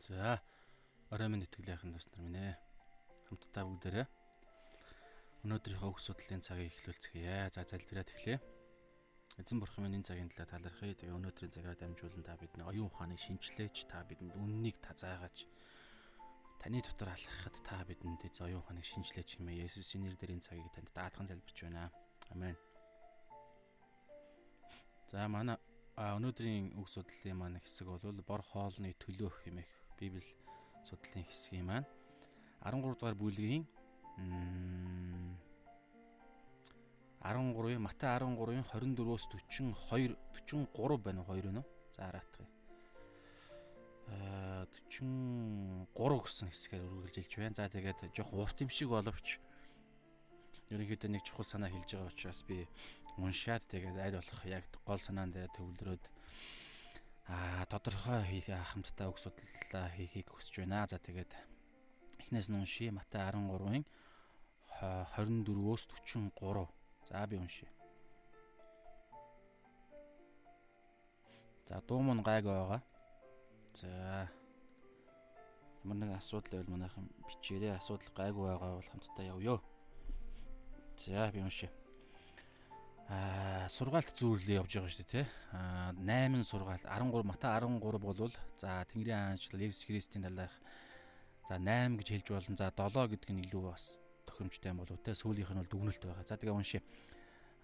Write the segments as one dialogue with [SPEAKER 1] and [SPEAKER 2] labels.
[SPEAKER 1] За орой минь итгэлийн дус нар минь ээ. Хамтдаа бүгдээрээ өнөөдрийнхөө үг судлалын цагийг эхлүүлцгээе. За залбираад эхлэе. Эзэн бурхан минь энэ цагийн талаар талархъя. Тэгээ өнөөдрийн цагаар дамжуулан та бидний оюун ухааныг шинчлээч. Та бидэнд үннийг та заагаач. Таны дотор алхахад та бидэнд эз оюун ухааныг шинчлээч хэмээн Есүсийн нэрээр энэ цагийг танд даатхан залбирч байна. Амен. За манай өнөөдрийн үг судлалын маань хэсэг бол бор хоолны төлөөх хэмээх Библи судлалын хэсгийн маань 13 дугаар бүлгийн 13 Матай 13-ын 24-өөс 42 43 байна уу 2 байна уу? За хараатгая. Аа 43 гэсэн хэсгээр үргэлжилж байна. За тэгээд жоох урт юм шиг боловч ерөнхийдөө нэг чухал санаа хэлж байгаа учраас би уншаад тэгээд аль болох яг гол санаан дээр төвлөрөөд аа тодорхой хийх хамтдаа үг судлаа хийхийг хүсэж байна. За тэгээд эхнээс нь уншия Матай 13-ын 24-өөс 43. За би уншия. За дуу мөн гайг байгаа. За ямар нэг асуудал байвал манайхан бичээрээ асуудал гайгүй байгаа бол хамтдаа явъё. За би уншия сургаалт зүүрлээ явж байгаа шүү дээ тий. Аа 8 сургаалт 13 Матай 13 болвол за Тэнгэрийн хаанчлал Есүс Христийн талаарх за 8 гэж хэлж болно. За 7 гэдэг нь илүү бас тохиромжтой юм болов те сүүлийнх нь бол дүгнэлт байгаа. За тэгээ уншия.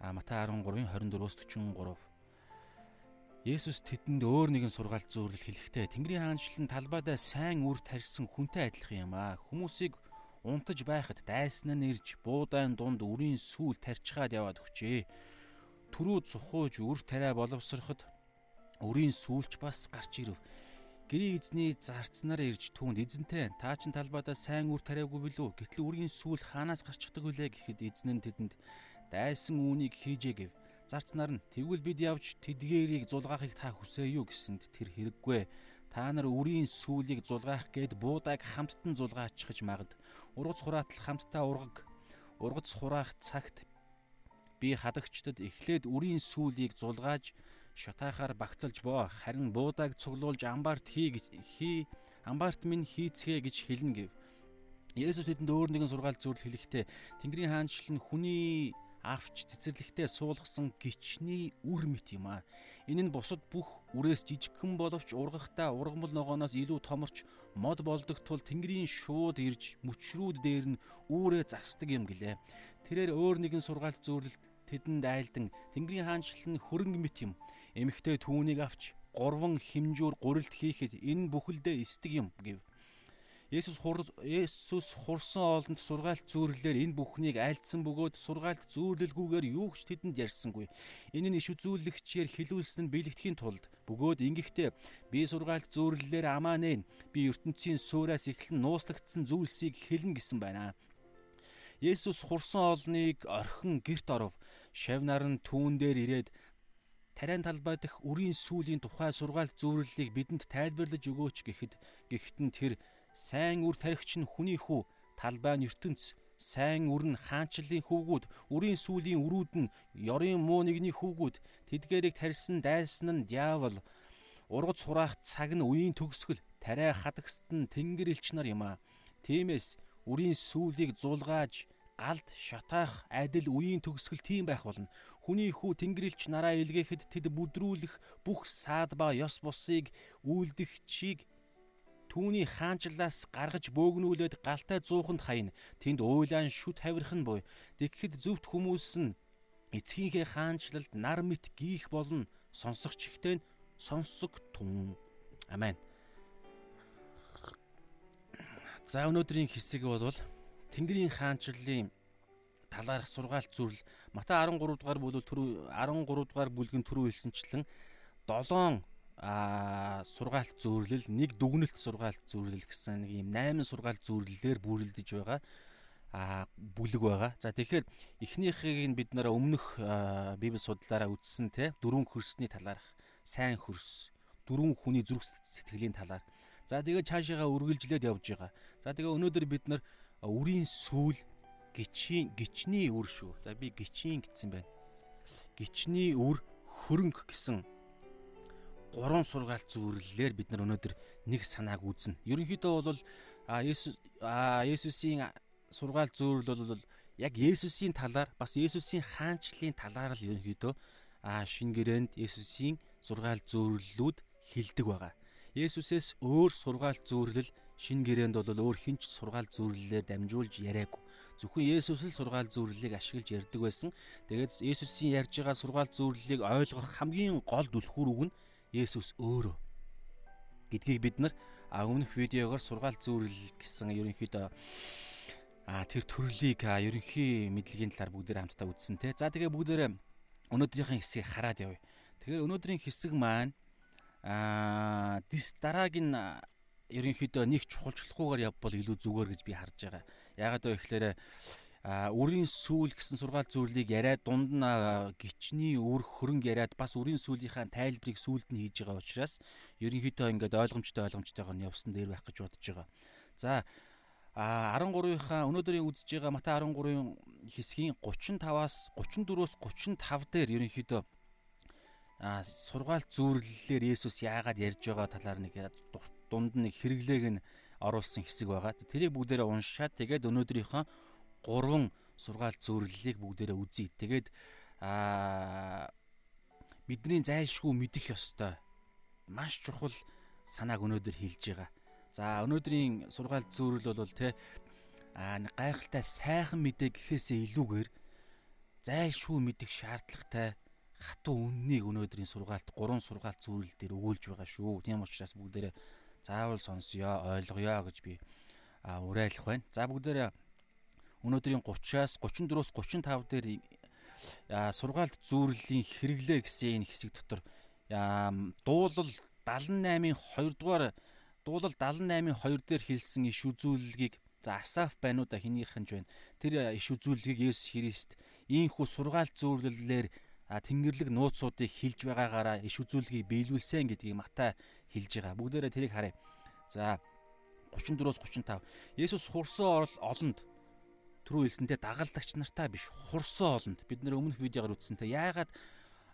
[SPEAKER 1] А Матай 13-ын 24-өөс 43. Есүс тэдэнд өөр нэгэн сургаалт зүүрлэл хэлэхдээ Тэнгэрийн хаанчлал нь талбайдаа сайн үр тарьсан хүнтэй адилхан юм аа. Хүмүүсийг унтаж байхад дайсан нь ирж буудайн дунд үрийн сүүл тарьчихад яваад өгчээ түрүү цухууж үр тариа боловсроход өрийн сүүлч бас гарч ирв. Гэрийн эзний зарцнаар ирж түүнд эзэнтэй та чин талбайдаа сайн үр тариагүй билүү? Гэтэл үрийн сүүл хаанаас гарчдаг вүлээ гэхэд эзэн нь тэдэнд дайсан үүнийг хийжээ гэв. Зарцнаар нь тэгвэл бид явж тэдгээрийг зулгаахыг та хүсэе юу гэсэнд тэр хэрэггүй. Та нар үрийн сүүлийг зулгаах гээд буудаг хамттан зулгаачихж магад. Ургац хураатал хамтдаа ургаг. Ургац хураах цагт би хадагчдад эхлээд үрийн сүлийг зулгааж шатаахаар багцалж боо харин буудааг цуглуулж амбарт хий хий амбарт минь хийцгээ гэж хэлнэ гэв. Есүс тэдэнд өөр нэгэн сургаал зөвлөл хэлэхдээ Тэнгэрийн хаанчлал нь хүний авч цэцэрлэгтээ суулгасан гичний үр мэт юм аа. Энэ нь бусад бүх үрээс жижигхэн боловч ургахтаа ургамал ногооноос илүү томорч мод болдог тул Тэнгэрийн шууд ирж мөчрүүд дээр нь үүрээ засдаг юм гэлээ. Тэрээр өөр нэгэн сургаалт зөөрлөлт тэдэнд айлдан Тэнгэрийн хаанчлал нь хөрөнгө мэт юм. Эмэгтэй түүнийг авч гурван химжүүр гурилд хийхэд энэ бүхэлдээ эсдэг юм гэв. Есүс хур Есүс хурсан олонд сургаалт зүүрлэлээр энэ бүхнийг айлдсан бөгөөд сургаалт зүүрлэлгүйгээр юу ч тэдэнд ярьсангүй. Энэ нь иш үзүүлэгчээр хилүүлсэн нь биелэгдэхийн тулд бөгөөд ингэхдээ би сургаалт зүүрлэлээр амаа нээн би ертөнцийн суураас эхлэн нууцлагдсан зүйлсийг хэлнэ гэсэн байна. Есүс хурсан олныг орхин герт оров. Шавнаар нь түүн дээр ирээд тариан талбай дэх үрийн сүлийн тухай сургаалт зөвлөлийг бидэнд тайлбарлаж өгөөч гэхэд гэхдээ тэр сайн үр тархич нь хүний хүү талбай нь ертөнц сайн үр нь хаанчлалын хүүгүүд үрийн сүлийн өрүүд нь ёрын муу нэгний хүүгүүд тэдгэрийг тарьсан дайсан нь диавол ургац хураах цаг нь үеийн төгсгөл тариа хадагсд нь тэнгэр элч нар юм а. Тиймээс үрийн сүлийг зулгааж галд шатаах адил үеийн төгсгөл тийм байх болно. Хүний хүү Тэнгэрлэгч нараа илгээхэд тэд бүдрүүлэх бүх саад ба ёс бусыг үйлдэгчийг түүний хаанчлаас гаргаж бөөгнүүлээд галтай зууханд хаяна. Тэнд уйлаан шүт хавирхан буй. Тэгэхэд зөвхт хүмүүс нь эцгийнхээ хаанчлалд нар мэт гийх болно. Сонсогч ихтэй сонсог тун. Амен. За өнөөдрийн хэсэг бол Тэнгэрийн хаанчлалын талаарх сургаалт зүрл Матай 13 дугаар бүлэг түрүү 13 дугаар бүлгийн түрүү хэлсэнчлэн 7 а сургаалт зөвөрлөл нэг дүгнэлт сургаалт зөвөрлөл гэсэн нэг юм 8 сургаалт зөвөрлөлөөр бүрэлдэж байгаа а бүлэг байгаа. За тэгэхээр эхнийхийг нь бид нэр өмнөх библи судлаараа үзсэн те дөрвөн хөрсний талаарх сайн хөрс дөрвөн хүний зүрх сэтгэлийн талаар. За тэгээд цаашаага үргэлжлээд явж байгаа. За тэгээ өнөөдөр бид нар үрийн сүүл гичийн гичний үр шүү. За би гичийн гэсэн байна. Гичний үр хөрөнгө гэсэн гурван сургаал зүйрлэлээр бид нар өнөөдөр нэг санааг үзнэ. Ерөнхийдөө бол а Есүс а Есүсийн сургаал зүйрлэл бол яг Есүсийн талаар бас Есүсийн хаанчлалын талаар л ерөнхийдөө а шин гэрээнд Есүсийн сургаал зүйрлэлүүд хилдэг байгаа. Есүсээс өөр сургаалт зөвөрлөл шин гэрээнд бол өөр хинч сургаал зүрлэлээр дамжуулж яриаггүй. Зөвхөн Есүс л сургаал зүрлэлийг ашиглаж ярьдаг байсан. Тэгээд Есүсийн ярьж байгаа сургаал зүрлэлийг ойлгох хамгийн гол түлхүүр үг нь Есүс өөрөө гэдгийг бид нар өмнөх видеогоор сургаал зүрлэл гэсэн ерөнхийдөө а тэр төрлийг ерөнхий мэдлэгийн талаар бүгдээр хамтдаа үзсэн те. За тэгээ бүгдээр өнөөдрийнхэн хэсгийг хараад явъя. Тэгэхээр өнөөдрийн хэсэг маань а дис дараагийн ерөнхийдөө нэг чухалчлахгүйгээр явбал илүү зүгээр гэж би харж байгаа. Яагаад вэ гэхээр үрийн сүүл гэсэн сургаал зүйлийг яриад дунд нь гिचний үр хөрөнгө яриад бас үрийн сүүлийнхаа тайлбарыг сүүлд нь хийж байгаа учраас ерөнхийдөө ингээд ойлгомжтой ойлгомжтойгоор нь явсан дээр байх гэж бодож байгаа. За а 13-ийнхаа өнөөдрийн үзэж байгаа Матай 13-ын хэсгийн 35-аас 34-өөс 35 дээр ерөнхийдөө а сургаалт зүйрлэлээр Есүс яагаад ярьж байгаа талаар нэг дунд нь хэрэглээг нь оруулсан хэсэг байгаа. Тэрийг бүгдээрээ уншаад тэгээд өнөөдрийнхөө гурван сургаалт зөвлөлийг бүгдээрээ үзье. Тэгээд аа бидний зайлшгүй мэдэх ёстой маш чухал санааг өнөөдөр хэлж байгаа. За өнөөдрийн сургаалт зөвлөл бол тэ аа гайхалтай сайхан мэдээ гэхээсээ илүүгээр зайлшгүй мэдэх шаардлагатай хатуу үннийг өнөөдрийн сургаалт гурван сургаалт зөвлөл дээр өгүүлж байгаа шүү. Тийм учраас бүгдээрээ заавал сонсё, ойлгоё гэж би уриалах байна. За бүгдээрээ өнөөдрийн 30-аас 34-өөс 35 дээр сургаалт зүйрлэлийн хэрэглээ гэсэн энэ хэсэг дотор дуулал 78-ын 2 дугаар дуулал 78-ын 2 дээр хэлсэн иш үзүүлэлгийг за Асаф байна уу да хинийх нь байна. Тэр иш үзүүлэлгийг Есүс Христ ийхүү сургаалт зүйрлэлээр тэнгэрлэг нууцуудыг хилж байгаагаараа иш үзүүлэлгийг биелүүлсэн гэдгийг Матай хэлж байгаа. Бүгдээрээ тэрийг харъя. За 34-өөс 35. Есүс хурсан олонд түрүү хэлсэнтэй дагалдагч нартай биш хурсан олонд бид нэр өмнөх видеогоор үзсэнтэй яагаад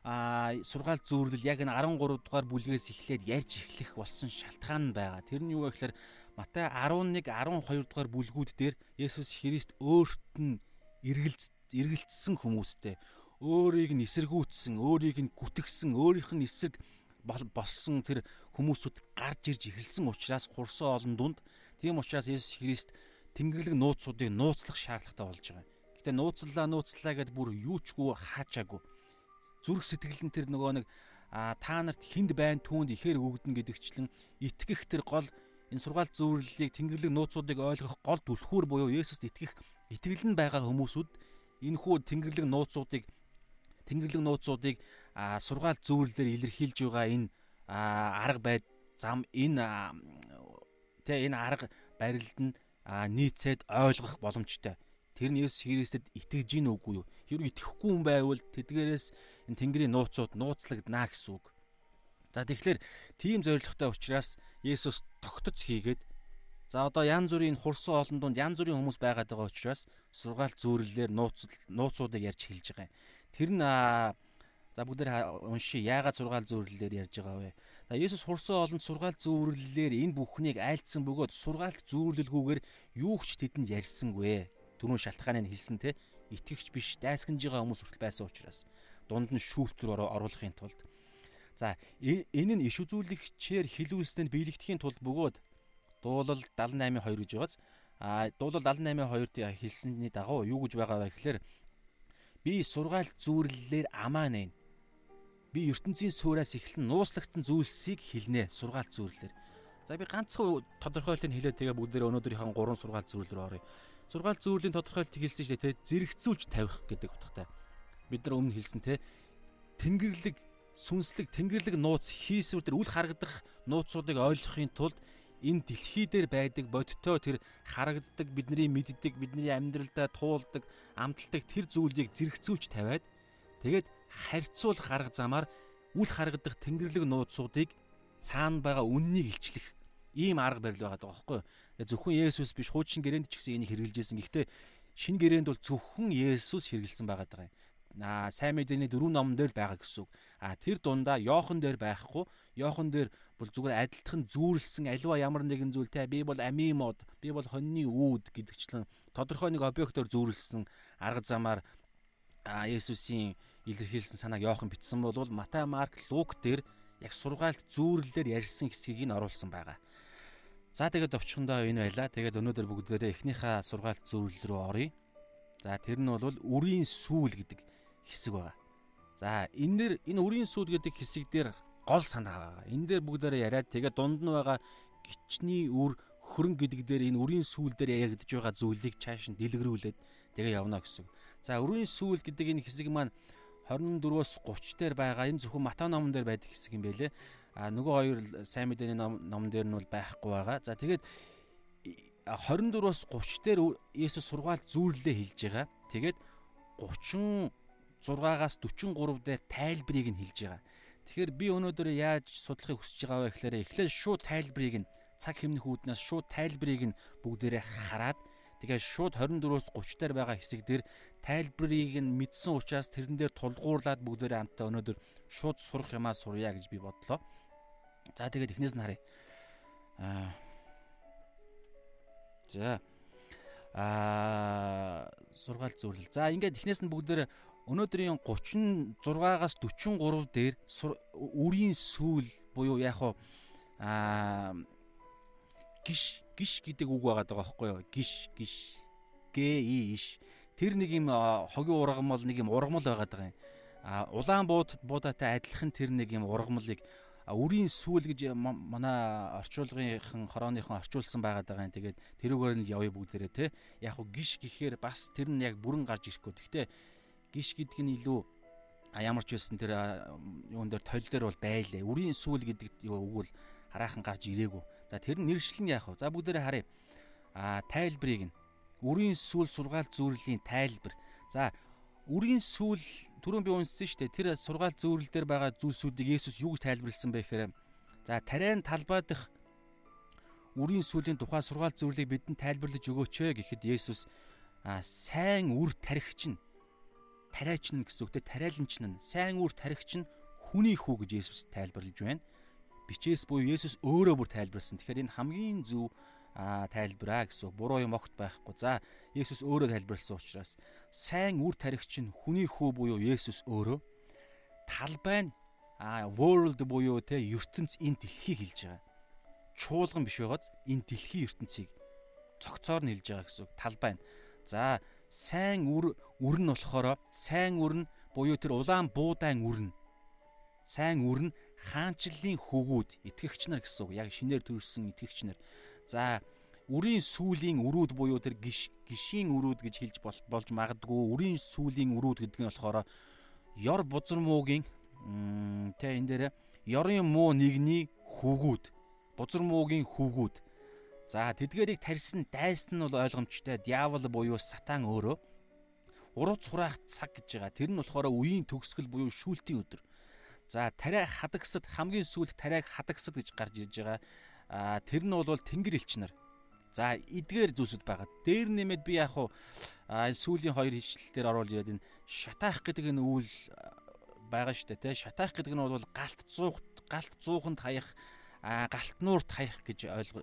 [SPEAKER 1] а сургаал зүйрлэл яг энэ 13 дугаар бүлгээс эхлээд ярьж эхлэх болсон шалтгаан нь байгаа. Тэр нь юу вэ гэхээр Матай 11 12 дугаар бүлгүүд дээр Есүс Христ өөрт нь эргэлцсэн хүмүүстэй өөрийг нь эсэргүүцсэн, өөрийг нь гүтгсэн, өөрийнх нь эсрэг болсон тэр хүмүүсүүд гарч ирж эхэлсэн учраас хурсан олон дунд тийм учраас Есүс Христ Тэнгэрлэг нууцуудыг нууцлах шаардлагатай болж байгаа. Гэтэ нууцлаа нууцлаа гэд бүр юучгүй хаачаагүй. Зүрх сэтгэл нь тэр нөгөө нэг та нарт хүнд байн түүнд ихээр өгдөн гэдэгчлэн итгэх тэр гол энэ сургаал зөвөрлөлийг Тэнгэрлэг нууцуудыг ойлгох гол түлхүүр буюу Есүст итгэх итгэл нь байгаа хүмүүсүүд энэ хүү Тэнгэрлэг нууцуудыг Тэнгэрлэг нууцуудыг сургаал зөвөрлөлөөр илэрхийлж байгаа энэ арга байд зам энэ тэ энэ арга барилд нь нийцээд ойлгох боломжтой. Тэр нь Есүс Христэд итгэж гин үгүй юу? Хэрвээ итгэхгүй хүн байвал тэдгээрээс энэ Тэнгэрийн нууцуд нууцлагдана гэсэн үг. За тэгэхээр тийм зоригтой учраас Есүс тогтоц хийгээд за одоо янз бүрийн хурсан олон дунд янз бүрийн хүмүүс байгаад байгаа учраас сургаалт зөөрлөлөөр нууц нууцуудыг ярьж эхэлж байгаа юм. Тэр нь За бүгдээр уншия. Яагаад сургаал зөвөрлөлөөр ярьж байгаа вэ? За Есүс хурсан олонд сургаал зөвөрлөлөөр энэ бүхнийг айлдсан бөгөөд сургаалт зөвөрлөлгүйгээр юу ч тэдэнд ярьсангүй. түрүүн шалтгааныг хэлсэн те итгэгч биш дайсгнж байгаа хүмүүс хүртэл байсан учраас дунд нь шүүлтүр оруулахын тулд за энэ нь иш үзүүлэгчээр хилүүлснээр биелэгдэхийн тулд бөгөөд дуулал 78:2 гэж байгааз. А дуулал 78:2-д хэлсэнний дагуу юу гэж байгаа вэ гэхээр би сургаалт зүүрлэлээр амаа нээн би ертөнцийн суураас эхлэн нууцлагдсан зүйлсийг хэлнэ сургаалт зүүрлэлээр. За би ганцхан тодорхойлтыг хэлээд тэгээ бүгдээрээ өнөөдрийнхээ гурван сургаалт зүүрлэл рүү оръё сургаалт зүүрлийн тодорхойлт хэлсэн шүү дээ те зэрэгцүүлж тавих гэдэг утгатай. Бид нар өмнө хэлсэн те тэнгэрлэг сүнслэг тэнгэрлэг нууц хийсвэр төр үл харагдах нууцуудыг ойлгохын тулд энэ дэлхий дээр байдаг бодиттой тэр харагддаг бидний мэддэг бидний амьдралдаа туулдаг амталдаг тэр зүйлийг зэрэгцүүлж тавиад тэгээд харьцуулах арга замаар үл харагдах тэнгэрлэг нууцуудыг цаана байгаа үннийг илчлэх ийм арга барил байгаа байхгүй юу. Зөвхөн Есүс биш хуучин гэрээнд ч гэсэн энийг хэрэгжилжсэн. Гэхдээ шин гэрээнд бол зөвхөн Есүс хэрэгэлсэн байгаа даа. Аа сайн мэдээний дөрвөн номон дээр байгаа гэсэн үг. А тэр дундаа Йохан дээр байхгүй. Йохан дээр бол зүгээр адилтхан зүүрлсэн аливаа ямар нэгэн зүйл те би бол амийн мод, би бол хоньны үүд гэдэгчлэн тодорхой нэг объектоор зүүрлсэн арга замаар а Есүсийн илэрхийлсэн санааг Йохан бичсэн бол Матай, Марк, Лук дээр яг сургаалт зүүрлэлээр ярьсан хэсгийг нь оруулсан байгаа. За тэгээд овчхондоо энэ байла. Тэгээд өнөөдөр бүгдээрээ эхнийхээ сургаалт зүүрлэл рүү оръё. За тэр нь бол үрийн сүүл гэдэг хэсэг байгаа. За энэ дэр энэ үрийн сүүл гэдэг хэсэг дээр гол санаа байгаа. Энэ дээр бүгдээрээ яриад тэгээд дунд нь байгаа гिचний үр хөрөн гэдэг дээр энэ үрийн сүүл дээр яригдж байгаа зүйлийг чааш нь дэлгэрүүлээд тэгээ явна гэсэн. За үрийн сүүл гэдэг энэ хэсэг маань 24-өөс 30 дээр байгаа энэ зөвхөн Матай номон дээр байдаг хэсэг юм байлээ. А нөгөө хоёр сайн мэдээний ном номон дээр нь бол байхгүй байгаа. За тэгээд 24-өөс 30 дээр Есүс сургаал зүүрлэлээ хэлж байгаа. Тэгээд 36-аас 43 дээр тайлбарыг нь хэлж байгаа. Тэгэхээр би өнөөдөр яаж судлахыг хүсэж байгаа вэ гэхээр эхлээд шууд тайлбарыг нь цаг хэмнэх үүднээс шууд тайлбарыг нь бүгдээрээ хараад тэгээ шууд 24-өөс 30 дээр байгаа хэсэг дээр тайлбарыг нь мэдсэн учраас тэрэн дээр тулгуурлаад бүгдээрээ хамтаа өнөөдөр шууд сурах юмаа сурья гэж би бодлоо. За тэгээд эхнээс нь харъя. Аа. За. Аа, сургаал зөвлөл. За ингээд эхнээс нь бүгдээрээ өнөөдрийн 36-аас 43 дээр үрийн сүүл буюу яг хуу аа гиш гиш гэдэг үг байгаа даа байхгүй юу? Гиш гиш г и иш тэр нэг юм хогийн ургамал нэг юм ургамал байгаа юм. А улаан бууд буудатай адилхан тэр нэг юм ургамлыг үрийн сүүл гэж манай орчуулгынхан хорооныхон орчуулсан байгаа юм. Тэгээд тэрүүгээр нь л явъя бүгдээрээ те. Яг уу гиш гэхээр бас тэр нь яг бүрэн гарч ирэхгүй. Гэхдээ гиш гэдэг нь илүү ямар ч байсан тэр юун дээр толь дээр бол байлаа. Үрийн сүүл гэдэг юу өгвөл хараахан гарч ирээгүй. За тэр нь нэршлэн яах вэ? За бүгдээрээ харъя. А тайлбарыг нь үрийн сүүл сургаал зүүрлийн тайлбар. За үрийн сүүл түрүүн би унссан шүү дээ. Тэр сургаал зүүрэл дээр байгаа зүйлсүүдийг Есүс юу гэж тайлбарлсан бэ гэхээр за тариан талбай дах үрийн сүүлийн тухай сургаал зүүрлийг бидэнд тайлбарлаж өгөөч ээ гэхэд Есүс а сайн үр тархич нь тариач нь гэсэн үгтэй тариаланч нь сайн үр тархич нь хүний хүү гэж Есүс тайлбарлаж байна. Бичээс буюу Есүс өөрөө бүр тайлбарлсан. Тэгэхээр энэ хамгийн зөв а тайлбараа гэсэн буруу юм огт байхгүй. За Есүс өөрөө тайлбарлсан учраас сайн үр тархич нь хүний хүү буюу Есүс өөрөө талбай нь а world буюу те ертөнц энэ дэлхийг хэлж байгаа. Чуулган биш байгааз энэ дэлхийн ертөнцийг цогцоор нь хэлж байгаа гэсэн талбай нь. За сайн үр үр нь болохоор сайн үр нь буюу тэр улаан буудаан үр нь сайн үр нь хаанчлалын хөвгүүд итгэгч нар гэсэн үг. Яг шинээр төрсэн итгэгч нар. За үрийн сүлийн өрүүд буюу тэр гиш гişийн өрүүд гэж хэлж болж магадгүй үрийн сүлийн өрүүд гэдэг нь болохоор ёр бузар муугийн тэ энэ дээр ёрын муу нэгний хүүгүүд бузар муугийн хүүгүүд за тэдгэрийг тарьсан дайсан нь бол ойлгомжтой диавол буюу сатан өөрөө урууц хураах цаг гэж байгаа тэр нь болохоор үеийн төгсгөл буюу шүүлтийн өдөр за тариа хадагсад хамгийн сүүлд тариаг хадагсад гэж гарч ирж байгаа А тэр нь бол тэнгэр элч нар. За эдгээр зүйлсүүд байгаа. Дээр нэмээд би яг хуу сүүлийн хоёр хичлэл дээр оруулж ирээд энэ шатаах гэдэг энэ үйл байгаа дээ тий. Шатаах гэдэг нь бол галт зуухт галт зууханд хаях галт нуурт хаях гэж ойлго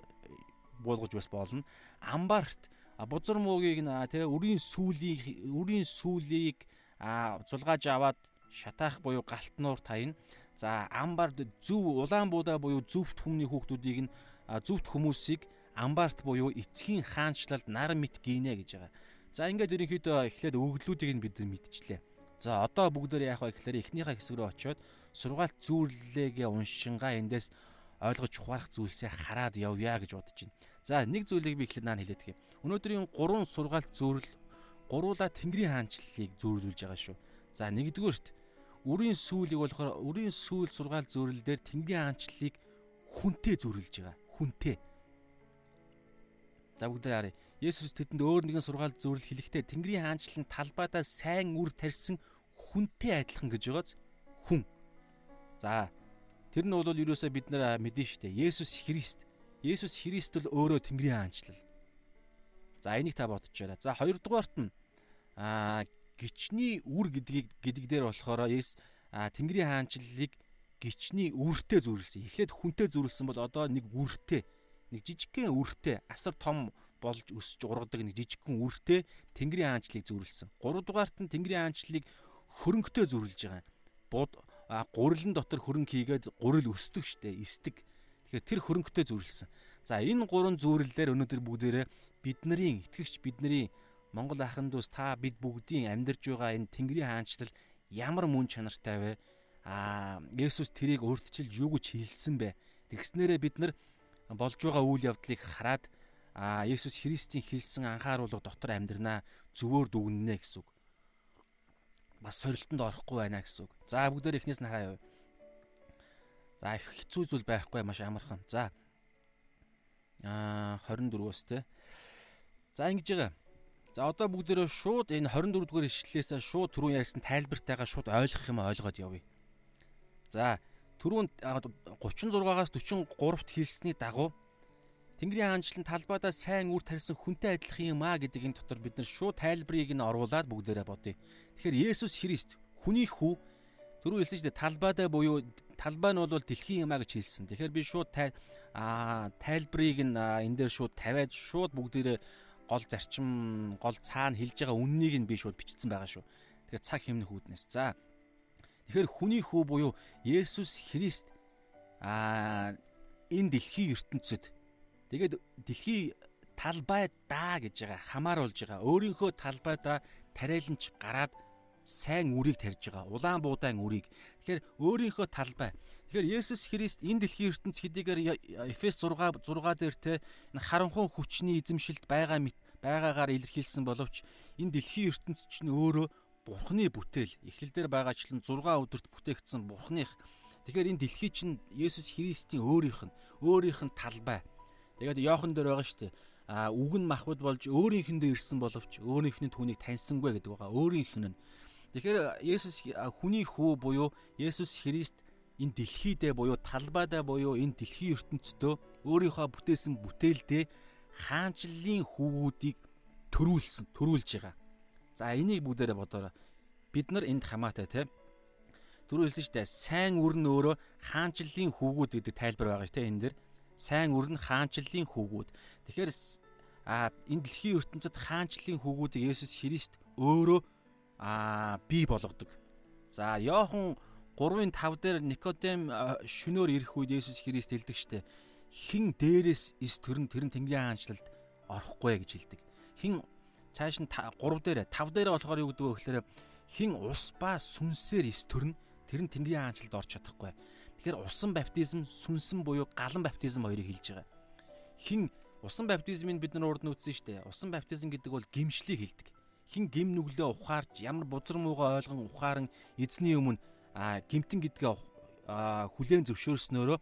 [SPEAKER 1] буулгаж бас болно. Амбарт бузар муугийг тэгээ үрийн сүлийг үрийн сүлийг зулгааж аваад шатаах буюу галтнуур тайна. За амбард зөв улаан буудаа буюу зөвхт хүмүүний хүүхдүүдийг нь зөвхт хүмүүсийг амбарт буюу эцгийн хаанчлалд нар мэт гинэ гэж байгаа. За ингээд ерөнхийдөө эхлээд өгдлүүдийг нь бид нар мэдчихлээ. За одоо бүгдээр яах вэ гэхээр эхнийхээ хэсэг рүү очиод сургаалт зүйлээгээ уншингаа эндээс ойлгож ухаарах зүйлсээ хараад явъя гэж бодож байна. За нэг зүйлийг би эхлээд наа хэлээд юм. Өнөөдрийн гурван сургаалт зүйрэл гуруула Тэнгэрийн хаанчлалыг зүйрлүүлж байгаа шүү. За нэгдүгээрт үрийн сүүлийг болохоор үрийн сүүл сургаал зүйрэл дээр Тэнгэрийн хаанчлалыг хүнтэй зүйрлж байгаа. Хүнтэй. За бүгдээ харъя. Есүс тэдэнд өөр нэгэн сургаал зүйрэл хэлэхдээ Тэнгэрийн хаанчлал нь талбайдаа сайн үр тарьсан хүнтэй адилхан гэж байгааз хүн. За тэр нь бол юусоо бид нар мэдэн штэ. Есүс Христ. Есүс Христ бол өөрөө Тэнгэрийн хаанчлал. За энийг та бодчихоорой. За хоёрдугаарт нь аа гичний үр гэдгийг гэдэг дээр болохоор Есүс Тэнгэрийн хаанчлалыг гичний үртэй зүрлсэн. Эхлээд хүнтэй зүрлсэн бол одоо нэг үртэй, нэг жижигхэн үртэй, асар том болж өсөж ургадаг нэг жижигхэн үртэй Тэнгэрийн хаанчлалыг зүрлсэн. Гуравдугаарт нь Тэнгэрийн хаанчлалыг хөрөнгөтэй зүрлж байгаа. Бод гурилан дотор хөрөнгө хийгээд гурил өсдөг штэ, эсдэг. Тэгэхээр тэр хөрөнгөтэй зүрлсэн. За энэ гурван зүрлэлээр өнөөдөр бүгдээрээ бидний итгэгч бидний Монгол ахын дүүс та бид бүгдийн амьдарж байгаа энэ Тэнгэрийн хаанчлал ямар мөн чанартай вэ? Аа Есүс тэрийг өөртчилж юу гэж хэлсэн бэ? Тэгснээрээ бид нар болж байгаа үйл явдлыг хараад аа Есүс Христийн хэлсэн анхааруулга дотор амьдрнаа зөвөр дүгнэнэ гэсэн үг. Бас сорилтонд орохгүй байна гэсэн үг. За бүгдээр эхнээс нь хараа юу. За их хэцүү зүйл байхгүй маш амархан. За аа 24-өөс те За ингэж байгаа. За одоо бүгдээрээ шууд энэ 24 дугаар ишлэлээс шууд түрүүн ярьсан тайлбартайгаа шууд ойлгох юм ойлгоод явъя. За түрүүн 36-аас 43-т хэлсний дагуу Тэнгэрийн хаанчлан талбайдаа сайн үр тарьсан хүнтэй адилхан юм аа гэдэг энэ дотор бид нар шууд тайлбарыг нь оруулаад бүгдээрээ бодъё. Тэгэхээр Есүс Христ хүний хүү түрүү хэлсэн чинь талбайдаа буюу талбай нь бол дэлхийн юм аа гэж хэлсэн. Тэгэхээр би шууд тайлбарыг нь энэ дээр шууд тавиад шууд бүгдээрээ гол зарчим гол цаана хэлж байгаа үннийг нь би шууд бичсэн байгаа шүү. Тэгэхээр цаг хэмнэх үүднээс. За. Тэгэхээр хүний хүү буюу Есүс Христ аа энэ дэлхийн ертөнцид тэгээд дэлхийн талбай даа гэж байгаа хамааруулж байгаа. Өөрийнхөө талбайдаа тариаланч гараад сайн үрийг тарьж байгаа. Улаан буудаан үрийг. Тэгэхээр өөрийнхөө талбай. Тэгэхээр Есүс Христ энэ дэлхийн ертөнц хэдийгээр Эфес 6 6 дээр те энэ харанхуй хүчний эзэмшилд байгаа байгаагаар илэрхийлсэн боловч энэ дэлхийн ертөнц чинь өөрөө Бурхны бүтээл. Эхлэлдэр байгаачлан 6 өдөрт бүтээгдсэн Бурхных. Тэгэхээр энэ дэлхий чинь Есүс Христийн өөрийнх нь, өөрийнх нь талбай. Тэгээд Иохан дээр байгаа шүү дээ. А үг нь махбод болж өөрийнхэндээ ирсэн боловч өөрийнх нь түүнийг таньсангүй гэдэг байгаа. Өөрийнх нь Тэгэхээр Есүс хүний хүү буюу Есүс Христ энэ дэлхийдээ буюу талбайдаа буюу энэ дэлхийн ертөнцийн өөрийнхөө бүтээсэн бүтээлдээ хаанчлалын хүүгүүдийг төрүүлсэн, төрүүлж байгаа. За энийг бүгдээрээ бодоорой. Бид нар энд хамаатай те. Түрүүлсэн шүү дээ. Сайн үр нь өөрөө хаанчлалын хүүгүүд гэдэг тайлбар байгаа те энэ дэр. Сайн үр нь хаанчлалын хүүгүүд. Тэгэхээр а энэ дэлхийн ертөнцид хаанчлалын хүүгүүдийг Есүс Христ өөрөө аа бий болгодог. За Йохан 3:5 дээр Никодем шөнөөр ирэх үед Есүс Христ хэлдэг штэ. Хин дээрээс ис төрн тэрэн Тэнгэрийн хаанчлалд орохгүй гэж хэлдэг. Хин цааш нь 3 дээр 5 дээр болохоор юу гэдэг вэ гэхээр хин ус ба сүнсээр ис төрн тэрэн Тэнгэрийн хаанчлалд орж чадахгүй. Тэгэхээр усан баптизм, сүнсэн буюу галан баптизм хоёрыг хэлж байгаа. Хин усан баптизмыг бид нар урд нь үзсэн шүү дээ. Усан баптизм гэдэг бол гимшлийг хэлдэг хин гим нүглөө ухаарч ямар бузар муугаа ойлгон ухааран эзний өмнө гимтэн гэдгээ хүлээн зөвшөөрснөөрөө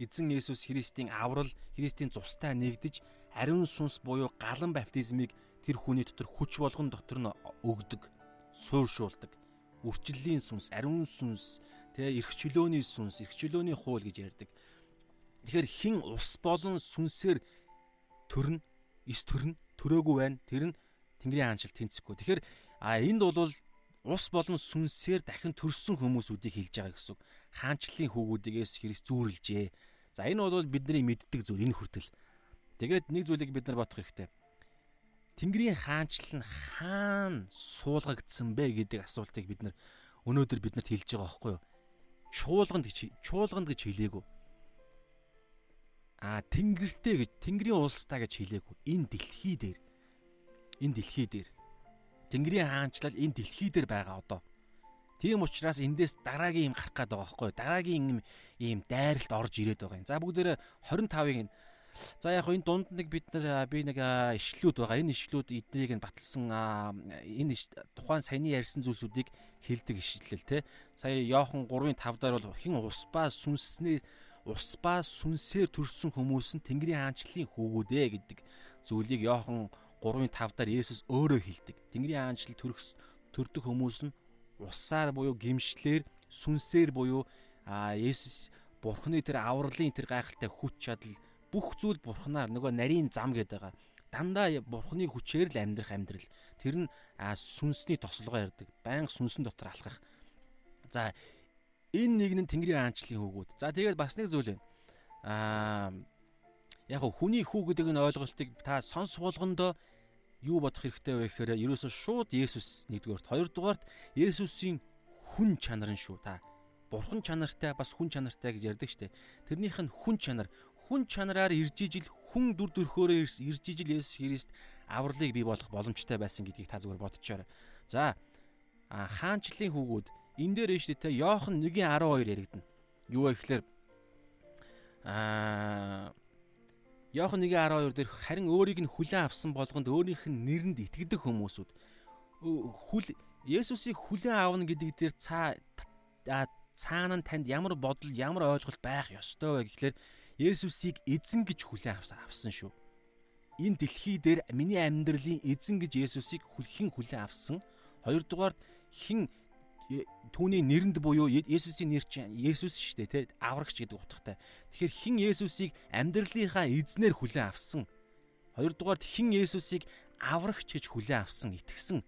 [SPEAKER 1] эзэн Есүс Христийн аврал Христийн цустай нэгдэж ариун сүнс буюу галан баптизмыг тэр хүний дотор хүч болгон дотор нь өгдөг сууршуулдаг үрчлэлийн сүнс ариун сүнс тэгээ эрх чөлөөний сүнс эрх чөлөөний хууль гэж ярьдаг тэгэхээр хин ус болон сүнсээр төрн эс төрн төрөөгүй байна тэр нь Тэнгэрийн хаанчил тэнцэхгүй. Тэгэхээр а энд бол ус болон сүнсээр дахин төрсөн хүмүүсүүдийг хэлж байгаа гэсэн. Хаанчлалын хүүгүүдээс Христ зүүрлжээ. За энэ бол бидний мэддэг зүйл энэ хүртэл. Тэгээд нэг зүйлийг бид нар бодох хэрэгтэй. Тэнгэрийн хаанчлал нь хаана суулгагдсан бэ гэдэг асуултыг бид нар өнөөдөр биднэрт хэлж байгаа байхгүй юу? Чуулганд гэж чуулганд гэж хэлээгүү. А тэнгэртэй гэж тэнгэрийн улстай гэж хэлээгүү. Энэ дэлхий дээр энэ дэлхий дээр Тэнгэрийн хаанчлал энэ дэлхий дээр байгаа одоо. Тийм учраас эндээс дараагийн юм гарах гээд байгаа байхгүй? Дараагийн юм ийм дайралт орж ирээд байгаа юм. За бүгдээрээ 25-ыг За яг энэ дунд нэг бид нар би нэг ишлүүд байгаа. Энэ ишлүүд эднийг нь баталсан энэ тухайн саяны ярьсан зүйлсүүдийг хилдэг ишлэл те. Сая Йохан 3:5 дээр бол хин ус ба сүнснээ ус ба сүнсээр төрсэн хүмүүс нь Тэнгэрийн хаанчлалын хүүгүүд ээ гэдэг зүйлийг Йохан 3:5 дээр Есүс өөрөө хэлдэг. Тэнгэрийн хаанчлал төрөх төрдөг хүмүүс нь усаар буюу гимшлэр сүнсээр буюу Есүс Бурхны тэр авралын тэр гайхалтай хүч чадал бүх зүйл бурхнаар нөгөө нарийн зам гэдэг байгаа. Дандаа бурхны хүчээр л амьдрах амьдрал. Тэр нь сүнсний тослогоо ярддаг. Баян сүнсэн дотор алхах. За энэ нэг нь Тэнгэрийн аанчлалын хүүгүүд. За тэгээд бас нэг зүйл байна. Аа яг хүний хүү гэдэг энэ ойлголтыг та сонс болгондоо юу бодох хэрэгтэй вэ гэхээр ерөөсөө шууд Есүс нэгдүгээрт хоёрдугаарт Есүсийн хүн чанар нь шүү та. Бурхан чанартай бас хүн чанартай гэж ярьдаг штеп. Тэрнийх нь хүн чанар хүн чанараар ирж ижил хүн дүр төрхөөрөө ирж ижил Есүс Христ авралыг бий болгох боломжтой байсан гэдгийг та зүгээр бодчихоорой. За хаанчлалын хүүгүүд энэ дээр шүү дээ Йохан 1:12 яригдана. Юу вэ гэхээр аа Йохан 1:12 дээр харин өөрийг нь хүлээн авсан болгонд өөрийнх нь нэрэнд итгэдэг хүмүүсүүд хүл Есүсийг хүлээн аавна гэдэг дээр цаа цаана нь танд ямар бодол ямар ойлголт байх ёстой вэ гэхлээр Есүсийг эзэн гэж хүлээн авсан шүү. Энэ дэлхий дээр миний амьдралын эзэн гэж Есүсийг хүлхэн хүлээн авсан. Хоёрдугаард хин түүний нэрэнд буюу Есүсийн нэр чинь Есүс шүү дээ, тэ аврагч гэдэг утгатай. Тэгэхээр хин Есүсийг амьдралынхаа эзнэр хүлээн авсан. Хоёрдугаард хин Есүсийг аврагч гэж хүлээн авсан, итгэсэн.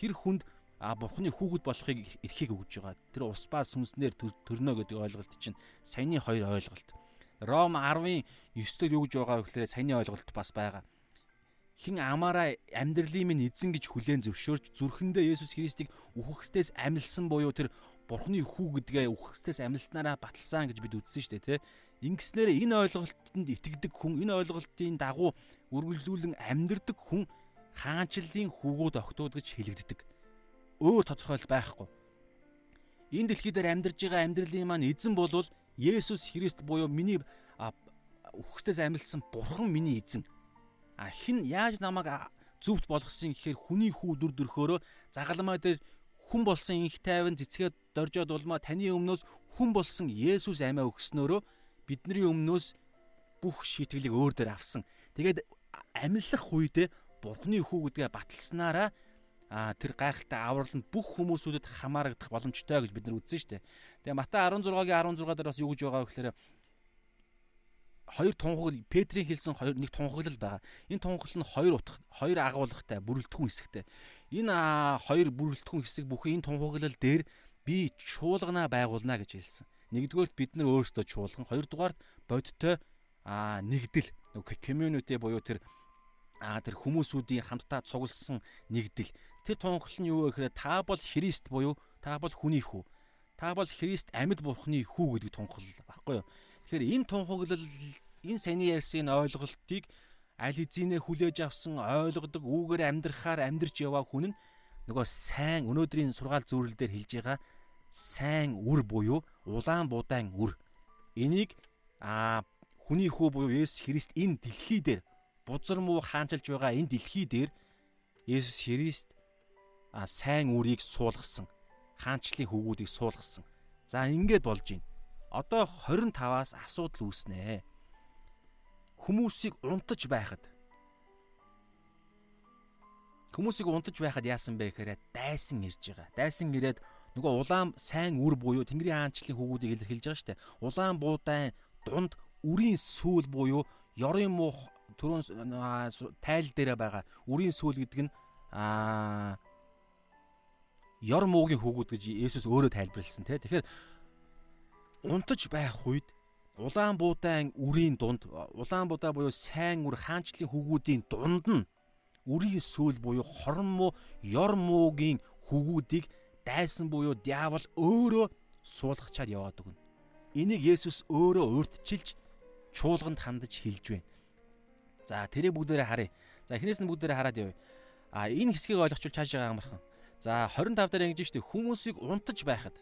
[SPEAKER 1] Тэр хүнд а бурхны хүүхэд болохыг эрхийг өгж байгаа. Тэр ус ба сүнснээр төрнө гэдэг ойлголт чинь саяны хоёр ойлголт. Ром 10-ын 9-дэр юу гэж байгаа вэ гэхээр саяны ойлголт бас байгаа. Хин амаараа амьдралын минь эзэн гэж хүлээн зөвшөөрч зүрхэндээ Есүс Христийг үхэхстээс амилсан буюу тэр Бурхны хүү гэдгээ үхэхстээс амилснараа баталсан гэж бид үзсэн шүү дээ, тэ. Ингэснээр энэ ойлголтод итгэдэг хүн, энэ ойлголтын дагуу үргэлжлүүлэн амьдрдаг хүн хаанчлалын хүүгүүд огтуд гэж хэлэгддэг. Өөр тодорхойл байхгүй. Энэ дэлхий дээр амьдарж байгаа амьдралын маань эзэн болвол Есүс Христ буюу миний үхсдээс амилсан бурхан миний эзэн. А хэн яаж намайг зүвт болгосон гэхээр хүний хүү дүр төрхөөрөө загалмаа дээр хүн болсон инх тайван цэцгээд доржоод улмаа таны өмнөөс хүн болсон Есүс амиа өгснөөрөө бидний өмнөөс бүх шийтгэлийг өөр дээр авсан. Тэгээд амьлах үедээ Бурхны хүү гэдгээ баталснараа а тэр гайхалтай авраланд бүх хүмүүсүүдэд хамаарагдах боломжтой гэж бид нар үзсэн шүү дээ. Тэгээ Матай 16-гийн 16 дээр бас юу гэж байгаа вэ гэхээр хоёр тунхаг Петрийн хэлсэн хоёр нэг тунхаглал байгаа. Энэ тунхаглал нь хоёр утга, хоёр агуулгатай, бүрэлдэхүүн хэсэгтэй. Энэ хоёр бүрэлдэхүүн хэсэг бүхэн энэ тунхаглал дээр би чуулгана байгуулна гэж хэлсэн. Нэгдүгээрт бид нар өөрсдөө чуулган, хоёрдугаарт бодтой а нэгдэл community буюу тэр а тэр хүмүүсүүдийн хамтдаа цугласан нэгдэл тэр тунхал нь юу вэ гэхээр та бол Христ буюу та бол хүний хүү. Та бол Христ амьд бурхны хүү гэдэг тунхал баггүй юу. Тэгэхээр энэ тунхаглал энэ саяны ярьсан ойлголтыг аль эзэнэ хүлээж авсан ойлгодог үүгээр амьдрахаар амьдрч яваа хүн нь нөгөө сайн өнөөдрийн сургаал зөвлөл дээр хэлж байгаа сайн үр буюу улаан будаан үр. Энийг а хүний хүү буюу Есүс Христ энэ дэлхий дээр бузар муу хаанчилж байгаа энэ дэлхий дээр Есүс Христ сайн үрийг суулгасан. Хаанчлалын хөвгүүдийг суулгасан. За ингээд болж байна. Одоо 25-аас асуудал үүснэ. Хүмүүсийг унтаж байхад Хүмүүсийг унтаж байхад яасан бэ гэхээр дайсан ирж байгаа. Дайсан ирээд нөгөө улаан сайн үр буюу Тэнгэрийн хаанчлалын хөвгүүдийг илэрхийлж байгаа шүү дээ. Улаан буудаан дунд үрийн сүүл буюу ёрын муу түрүүн тайл дээр байгаа үрийн сүүл гэдэг нь аа ёр муугийн хүүгүүд гэж Есүс өөрөө тайлбарлсан тий. Тэгэхээр унтаж байх үед улаан буудаан үрийн дунд улаан будаа буюу сайн үр хаанчлалын хүүгүүдийн дунд нь үрийн сүүл буюу хорон муу, ёр муугийн хүгүүдийг дайсан буюу диавол өөрөө суулгачаад яваад өгнө. Энийг Есүс өөрөө урьдчилж чуулганд хандаж хэлж байна. За тэрийг бүгдээрээ харъя. За эхнээс нь бүгдээрээ хараад явъя. А энэ хэсгийг ойлгочвол цаашаа амархан. За 25 дээр ингэж штэ хүмүүсийг унтаж байхад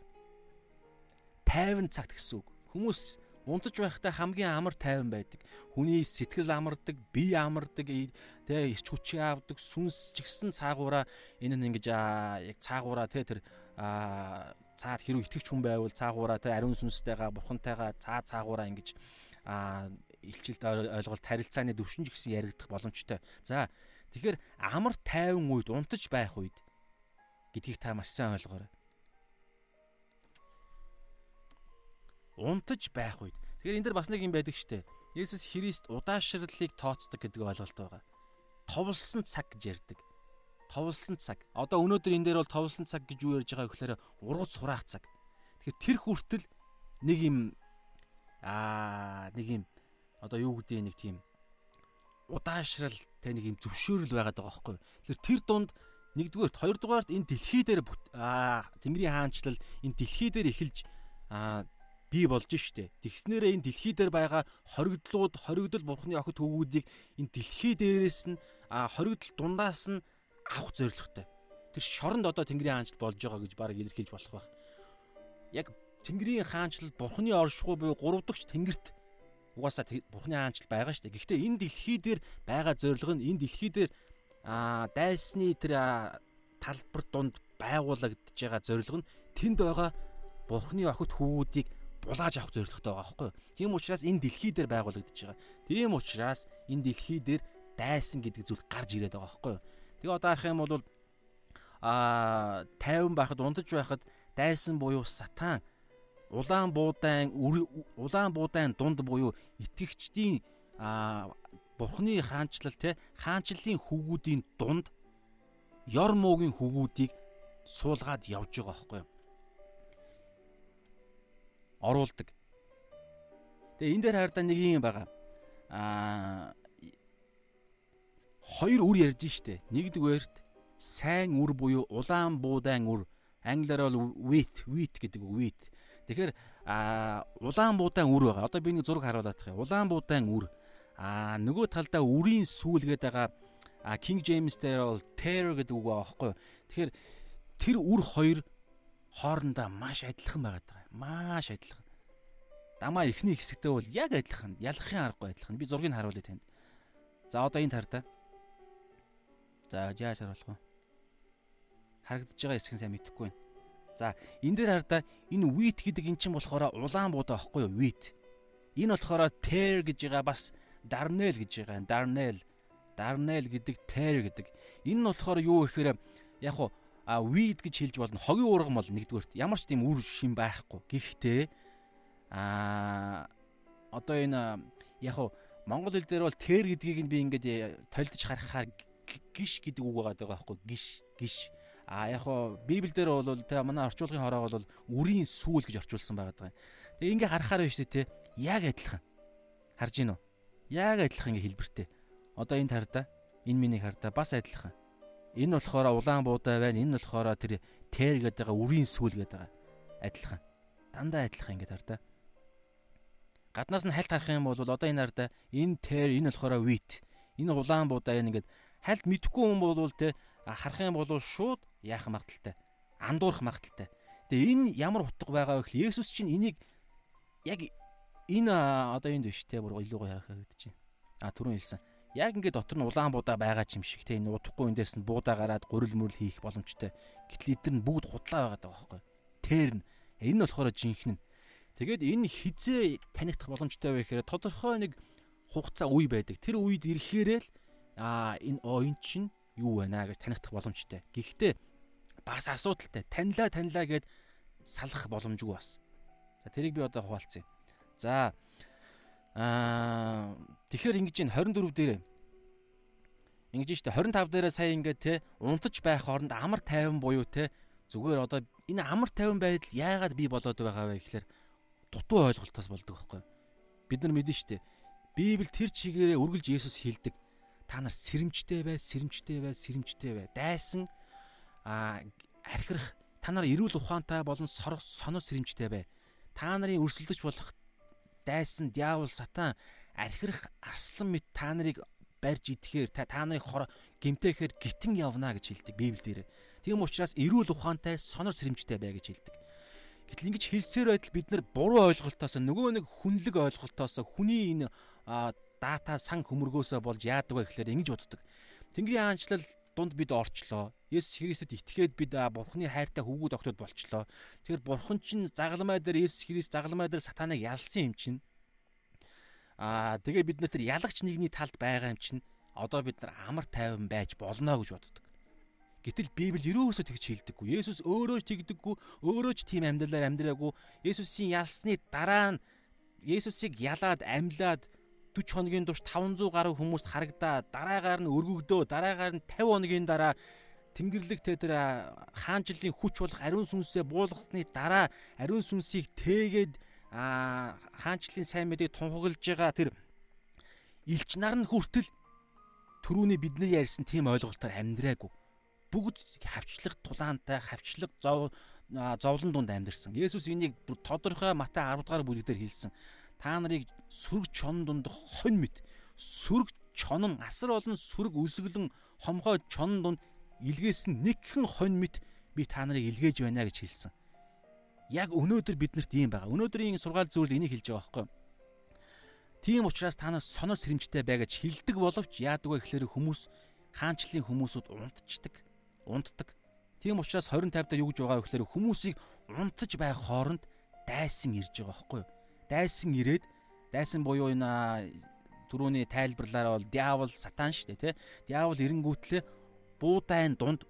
[SPEAKER 1] тайван цагт гэсэн үг. Хүмүүс унтаж байхдаа хамгийн амар тайван байдаг. Хүний сэтгэл амардаг, бие амардаг, тэ ирч хүчээ авдаг, сүнс ч гэсэн цаагаараа энэ нь ингэж яг цаагаараа тэ тэр цаад хэрэг итгэвч хүн байвал цаагаараа тэ ариун сүнстэйгаа бурхантайгаа цаа цаагаараа ингэж илчилт ойлголт харилцааны төвшин ч гэсэн яригдах боломжтой. За тэгэхээр амар тайван үед унтаж байх үед гэдгийг та маш сайн ойлгоорой. унтаж байх үед. Тэгэхээр энэ дэр бас нэг юм байдаг штэ. Есүс Христ удаашрлалыг тооцдог гэдэг ойлголт байгаа. Товлсон цаг гэж ярьдаг. Товлсон цаг. Одоо өнөөдөр энэ дээр бол товлсон цаг гэж юу ярьж байгаа гэхээр ургац сураах цаг. Тэгэхээр тэр хүртэл нэг юм аа нэг юм одоо юу гэдэг нэг тийм удаашрал тэ нэг юм зөвшөөрөл байгаад байгаа байхгүй. Тэгэхээр тэр дунд нэгдүгээрт хоёрдугаарт энэ дэлхий дээр аа Тэнгэрийн хаанчлал энэ дэлхий дээр эхэлж аа бий болж штэ. Тэгснээрээ энэ дэлхий дээр байгаа хоригдлууд, хоригдол бурхны охид хөвгүүдийг энэ дэлхий дээрээс нь хоригдол дундаас нь авах зорилготой. Тэр шоронд одоо Тэнгэрийн хаанчлал болж байгаа гэж баг илэрхийлж болох байх. Яг Тэнгэрийн хаанчлал бурхны оршихуй буюу гурав дахь тэнгэрт угаасаа бурхны хаанчлал байгаа штэ. Гэхдээ энэ дэлхий дээр байгаа зорилго нь энэ дэлхий дээр а дайсны тэр талбар донд байгуулагдж байгаа зорилго нь тэнд байгаа бурхны охид хөвгүүдийг булааж авах зорилготой байгаа байхгүй юу. Тийм учраас энэ дэлхий дээр байгуулагдаж байгаа. Тийм учраас энэ дэлхий дээр дайсан гэдэг зүйл гарч ирээд байгаа байхгүй юу. Тэгээ одоо харах юм бол аа 50 байхад ундаж байхад дайсан буюу сатан улаан буудаан улаан буудаан дунд буюу итгэгчдийн аа бурхны хаанчлал те хаанчлалын хүүгүүдийн дунд ёр муугийн хүүгүүдийг суулгаад явж байгаа байхгүй юу оруулдаг. Тэгээ энэ дээр хараа нэг юм байгаа. Аа хоёр үр ярьж штэ. Нэгдүгээрт сайн үр буюу улаан буудаан үр. Англиар бол wheat, wheat гэдэг үг wheat. Тэгэхээр улаан буудаан үр байгаа. Одоо би нэг зураг харуулах юм. Улаан буудаан үр. А нөгөө талдаа үрийн сүүл гэдэг байгаа. King James дээр бол tear гэдэг үг юу. Тэгэхээр тэр үр хоёр хоорондоо маш адилхан байгаа маш адилхан. Дамаа эхний хэсэгтээ бол яг адилхан. Ялахын аргагүй адилхан. Би зургийг харуулъя танд. За одоо энэ тартаа. За яаж харуулах вэ? Харагдаж байгаа хэсэг нь сайн мэдэхгүй байна. За энэ дээр хардаа энэ wheat гэдэг эн чинь болохоор улаан буудаа байхгүй юу? Wheat. Энэ болохоор tear гэж байгаа бас darnel гэж байгаа. Darnel. Darnel гэдэг tear гэдэг. Энэ нь болохоор юу гэхээр яг хуу а weed гэж хэлж болно. Хогийн уурган бол нэгдүгээрт ямар ч тийм үр шим байхгүй. Гэхдээ а одоо энэ яг хуу монгол хэл дээр бол тэр гэдгийг нь би ингээд э, толдож харахаар гиш гэдэг үг байгаа байхгүй гиш гиш а яг хуу библиэл дээр бол тэ манай орчуулгын хороо бол үрийн сүүл гэж орчуулсан байгаа юм. Тэгээ ингээ харахаар байна шүү дээ тэ яг адилхан. Харж гин үү? Яг адилхан ингээ хэлбэртэй. Одоо энэ тардаа энэ миний хардаа бас адилхан. Энэ болохоор улаан буудаа байна. Энэ болохоор тэр тээр гэдэг байгаа үрийн сүүл гэдэг байгаа. Адилхан. Дандаа адилхан ингээд хар та. Гаднаас нь хальт харах юм бол одоо энэ харда энэ тээр энэ болохоор wheat. Энэ улаан буудаа энэ ингээд хальт мэдхгүй хүн бол те харах юм бол шууд яах магадaltaй. Андуурах магадaltaй. Тэгээ энэ ямар утга байгаа вэ гэхэл Есүс чинь энийг яг энэ одоо энд биш те бүр илүү гоё харах гэж байна. А түрүүн хэлсэн яг ингээд дотор нь улаан буудаа байгаа юм шиг те энэ удахгүй эндээс нь буудаа гараад гурил мөрөл хийх боломжтой. Гэтэл эдгээр нь бүгд худлаа байгаа байхгүй. Тэр нь энэ нь болохоор жинхэнэ. Тэгээд энэ хизээ танигдах боломжтой вэ гэхээр тодорхой нэг хугацаа үе байдаг. Тэр үед ирэхээрээ л аа энэ оюун чинь юу байна гэж танигдах боломжтой. Гэхдээ бас асуудалтай. Танилаа танилаа гэд салах боломжгүй бас. За тэрийг би одоо хуваалцъя. За Аа тэгэхээр ингэж ин 24 дээр ингэж штэ 25 дээрээ сая ингээд те унтаж байх хооронд амар тайван буюу те зүгээр одоо энэ амар тайван байдал яагаад бий болоод байгаа вэ гэхээр дутуу ойлголтоос болдог байхгүй бид нар мэдэн штэ Библи тэр чигээрээ үргэлж Есүс хэлдэг та нар сэрэмжтэй бай, сэрэмжтэй бай, сэрэмжтэй бай. Дайсан а архирах та нар эрүүл ухаантай болон сонор сэрэмжтэй бай. Та нарын өрсөлдөж болох дайсан диавол сатан архирах арслан мэт та нарыг барьж идэхээр та та нарыг хор гимтэхээр гитэн явна гэж хэлдэг Библиэлд. Тийм учраас эрүүл ухаантай сонор сэрэмжтэй бай гэж хэлдэг. Гэтэл ингэж хэлсээр байтал бид нар буруу ойлголтоос нөгөө нэг хүнлэг ойлголтоос хүний энэ дата сан хөмөргөөсөө болж яадаг вэ гэхээр ингэж боддог. Тэнгэрийн хаанчлал дунд бид орчлоо. Есүс Христэд итгээд бид Бурхны хайртай хөвгүүд огтод болчлоо. Тэгэхээр Бурхан чинь загалмай дээр Есүс Христ загалмай дээр сатаныг ялсан юм чинь. Аа тэгээ бид нар тэр ялагч нэгний талд байгаа юм чинь одоо бид нар амар тайван байж болно гэж боддог. Гэтэл Библи ерөөсөө тэгж хэлдэггүй. Есүс өөрөө ч тэгдэггүй, өөрөө ч тийм амьдралаар амьдраагүй. Есүсийн ялсны дараа нь Есүсийг ялаад амьлаад 40 хоногийн турш 500 гаруй хүмүүс харагдаа, дараагаар нь өргөгдөө, дараагаар нь 50 хоногийн дараа Тэнгэрлэгтэй тэр хаанчлалын хүч болох ариун сүнсээ буулгасны дараа ариун сүнсийг тээгээд хаанчлалын сайн мэдээг тунхаглаж байгаа тэр элч нар нь хүртэл түрүүний бидний ярьсан тийм ойлголтоор амьдраагүй бүгд хавчлаг тулаантай хавчлаг зов зовлон дунд амьдэрсэн. Есүс энийг тодорхой Матай 10 дугаар бүлэгдэр хэлсэн. Та нарыг сүрэг чон дунд хонь мэт сүрэг чонон асар олон сүрэг үсгэлэн хомхой чон дунд илгээсэн нэгхэн хонь мэт би та нарыг илгээж байна гэж хэлсэн. Яг өнөөдөр биднэрт ийм байгаа. Өнөөдрийн сургаал зүйл энийг хэлж байгаа байхгүй юу? Тийм учраас та нар сонор сэрэмжтэй бай гэж хэлдэг боловч яадаг вэ гэхээр хүмүүс хаанчлалын хүмүүсүүд унтцдаг унтдаг. Тийм учраас 20 50 дээр юу гэж байгаа вэ гэхээр хүмүүсийг унтаж байх хооронд дайсан ирж байгаа байхгүй юу? Дайсан ирээд дайсан буюу энэ түрүүний тайлбарлаараа бол диавол сатан шүү дээ тий. Диавол эренгүүтлээ буудайн дунд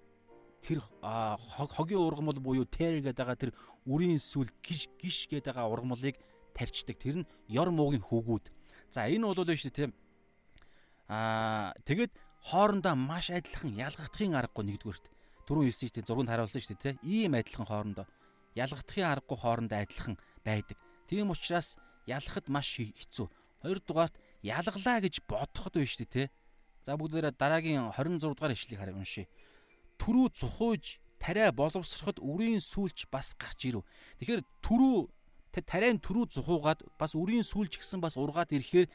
[SPEAKER 1] тэр хогийн ургамал буюу тер гэдэг байгаа тэр үрийн сүл гиш гиш гэдэг байгаа ургамлыг тарьчдаг. Тэр нь ёр муугийн хөвгүүд. За энэ бол шүү дээ тий. Аа тэгэд хоорондоо маш адилхан ялгахдахын аргагүй нэгдүгürt. Түрүүн хэлсэн шүү дээ зурганд харуулсан шүү дээ тийм адилхан хоорондоо ялгахдахын аргагүй хоорондоо адилхан байдаг. Тийм учраас ялахад маш хэцүү. Хоёрдугаарт ялглаа гэж бодоход биш шүү дээ За бүгдээрээ дараагийн 26 дугаар ишлэгийг хараа уншия. Төрүү цухууж тариа боловсроход үрийн сүүлч бас гарч ирв. Тэгэхээр төрүү тариан төрүү зухуугаад бас үрийн сүүлч гисэн бас ургаад ирэхээр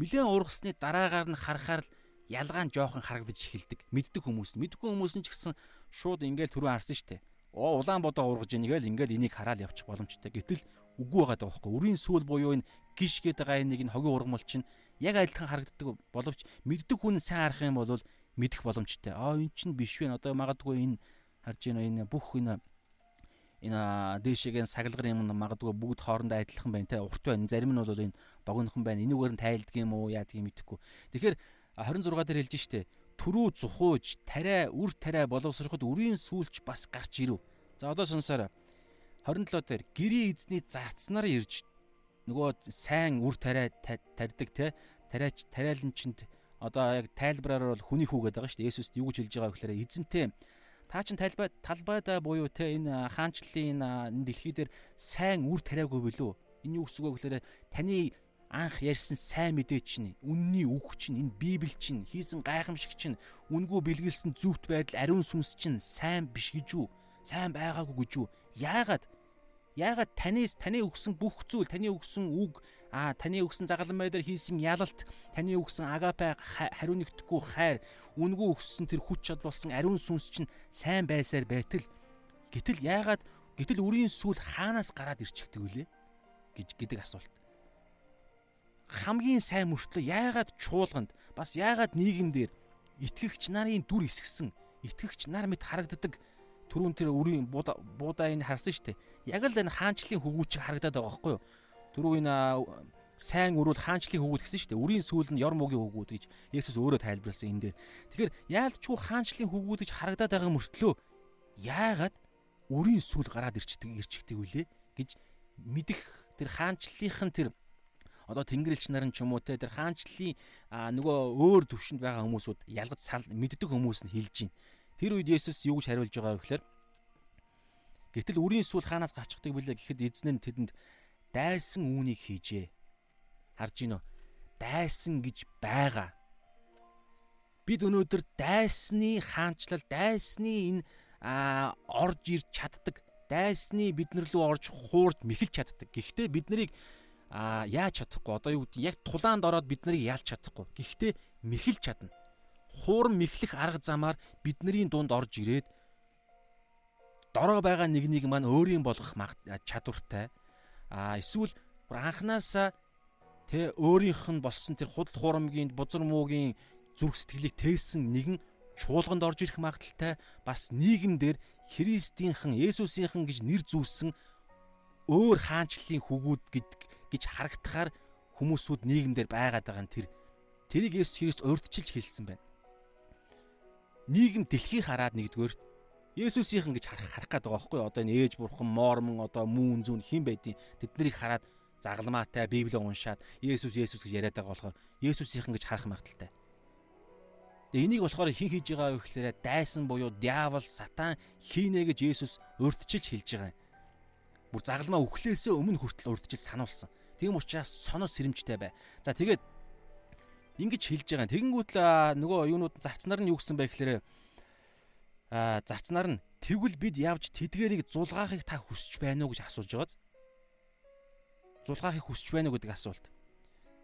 [SPEAKER 1] нэлээд ургасны дараагаар нь харахаар л ялгаан жоохон харагдаж эхэлдэг. Мэддэг хүмүүс. Мэдгүй хүмүүс нь ч гэсэн шууд ингээл түрүү харсан штэ. Оо улаан бодоо ургаж ингээл ингээл энийг хараад явчих боломжтой. Гэтэл үгүй байгаа даахгүй. Үрийн сүүл буюу энэ гიშ гэдэг гай нэг нь хогийн ургамал чинь яг адилхан харагддаг боловч мэддэг хүн сайн харах юм бол мэдэх боломжтой. Аа эн чинь биш вэ? Одоо магадгүй энэ харж байна энэ бүх энэ энэ дээшээгийн саглагар юм магадгүй бүгд хоорондоо адилхан байна те урт байна. Зарим нь бол энэ богинохон байна. Энүүгээр нь тайлдаг юм уу? Яадаг юм мэдэхгүй. Тэгэхээр 26 дээр хэлж штэ түрүү зухууж тариа үр тариа боловсроход үрийн сүүлч бас гарч ирв. За одоо сонсоорой. 27 дээр гэрийн эзний зарцнаар ирж нөгөө сайн үр тариа тарьдаг те тариач тариаланчинд одоо яг тайлбараар бол хүний хүү гэдэг байгаа шүү дээ. Есүс юу гэж хэлж байгаа гэхээр эзэнтэй та чин талбай талбайдаа буюу те энэ хаанчлалын энэ дэлхий дээр сайн үр тариагүй билүү? Энэ юу гэсэн үг вэ гэхээр таны анх ярьсан сайн мэдээ чинь үнний үг чинь энэ библи чинь хийсэн гайхамшиг чинь үнгүй бэлгэлсэн зүвт байдал ариун сүнс чинь сайн биш гэж үү сайн байгаагүй гэж үү яагаад? Яагаад танаас таны өгсөн бүх зүйл таны өгсөн үг а таны өгсөн загалмай дээр хийсэн ялалт таны өгсөн агапе хариу нэгдэхгүй хайр үнгүй өгсөн тэр хүч чадал болсон ариун сүнс чинь сайн байсаар байтал. Гэтэл яагаад гэтэл үрийн сүл хаанаас гараад ирчихдэг вүлээ гэж гэдэг асуулт хамгийн сайн мөртлөө яагаад чуулганд бас яагаад нийгэмдэр итгэгч нарын дүр эсгсэн итгэгч нар мэд харагддаг түрүүн тэр үрийн буудаа энэ харсан шүү дээ. Яг л энэ хаанчлалын хөвгүүч харагдаад байгаа байхгүй юу? Түрүү энэ сайн өрөөл хаанчлалын хөвгүүд гэсэн шүү дээ. Үрийн сүүл нь ёр мөгийн хөвгүүд гэж Есүс өөрөө тайлбарласан энэ дээр. Тэгэхээр яалтчгүй хаанчлалын хөвгүүд гэж харагдаад байгаа мөртлөө яагаад үрийн сүүл гараад ирчдэг ирчихдэг вүлээ гэж мэдэх тэр хаанчлалынхын тэр одоо тэнгэрлэгч нарын ч юм уу те тэр хаанчлалын нөгөө өөр төвшөнд байгаа хүмүүсүүд ялгаж сал мэддэг хүмүүс нь хэлж байна. Тэр үед Есүс юу гэж хариулж байгаа вэ гэхээр гэтэл үрийн сүл хаанаас гарчдаг бэлээ гэхэд эзэн нь тэдэнд дайсан үүнийг хийжээ. Харж гинөө? Дайсан гэж байгаа. бид өнөөдөр дайсны хаанчлал, дайсны энэ орж ирж чаддаг, дайсны биднэр лүү орж хуурж мэхэлж чаддаг. Гэхдээ бид нарыг яаж чадахгүй одоо юу гэдэг яг тулаанд ороод бид нарыг ялж чадахгүй. Гэхдээ мэхэлж чадна. Хуурн мэхлэх арга замаар бидний дунд орж ирээд дороо байгаа нэг нэг маань өөрийн болгох чадвартай. А эсвэл анханасаа тэ өөрийнх нь болсон тэр худал хуурмгийн бузар муугийн зүрх сэтгэлийг тээсэн нэгэн чуулганд орж ирэх магадaltaй бас нийгэмдэр Христийнхэн Есүсийнхэн гэж нэр зүүсэн өөр хаанчлалын хүүгүүд гэж харагдахаар хүмүүсүүд нийгэмдэр байгаад байгаа нь тэр тэрийг Есүс Христ урьдчилж хэлсэн байна. Нийгэм дэлхийг хараад нэгдүгээр Есүсийнхэн гэж харах харах гээд байгаа байхгүй юу? Одоо энэ ээж бурхан, мормон, одоо мөн зүүн хэн байдیں۔ Тэд нарыг хараад загламаатай Библийг уншаад Есүс Есүс гэж яриад байгаа болохоор Есүсийнхэн гэж харах магадaltaй. Тэгээ энийг болохоор хин хийж байгаа вэ гэхээр дайсан буюу диавол, сатан хийнэ гэж Есүс урьдчилж хэлж байгаа юм. Бүр загламаа үхлээсээ өмнө хүртэл урьдчилж сануулсан. Тийм учраас сонор сэрэмжтэй бай. За тэгээд ингэж хэлж байгаа. Тэгэнгүүт л нөгөө юунууд зарцнаар нь юу гэсэн бэ гэхээр а зарцнаар нь тэгвэл бид явж тэдгэрийг зулгаахыг та хүсэж байна уу гэж асууж байгааз. Зулгаахыг хүсэж байна уу гэдэг асуулт.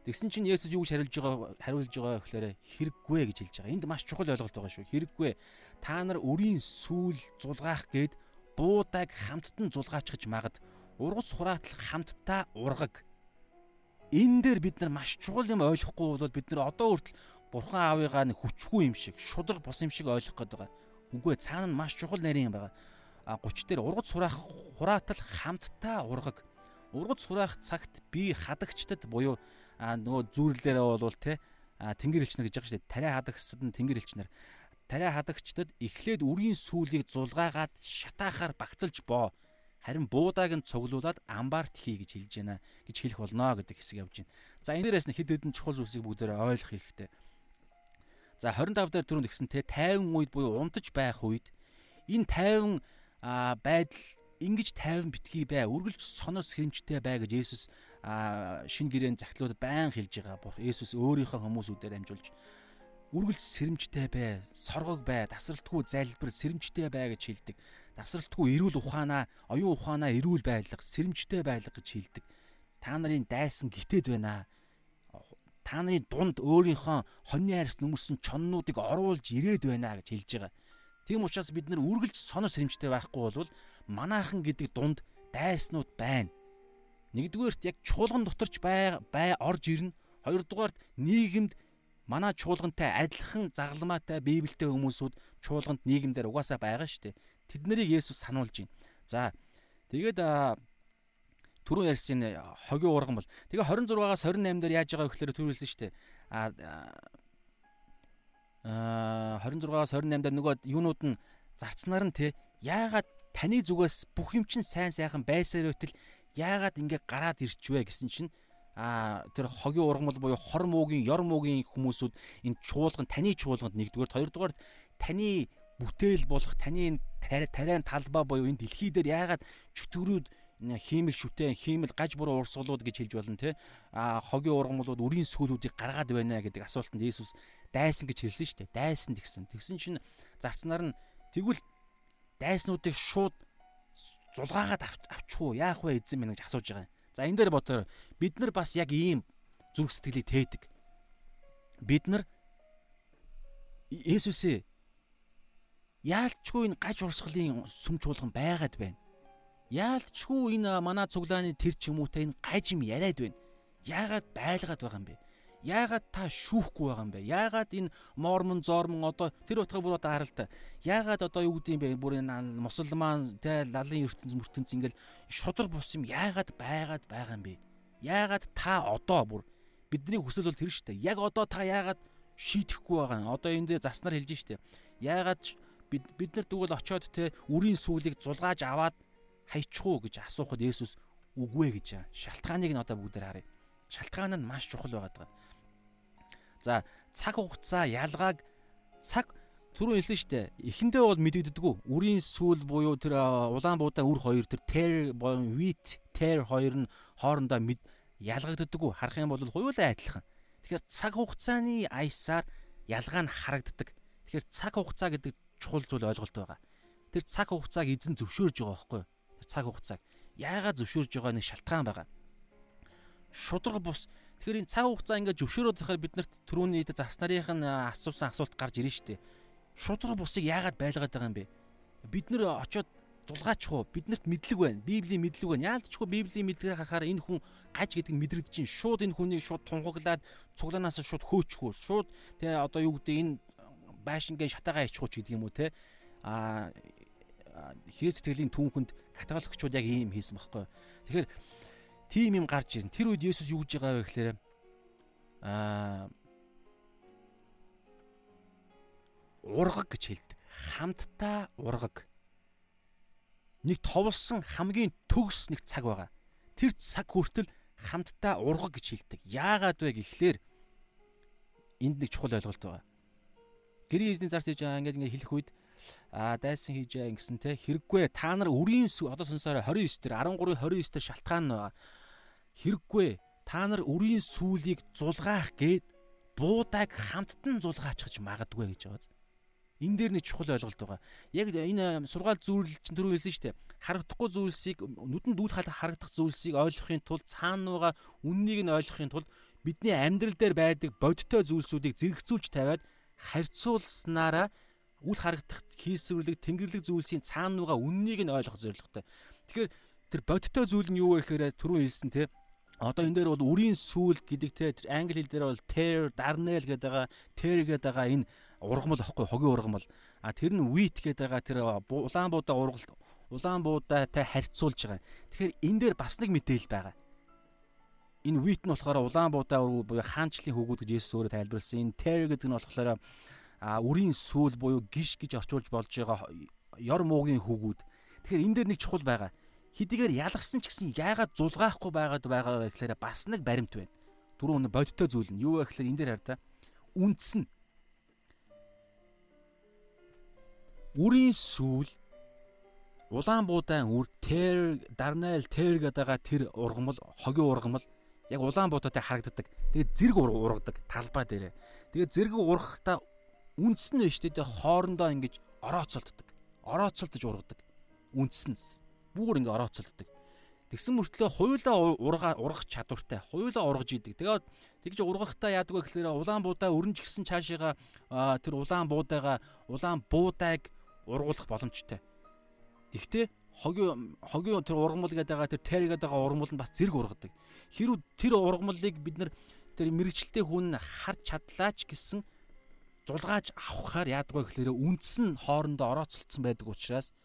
[SPEAKER 1] Тэгсэн чинь Есүс юу гэж хариулж байгаа хариулж байгаа гэхээр хэрэггүй гэж хэлж байгаа. Энд маш чухал ойлголт байгаа шүү. Хэрэггүй. Та нар өрийн сүүл зулгаах гээд буудаг хамттан зулгаачгаж магад ургац хураатал хамтдаа ургаг. Энэ дээр бид нар маш чухал юм ойлгохгүй бол бид нар одоо хүртэл Бурхан аавыгаа нэг хүчгүй юм шиг, шудраг бус юм шиг ойлгох гээд байгаа. Үгүй ээ цаана нь маш чухал нарийн юм байгаа. А 30 дээр ургац сураах хураатал хамтдаа ургаг. Ургац сураах цагт би хадагчдад буюу нөгөө зүүрлэлээрээ болвол те тэнгэр элчнэр гэж байгаа шүү дээ. Тариа хадагчдад нь тэнгэр элчнэр. Тариа хадагчдад эхлээд үрийн сүлийг зулгаагаад шатаахаар багцалж боо. Харин буудааг нь цуглуулад амбарт хий гэж хэлж байна гэж хэлэх болно гэдэг хэсэг явж байна. За энэ дээрээс нь хэд хэдэн чухал зүйлсийг бүгдээрээ ойлгох хэрэгтэй. За 25 дээр түрүүнд гисэн те тайван үед буюу унтаж байх үед энэ тайван байдал ингэж тайван битгий бай, үргэлж сонор сэрэмжтэй бай гэж Есүс шин гэрээн загтлууд байн хэлж байгаа. Есүс өөрийнхөө хүмүүсүүдээр амжуулж үргэлж сэрэмжтэй бай, соргог бай, тасралтгүй залбир, сэрэмжтэй бай гэж хэлдэг. Тасралтгүй эрүүл ухаанаа, оюун ухаанаа эрүүл байлга, сэрэмжтэй байлга гэж хэлдэг. Та нарын дайсан гитээд байна та нарын дунд өөрийнхөө хоньны хайрс нүмерсэн чоннуудыг оруулж ирээд байна гэж хэлж байгаа. Тийм учраас бид нар үргэлж сонор сэрэмжтэй байхгүй бол манаахан гэдэг дунд дайснууд байна. Нэгдүгээрт яг чуулган доторч бай бай орж ирнэ. Хоёрдугаарт нийгэмд манай чуулгантай адилхан загламаатай библиэтэй хүмүүсүүд чуулганд нийгэмдэр угаасаа байгаа шүү дээ. Тэд нарыг Есүс сануулж байна. За тэгээд түрүүн ярьсан хогийн урган бол тэгээ 26-аас 28 дээр яаж байгаа вэ гэхээр түрүү хэлсэн шүү дээ. А 26-аас 28 дээр нөгөө юунууд нь зарцнаар нь те яагаад таны зүгээс бүх юм чинь сайн сайхан байсаар өтөл яагаад ингэ гараад ирчвэ гэсэн чинь а тэр хогийн ургамал буюу хор муугийн ёр муугийн хүмүүсүүд энэ чуулган таны чуулганд нэгдүгээр хоёрдугаар таны бүтээл болох таны тариан талбай буюу энэ дэлхий дээр яагаад чөтгөрүүд хиймэл шүтээ хиймэл гаж буруу урсгалууд гэж хэлж болно те? А хогийн ургамлууд үрийн сүүлүүдийг гаргаад байна гэдэг асуултанд Иесус дайсан гэж хэлсэн шүү дээ. Дайсан тэгсэн. Тэгсэн чинь зарцнаар нь тэгвэл дайснуудыг шууд зулгаагаад авчихуу яах вэ эзэн минь гэж асууж байгаа юм. За энэ дээр бодоор бид нар бас яг ийм зүрх сэтгэлийг тээдэг. Бид нар Есүсээ яалтчгүй энэ гаж урсгалын сүм чуулган байгаад байна Яалтчгүй энэ манай цуглааны тэр ч юм уу та энэ гажим яриад байна. Яагаад байлгаад байгаа юм бэ? Яагаад та шүүхгүй байгаа юм бэ? Яагаад энэ мормон зормон одоо тэр утга бүр одоо харалта. Яагаад одоо юу гэдэм бэ? Бүр энэ мусульман тэ лалын ертөнц мөртөнц ингээл шудар бус юм яагаад байгаад байгаа юм бэ? Яагаад та одоо бүр бидний хүсэл бол тэр шүү дээ. Яг одоо та яагаад шийдэхгүй байгаа юм? Одоо энэ дээр заснаар хэлж штэ. Яагаад бид бид нар тэгвэл очиод те үрийн сүлийг зулгааж аваад хайчихуу гэж асуухад Есүс үгүй гэж. Шалтгааныг нь одоо бүгдээр харъя. Шалтгаан нь маш чухал байгаад байгаа. За цаг хугацаа ялгааг цаг түрүү хэлсэн дээ. Эхэндээ бол мэдэгддэггүй. Үрийн сүүл буюу тэр улаан буудаа үр хоёр тэр ter wheat ter хоёр нь хоорондоо ялгагддаггүй. Харах юм бол хоёулаа адилхан. Тэгэхээр цаг хугацааны аясаар ялгаа нь харагддаг. Тэгэхээр цаг хугацаа гэдэг чухал зүйл ойлголт байгаа. Тэр цаг хугацааг эзэн зөвшөөрж байгаа байхгүй юу? Тэр цаг хугацааг яагаад зөвшөөрж байгаа нэг шалтгаан байгаа. Шудраг бус Тэгэхээр энэ цаг хугацаа ингээд зөвшөөрөөд байхаар биднэрт түрүүний зас нарын асуусан асуулт гарч ирнэ шүү дээ. Шудраг бусыг яагаад байлгаад байгаа юм бэ? Бид нэр очиод зулгаач хуу биднэрт мэдлэг байна. Библийн мэдлэг байна. Яалтчгүй Библийн мэдлэгийг харахаар энэ хүн гаж гэдэг нь мэдрэгдэж чинь шууд энэ хүнийг шууд тунгаглаад цуглаанаас шууд хөөчихгүй. Шууд тэ одоо юу гэдэг энэ байшингийн шатаагаа ичихгүй ч гэдэг юм уу те. А Христ сэтгэлийн түүхэнд католикчууд яг ийм хийсэн баггүй. Тэгэхээр тийм юм гарч ирнэ. Тэр үед Есүс юу гэж байгаа вэ гэхээр аа ургаг гэж хэлдэг. Хамтдаа ургаг. Нэг товлсон хамгийн төгс нэг цаг байгаа. Тэр цаг хүртэл хамтдаа ургаг гэж хэлдэг. Яагаад вэ гэхлээр энд нэг чухал ойлголт байгаа. Гэрийн эзний зарц хийж байгаа ингээд ингээд хэлэх үед а дайсан хийж байгаа гэсэн те хэрэггүй та нар үрийн одоо сонсороо 29 дээр 13 29 дээр шалтгаан байгаа Хэрэггүй та нар үрийн сүлийг зулгаах гээд буудаг хамттан зулгаачихж магадгүй гэж байгаа. Энэ дээр нэг чухал ойлголт байгаа. Яг энэ сургаал зүйрлэл чинь түрүү хэлсэн шүү дээ. Харагдахгүй зүйлсийг нүдэнд дүүд хал харагдах зүйлсийг ойлгохын тулд цаана байгаа үннийг нь ойлгохын тулд бидний амьдрал дээр байдаг бодиттой зүйлсүүдийг зэрэгцүүлж тавиад харьцуулснараа үл харагдах хийсвэрлэг тэнгэрлэг зүйлсийн цаана байгаа үннийг нь ойлгох зорилготой. Тэгэхээр тэр бодиттой зүйл нь юу вэ гэхээр түрүү хэлсэн те Одоо энэ дээр бол үрийн сүүл гэдэг те англи хэл дээр бол tear, darnel гэдэг байгаа, tear гэдэг байгаа энэ ургамал аахгүй хогийн ургамал. А тэр нь wheat гэдэг байгаа тэр улаан буудаа ургалт улаан буудаатай харьцуулж байгаа. Тэгэхээр энэ дээр бас нэг мэдээлэл байгаа. Энэ wheat нь болохоор улаан буудаа буюу хаанчлалын хөвгүүд гэж Есүс өөрөө тайлбарласан. Энэ tear гэдэг нь болохоор а үрийн сүүл буюу гиш гэж орчуулж болж байгаа ёр муугийн хөвгүүд. Тэгэхээр энэ дээр нэг чухал байгаа хэдийгээр ялгсан ч гэсэн яагаад зулгаахгүй байгаад байгаа вэ гэхээр бас нэг баримт байна. Түрүүн бодиттой зүйл нь юу вэ гэхээр энэ дээр хар та үндс нь үрийн сүүл улаан буудаан үр тэр дарнайл тэр гэдэг тэр ургамал хогийн ургамал яг улаан буудаатай харагддаг. Тэгээд зэрэг ургадаг талбай дээрээ. Тэгээд зэрэг ургахтаа үндс нь биш тэгээд хоорондоо ингэж орооцолддог. Орооцолдож ургадаг. Үндс нь бүр ингээ орооцолддог. Тэгсэн мөртлөө хуйлаа ургаа ургах чадвартай. Хуйлаа ургаж идэг. Тэгээд тэгж ургахтаа яадаг вэ гэхээр улаан буудаа өрнж гисэн цаашаага тэр улаан буудаага улаан буудааг ургуулах боломжтой. Тэгтээ хогийн хогийн тэр ургамал гэдэг байгаа тэр тайр гэдэг байгаа ургамал нь бас зэрэг ургадаг. Хэрв тэр ургамлыг бид нар тэр мэрэгчлээ хүн харж чадлаач гэсэн зулгааж авахаар яадаг вэ гэхээр үндс нь хоорондоо орооцолцсон байдаг учраас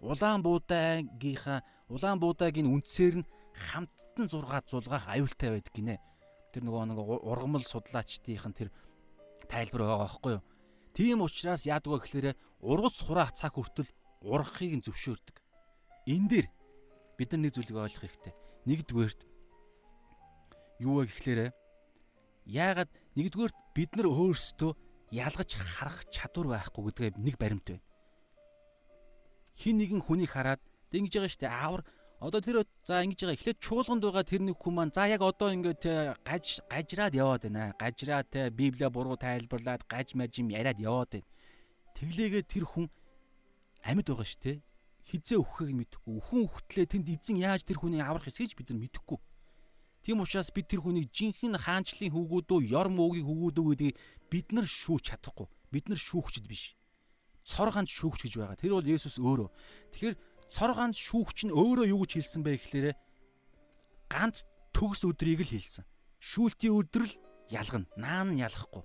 [SPEAKER 1] улаан буудаагийнхаа улаан буудаагийн үндсээр нь хамттан зургаад зулгаах аюултай байдаг гинэ. Тэр нөгөө нэг ургамал судлаачдын тэр тайлбар байгаа байхгүй юу? Тийм учраас яадаг вэ гэхээр ургац хураах цаг хүртэл ургахыг нь зөвшөөрдөг. Энэ дээр бид нар нэг зүйлийг ойлгох хэрэгтэй. Нэгдүгээрт юу вэ гэхээр яагаад нэгдүгээрт бид нар өөрсдөө ялгаж харах чадвар байхгүй гэдгээ нэг баримт байна хин нэгэн хүнийг хараад ингэж байгаа штэ аавар одоо тэр за ингэж байгаа эхлээд чуулганд байгаа тэр нэг хүн маань за яг одоо ингээд гаж гажраад яваад байна. Гажраад те библиа буруу тайлбарлаад гаж маж юм яриад яваад байна. Тэглээгээ тэр хүн амьд байгаа штэ. Хизээ өөхөхийг мэдэхгүй. Үхэн хөтлөө тэнд эзэн яаж тэр хүнийг аврах эсгэж бид нар мэдэхгүй. Тийм учраас бид тэр хүнийг жинхэнэ хаанчлалын хөвгүүдөө, ёр муугийн хөвгүүдөө гэдгийг бид нар шүүж чадахгүй. Бид нар шүүгчд биш цор ганц шүүгч гэж байгаа. Тэр бол Есүс өөрөө. Тэгэхээр цор ганц шүүгч нь өөрөө юу гэж хэлсэн бэ гэхлээрэ ганц төгс өдрийг л хэлсэн. Шүүлтийн өдөр л ялгана. Наан ялахгүй.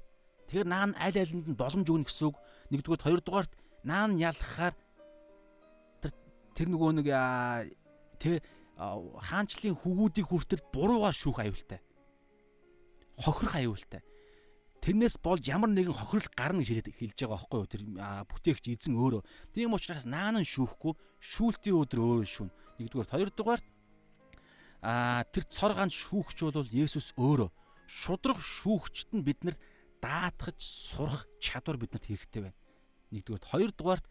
[SPEAKER 1] Тэгэхээр наан аль алинд нь боломж өгнө гэсэн үг. Нэгдүгээр хоёрдугаарт наан ялахаар тэр нөгөө нэг тэ хаанчлалын хөвгүүдийг хүртэл буруугаар шүүх аюултай. Хохирох аюултай тэрнээс болж ямар нэгэн хохирол гарна гэж хэлж байгаа байхгүй юу тэр бүтээгч эзэн өөрөө. Тийм учраас наан нь шүүхгүй шүүлтийн өдөр өөрөө шүүн. Нэгдүгээр хоёрдугаар а тэр цор ганц шүүгч бол Есүс өөрөө. Шудрах шүүгчт нь биднэрт даатгаж сурах чадвар биднэрт хэрэгтэй байна. Нэгдүгээр хоёрдугаарт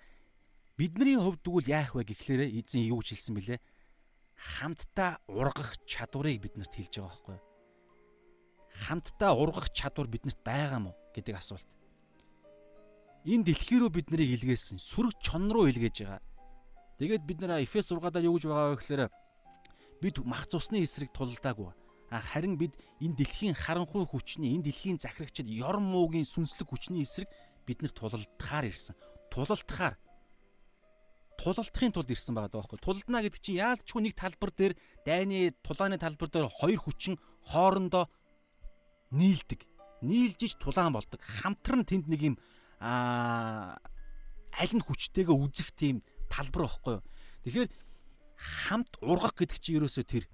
[SPEAKER 1] бидний хувьд тэгвэл яах вэ гэхлээрэ эзэн юу гэж хэлсэн бэлээ? Хамтдаа ургах чадварыг биднэрт хэлж байгаа байхгүй юу? хамтдаа ургах чадвар биднэрт байгаа мó гэдэг асуулт. энэ дэлхий рүү бид нарыг илгээсэн. Сүрэг чон руу илгээж байгаа. Тэгээд бид нар Эфес 6-аар юу гэж байгаа вэ гэхээр бид мах цусны эсрэг тулдаагүй. А харин бид энэ дэлхийн харанхуй хүчний, энэ дэлхийн захирагчид ёрм муугийн сүнслэг хүчний эсрэг бид нар тулалдахаар ирсэн. Тулалдахаар тулалдахын тулд ирсэн байгаа даахгүй. Тулалдана гэдэг чинь яаж ч нэг талбар дээр дайны тулааны талбар дээр хоёр хүчин хоорондоо нийлдэг. Нийлжиж тулаан болдог. Хамтран тэнд нэг юм аа аль нь хүчтэйгээ үзэх тийм талбар байхгүй юу. Тэгэхээр хамт ургах гэдэг чинь ерөөсөө тэр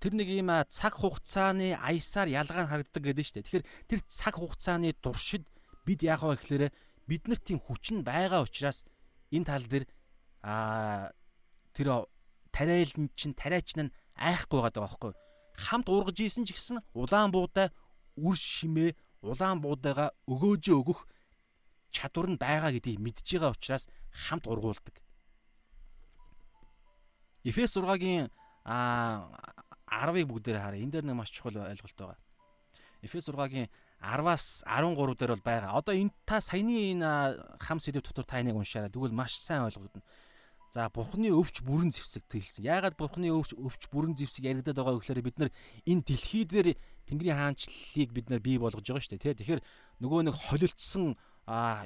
[SPEAKER 1] тэр нэг юм цаг хугацааны аясаар ялгаа харагддаг гэдэг нь шүү дээ. Тэгэхээр тэр цаг хугацааны туршид бид яах вэ гэхээр бид нарт тийм хүч нь байгаа учраас энэ тал дээр а тэр тариалан чин тариач нь айхгүй байгаа байхгүй хамт ургаж ийсэн ч гэсэн улаан буудаа үр шимээ улаан буудаага өгөөжөө өгөх чадвар нь байгаа гэдгийг мэдж байгаа учраас хамт ургуулдаг. Эфес 6-гийн а 10-ыг бүгдээр хараа. Энэ дээр нэг маш чухал ойлголт байгаа. Эфес 6-гийн 10-аас 13 дээр бол байгаа. Одоо энэ та саяны энэ хам сэдв дотор та энийг уншаарай. Тэгвэл маш сайн ойлгогдно. За бурхны өвч бүрэн зэвсэг тэлсэн. Яагаад бурхны өвч өвч бүрэн зэвсэг яригадаад байгаа гэхээр бид нар энэ дэлхий дээр Тэнгэрийн хаанчлалыг бид нар бий болгож байгаа шүү дээ. Тэгэхээр нөгөө нэг холилдсон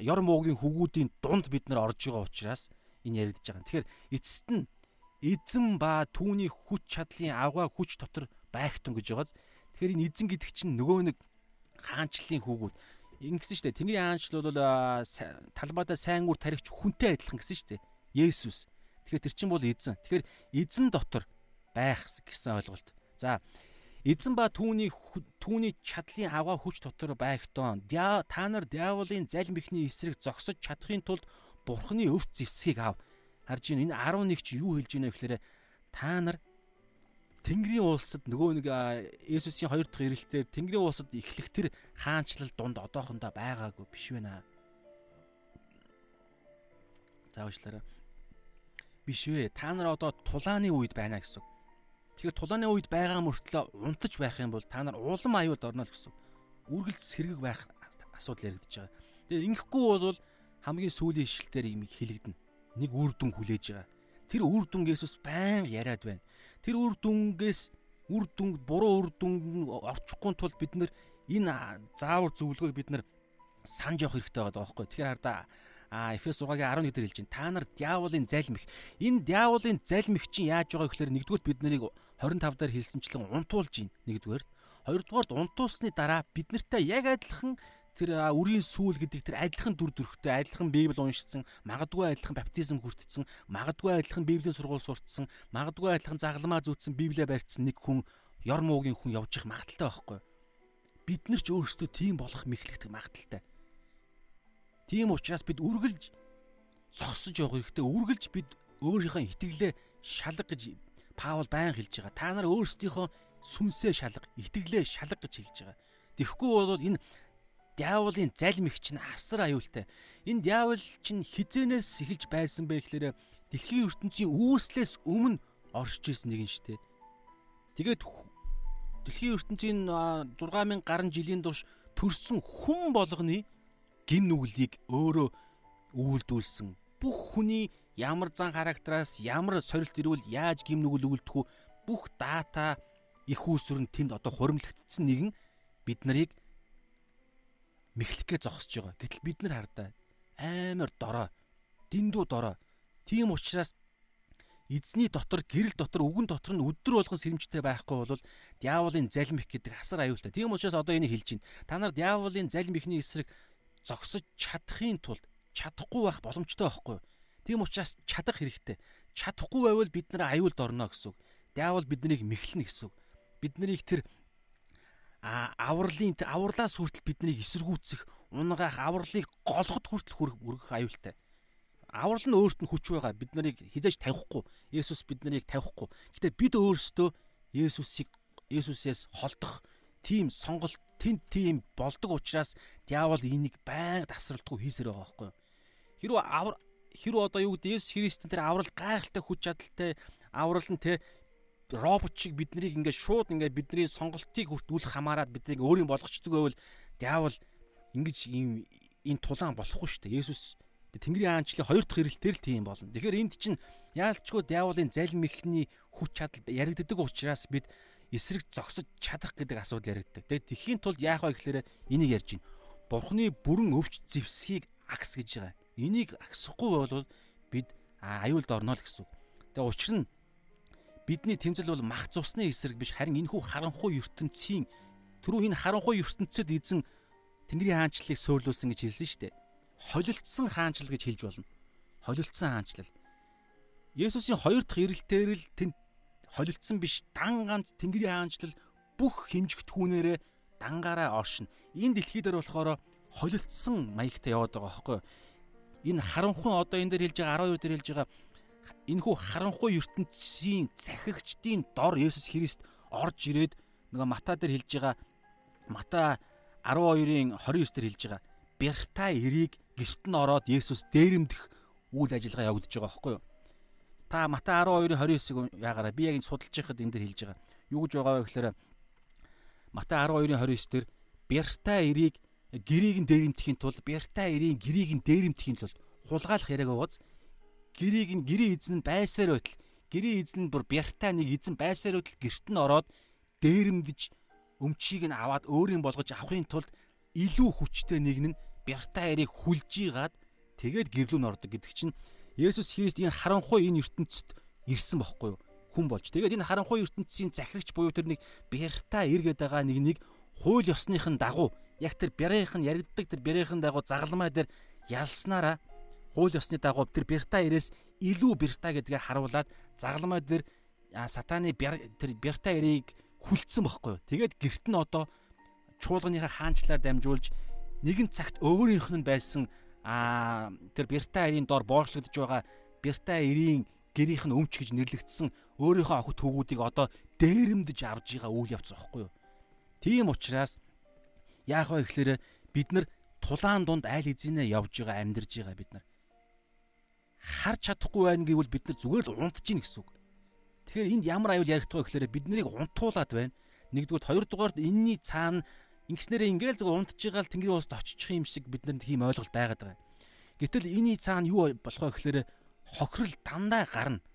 [SPEAKER 1] ёр муугийн хөвгүүдийн дунд бид нар орж байгаа учраас энэ яригдж байгаа. Тэгэхээр эцэст нь эзэн ба түүний хүч чадлын авгаа хүч дотор байгтун гэж байгааз. Тэгэхээр энэ эзэн гэдэг чинь нөгөө нэг хаанчлалын хүүгүүд ингэсэн шүү дээ. Тэнгэрийн хаанчл бол талбайдаа сайн үр тарихч хүнтэй адилхан гэсэн шүү дээ. Есүс. Тэгэхээр тэр чинь бол эзэн. Тэгэхээр эзэн дотор байх гэсэн ойлголт. За эзэн ба түүний түүний чадлын аваа хүч дотор байхтон та нар диаволын залмихны эсрэг зогсож чадахын тулд бурхны өвч зэвсгийг ав. Харж ийн энэ 11 чи юу хэлж байна вэ гэхээр та нар Тэнгэрийн улсад нөгөө нэг Есүсийн хоёр дахь ирэлтээр Тэнгэрийн улсад эхлэх тэр хаанчлал дунд одоохондоо байгаагүй биш вэ наа. Заавчлаарай. Биш вэ? Та нар одоо тулааны үед байна гэсэн. Тэгэхээр тулааны үед байгаа мөртлөө унтаж байх юм бол та нар улам аюулд орно л гэсэн. Үргэлж сэргэг байх асуудал яригдж байгаа. Тэгээ ингэхгүй бол хамгийн сүүлийн ишлэлээр юм хэлэгдэнэ. Нэг үр дүн хүлээж байгаа. Тэр үр дүн Есүс байн яриад байна тэр үр дүнгээс үр дүн буруу үр дүн орчихгүй тул бид нэр энэ заавар зөвлөгөөг бид нар санаж явах хэрэгтэй байгаа байхгүй. Тэгэхээр хардаа А Эфес 6-гийн 11 дээр хэлж байна. Та нар диаволын залмих. Энэ диаволын залмих чинь яаж байгаа гэхээр нэгдүгээр бид нарыг 25 дээр хэлсэнчлэн унтуулж байна. Нэгдүгээр. Хоёрдугаард унтуусны дараа бид нартай яг адилхан тэр үрийн сүүл гэдэг тэр адилхан дүр төрхтэй адилхан Библи уншицсан, магадгүй адилхан баптизм хүртсэн, магадгүй адилхан Библийн сургууль суртсан, магадгүй адилхан загламаа зүүцсэн Библиэ барьцсан нэг хүн ёр муугийн хүн явж их магадaltaй байхгүй. Бид нар ч өөрсдөө тийм болох мэхлэгдэх магадaltaй. Тийм учраас бид үргэлж зогсож явах хэрэгтэй. Үргэлж бид өөрийнхөө итгэлээ шалга гэж Паул байн хэлж байгаа. Та нар өөрсдийнхөө сүнсээ шалга, итгэлээ шалга гэж хэлж байгаа. Тэгэхгүй бол энэ диаволын залмих чинь асар аюултай. Энэ диавол чинь хизэнээс эхэлж байсан бэ гэхээр дэлхийн ертөнцийн үүслээс өмнө оршиж исэн нэгэн штэ. Тэгээд дэлхийн ертөнцийн 6000 гаруй жилийн турш төрсэн хүн болгоны гин нүглийг өөрөө үйлдүүлсэн. Бүх хүний ямар зан характераас ямар сорилт ирвэл яаж гим нүгэл үлдэх үү бүх дата их үүсвэр нь тэнд одоо хуримлагдсан нэгэн бид нарыг мэхлэхгээ зогсож байгаа. Гэтэл бид нар хардаа амар дорой, дэндүү дорой. Тийм учраас эзний дотор гэрэл дотор үгэн дотор нь өдөр болгон сэрэмжтэй байхгүй бол диаволын залмих гэдэг асар аюултай. Тийм учраас одоо энийг хэлж байна. Та нар диаволын залмихны эсрэг зогсож чадахын тулд чадахгүй байх боломжтой байхгүй. Тийм учраас чадах хэрэгтэй. Чадахгүй байвал бид нар аюулд орно гэсэн үг. Диавол биднийг мэхлэнэ гэсэн үг. Бид нарыг тэр авралын авралаас хүртэл биднийг эсэргүүцэх, унгаах, авралыг голоход хүртэл хүргэх аюултай. Аврал нь өөрт нь хүч байгаа. Бид нарыг хизээж тавихгүй. Есүс бид нарыг тавихгүй. Гэтэ бид өөрсдөө Есүсийг Есүсээс холдох тийм сонголт тэнд тийм болдог учраас диавол энийг байнга тасралтгүй хийсээр байгаа байхгүй юу? Хэрвээ авар хэрвээ одоо юу гэдэг Есүс Христэн тэр аврал гайхалтай хүч чадалтай аврал нь те робот шиг биднийг ингээд шууд ингээд бидний сонголтыг хүртүүлэх хамаарад биднийг өөрийн болгочдөг байвал диавол ингэж ийм энэ тулаан болохгүй шүү дээ. Есүс Тэнгэрийн хаанчлалын хоёр дахь ирэлтээр л тийм болно. Тэгэхээр энд чинь яалчгүй диаволын залим ихний хүч чадал яригддаг учраас бид эсрэг зогсож чадах гэдэг асуудал яригддаг. Тэгээд тэхийн тулд яах вэ гэхээр энийг ярьж байна. Бурхны бүрэн өвч зевсгийг агс гэж байгаа. Энийг агсахгүй бол бид аюулд орно л гэсэн. Тэгээ учир нь бидний тэмцэл бол мах цусны эсрэг биш харин энэхүү харанхуй ертөнцийн түрүү энэ харанхуй ертөнцид эзэн Тэнгэрийн хаанчлалыг суйрлуулсан гэж хэлсэн шүү дээ. Холилдсон хаанчлал гэж хэлж болно. Холилдсон хаанчлал. Есүсийн хоёр дахь ирэлтээр л тэнд холилдсон биш дан ганц Тэнгэрийн хаанчлал бүх хэмжигдэхүүнээрээ дангаараа оршино. Энэ дэлхий дээр болохоор холилдсон маягтай яваад байгаа юу? Энэ харанхуй одоо энэ дээр хэлж байгаа 12 дээр хэлж байгаа энэхүү харанхуй ертөнцийн захирагчдын дор Есүс Христ орж ирээд нөгөө Мата дээр хэлж байгаа Мата 12-ын 29 дээр хэлж байгаа Берта эрийг герт нь ороод Есүс дээрэмдэх үйл ажиллагаа явагдаж байгаа байхгүй юу? Та Мата 12-ын 29-ыг яагараа би яг энэ судалж байхад энэ дээр хэлж байгаа. Юу гэж байгаа вэ гэхээр Мата 12-ын 29 дээр Берта эрийг гэрийг нь дээрэмдэхийн тулд Берта эрийн гэрийг нь дээрэмдэхийн тулд хулгайлах яриаг ууз гэрийг нь гэрийн эзэн нь байсаар байтал гэрийн эзэн нь бүр бяртаа нэг эзэн байсаар байтал герт нь ороод дээрэмдэж өмчийг нь аваад өөрийн болгож авахын тулд илүү хүчтэй нэг нь бяртаа ярийг хүлжийгаад тэгээд гэрлүү нь ордог гэдэг чинь Есүс Христ энэ харанхуй энэ ертөнцид ирсэн бохгүй юу? Хүн болж. Тэгээд энэ харанхуй ертөнцийн захирагч буюу тэр нэг бяртаа эргээд байгаа нэг нэг хууль ёсныхын дагуу яг тэр бярынх нь яригддаг тэр бярынхын дагуу загалмай дээр ялснараа хууль ёсны дагуу тэр бирта ирээс илүү бирта гэдгээ харуулад загалмай дээр сатаны тэр бирта ирийг хүлцсэн байхгүй юу. Тэгээд герт нь одоо чуулганыхаа хаанчлаар дамжуулж нэгэн цагт өөрийнх нь байсан а тэр бирта ирийн дор боорчлогдож байгаа бирта ирийн гэрийнх нь өмч гэж нэрлэгдсэн өөрийнхөө охид хүүгүүдийг одоо дээрэмдэж авж байгаа үйл явц байхгүй юу. Тийм учраас яах вэ гэхээр бид нар тулаан дунд айл эзэнэ явж байгаа амьдарж байгаа бид нар харж чадахгүй байна гэвэл бид нар зүгээр л унтж гин гэсэн үг. Тэгэхээр энд ямар аюул яригдах вэ гэхээр бид нарыг унтуулад байна. Нэгдүгээр хоёрдугаард энэний цаана ингэснээрээ ингээл зөв унтж байгаа л тэнгэрийн уст оччих юм шиг бид нарт тийм ойлголт байгаад байгаа. Гэтэл энэний цаана юу болох вэ гэхээр хохирол дандаа гарна.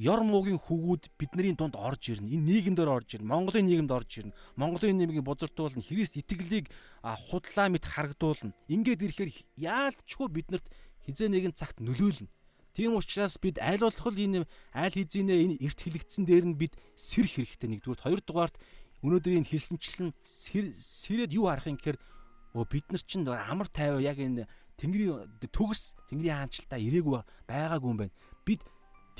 [SPEAKER 1] Ёр муугийн хөвгүүд бидний дунд орж ирнэ. Энэ нийгэмдэр орж ирнэ. Монголын нийгэмд орж ирнэ. Монголын нийгмийг бузартуулна. Христ итгэлийг худлаа мэт харагдуулна. Ингээд ирэхээр яалтчгүй биднэрт хизээ нэгэн цагт нөлөөлнө. Тийм учраас бид аль болох энэ аль хэзээ энэ эрт хилэгдсэн дээр нь бид сэрх хэрэгтэй нэгдүгээр хоёрдугаарт өнөөдрийн хэлсэнчлэн сэрээд юу харах юм гэхээр өө бид нар чинь амар тайваа яг энэ тэнгэрийн төгс тэнгэрийн хаанчлалтаа ирээгүй байгаагүй юм байна. Бид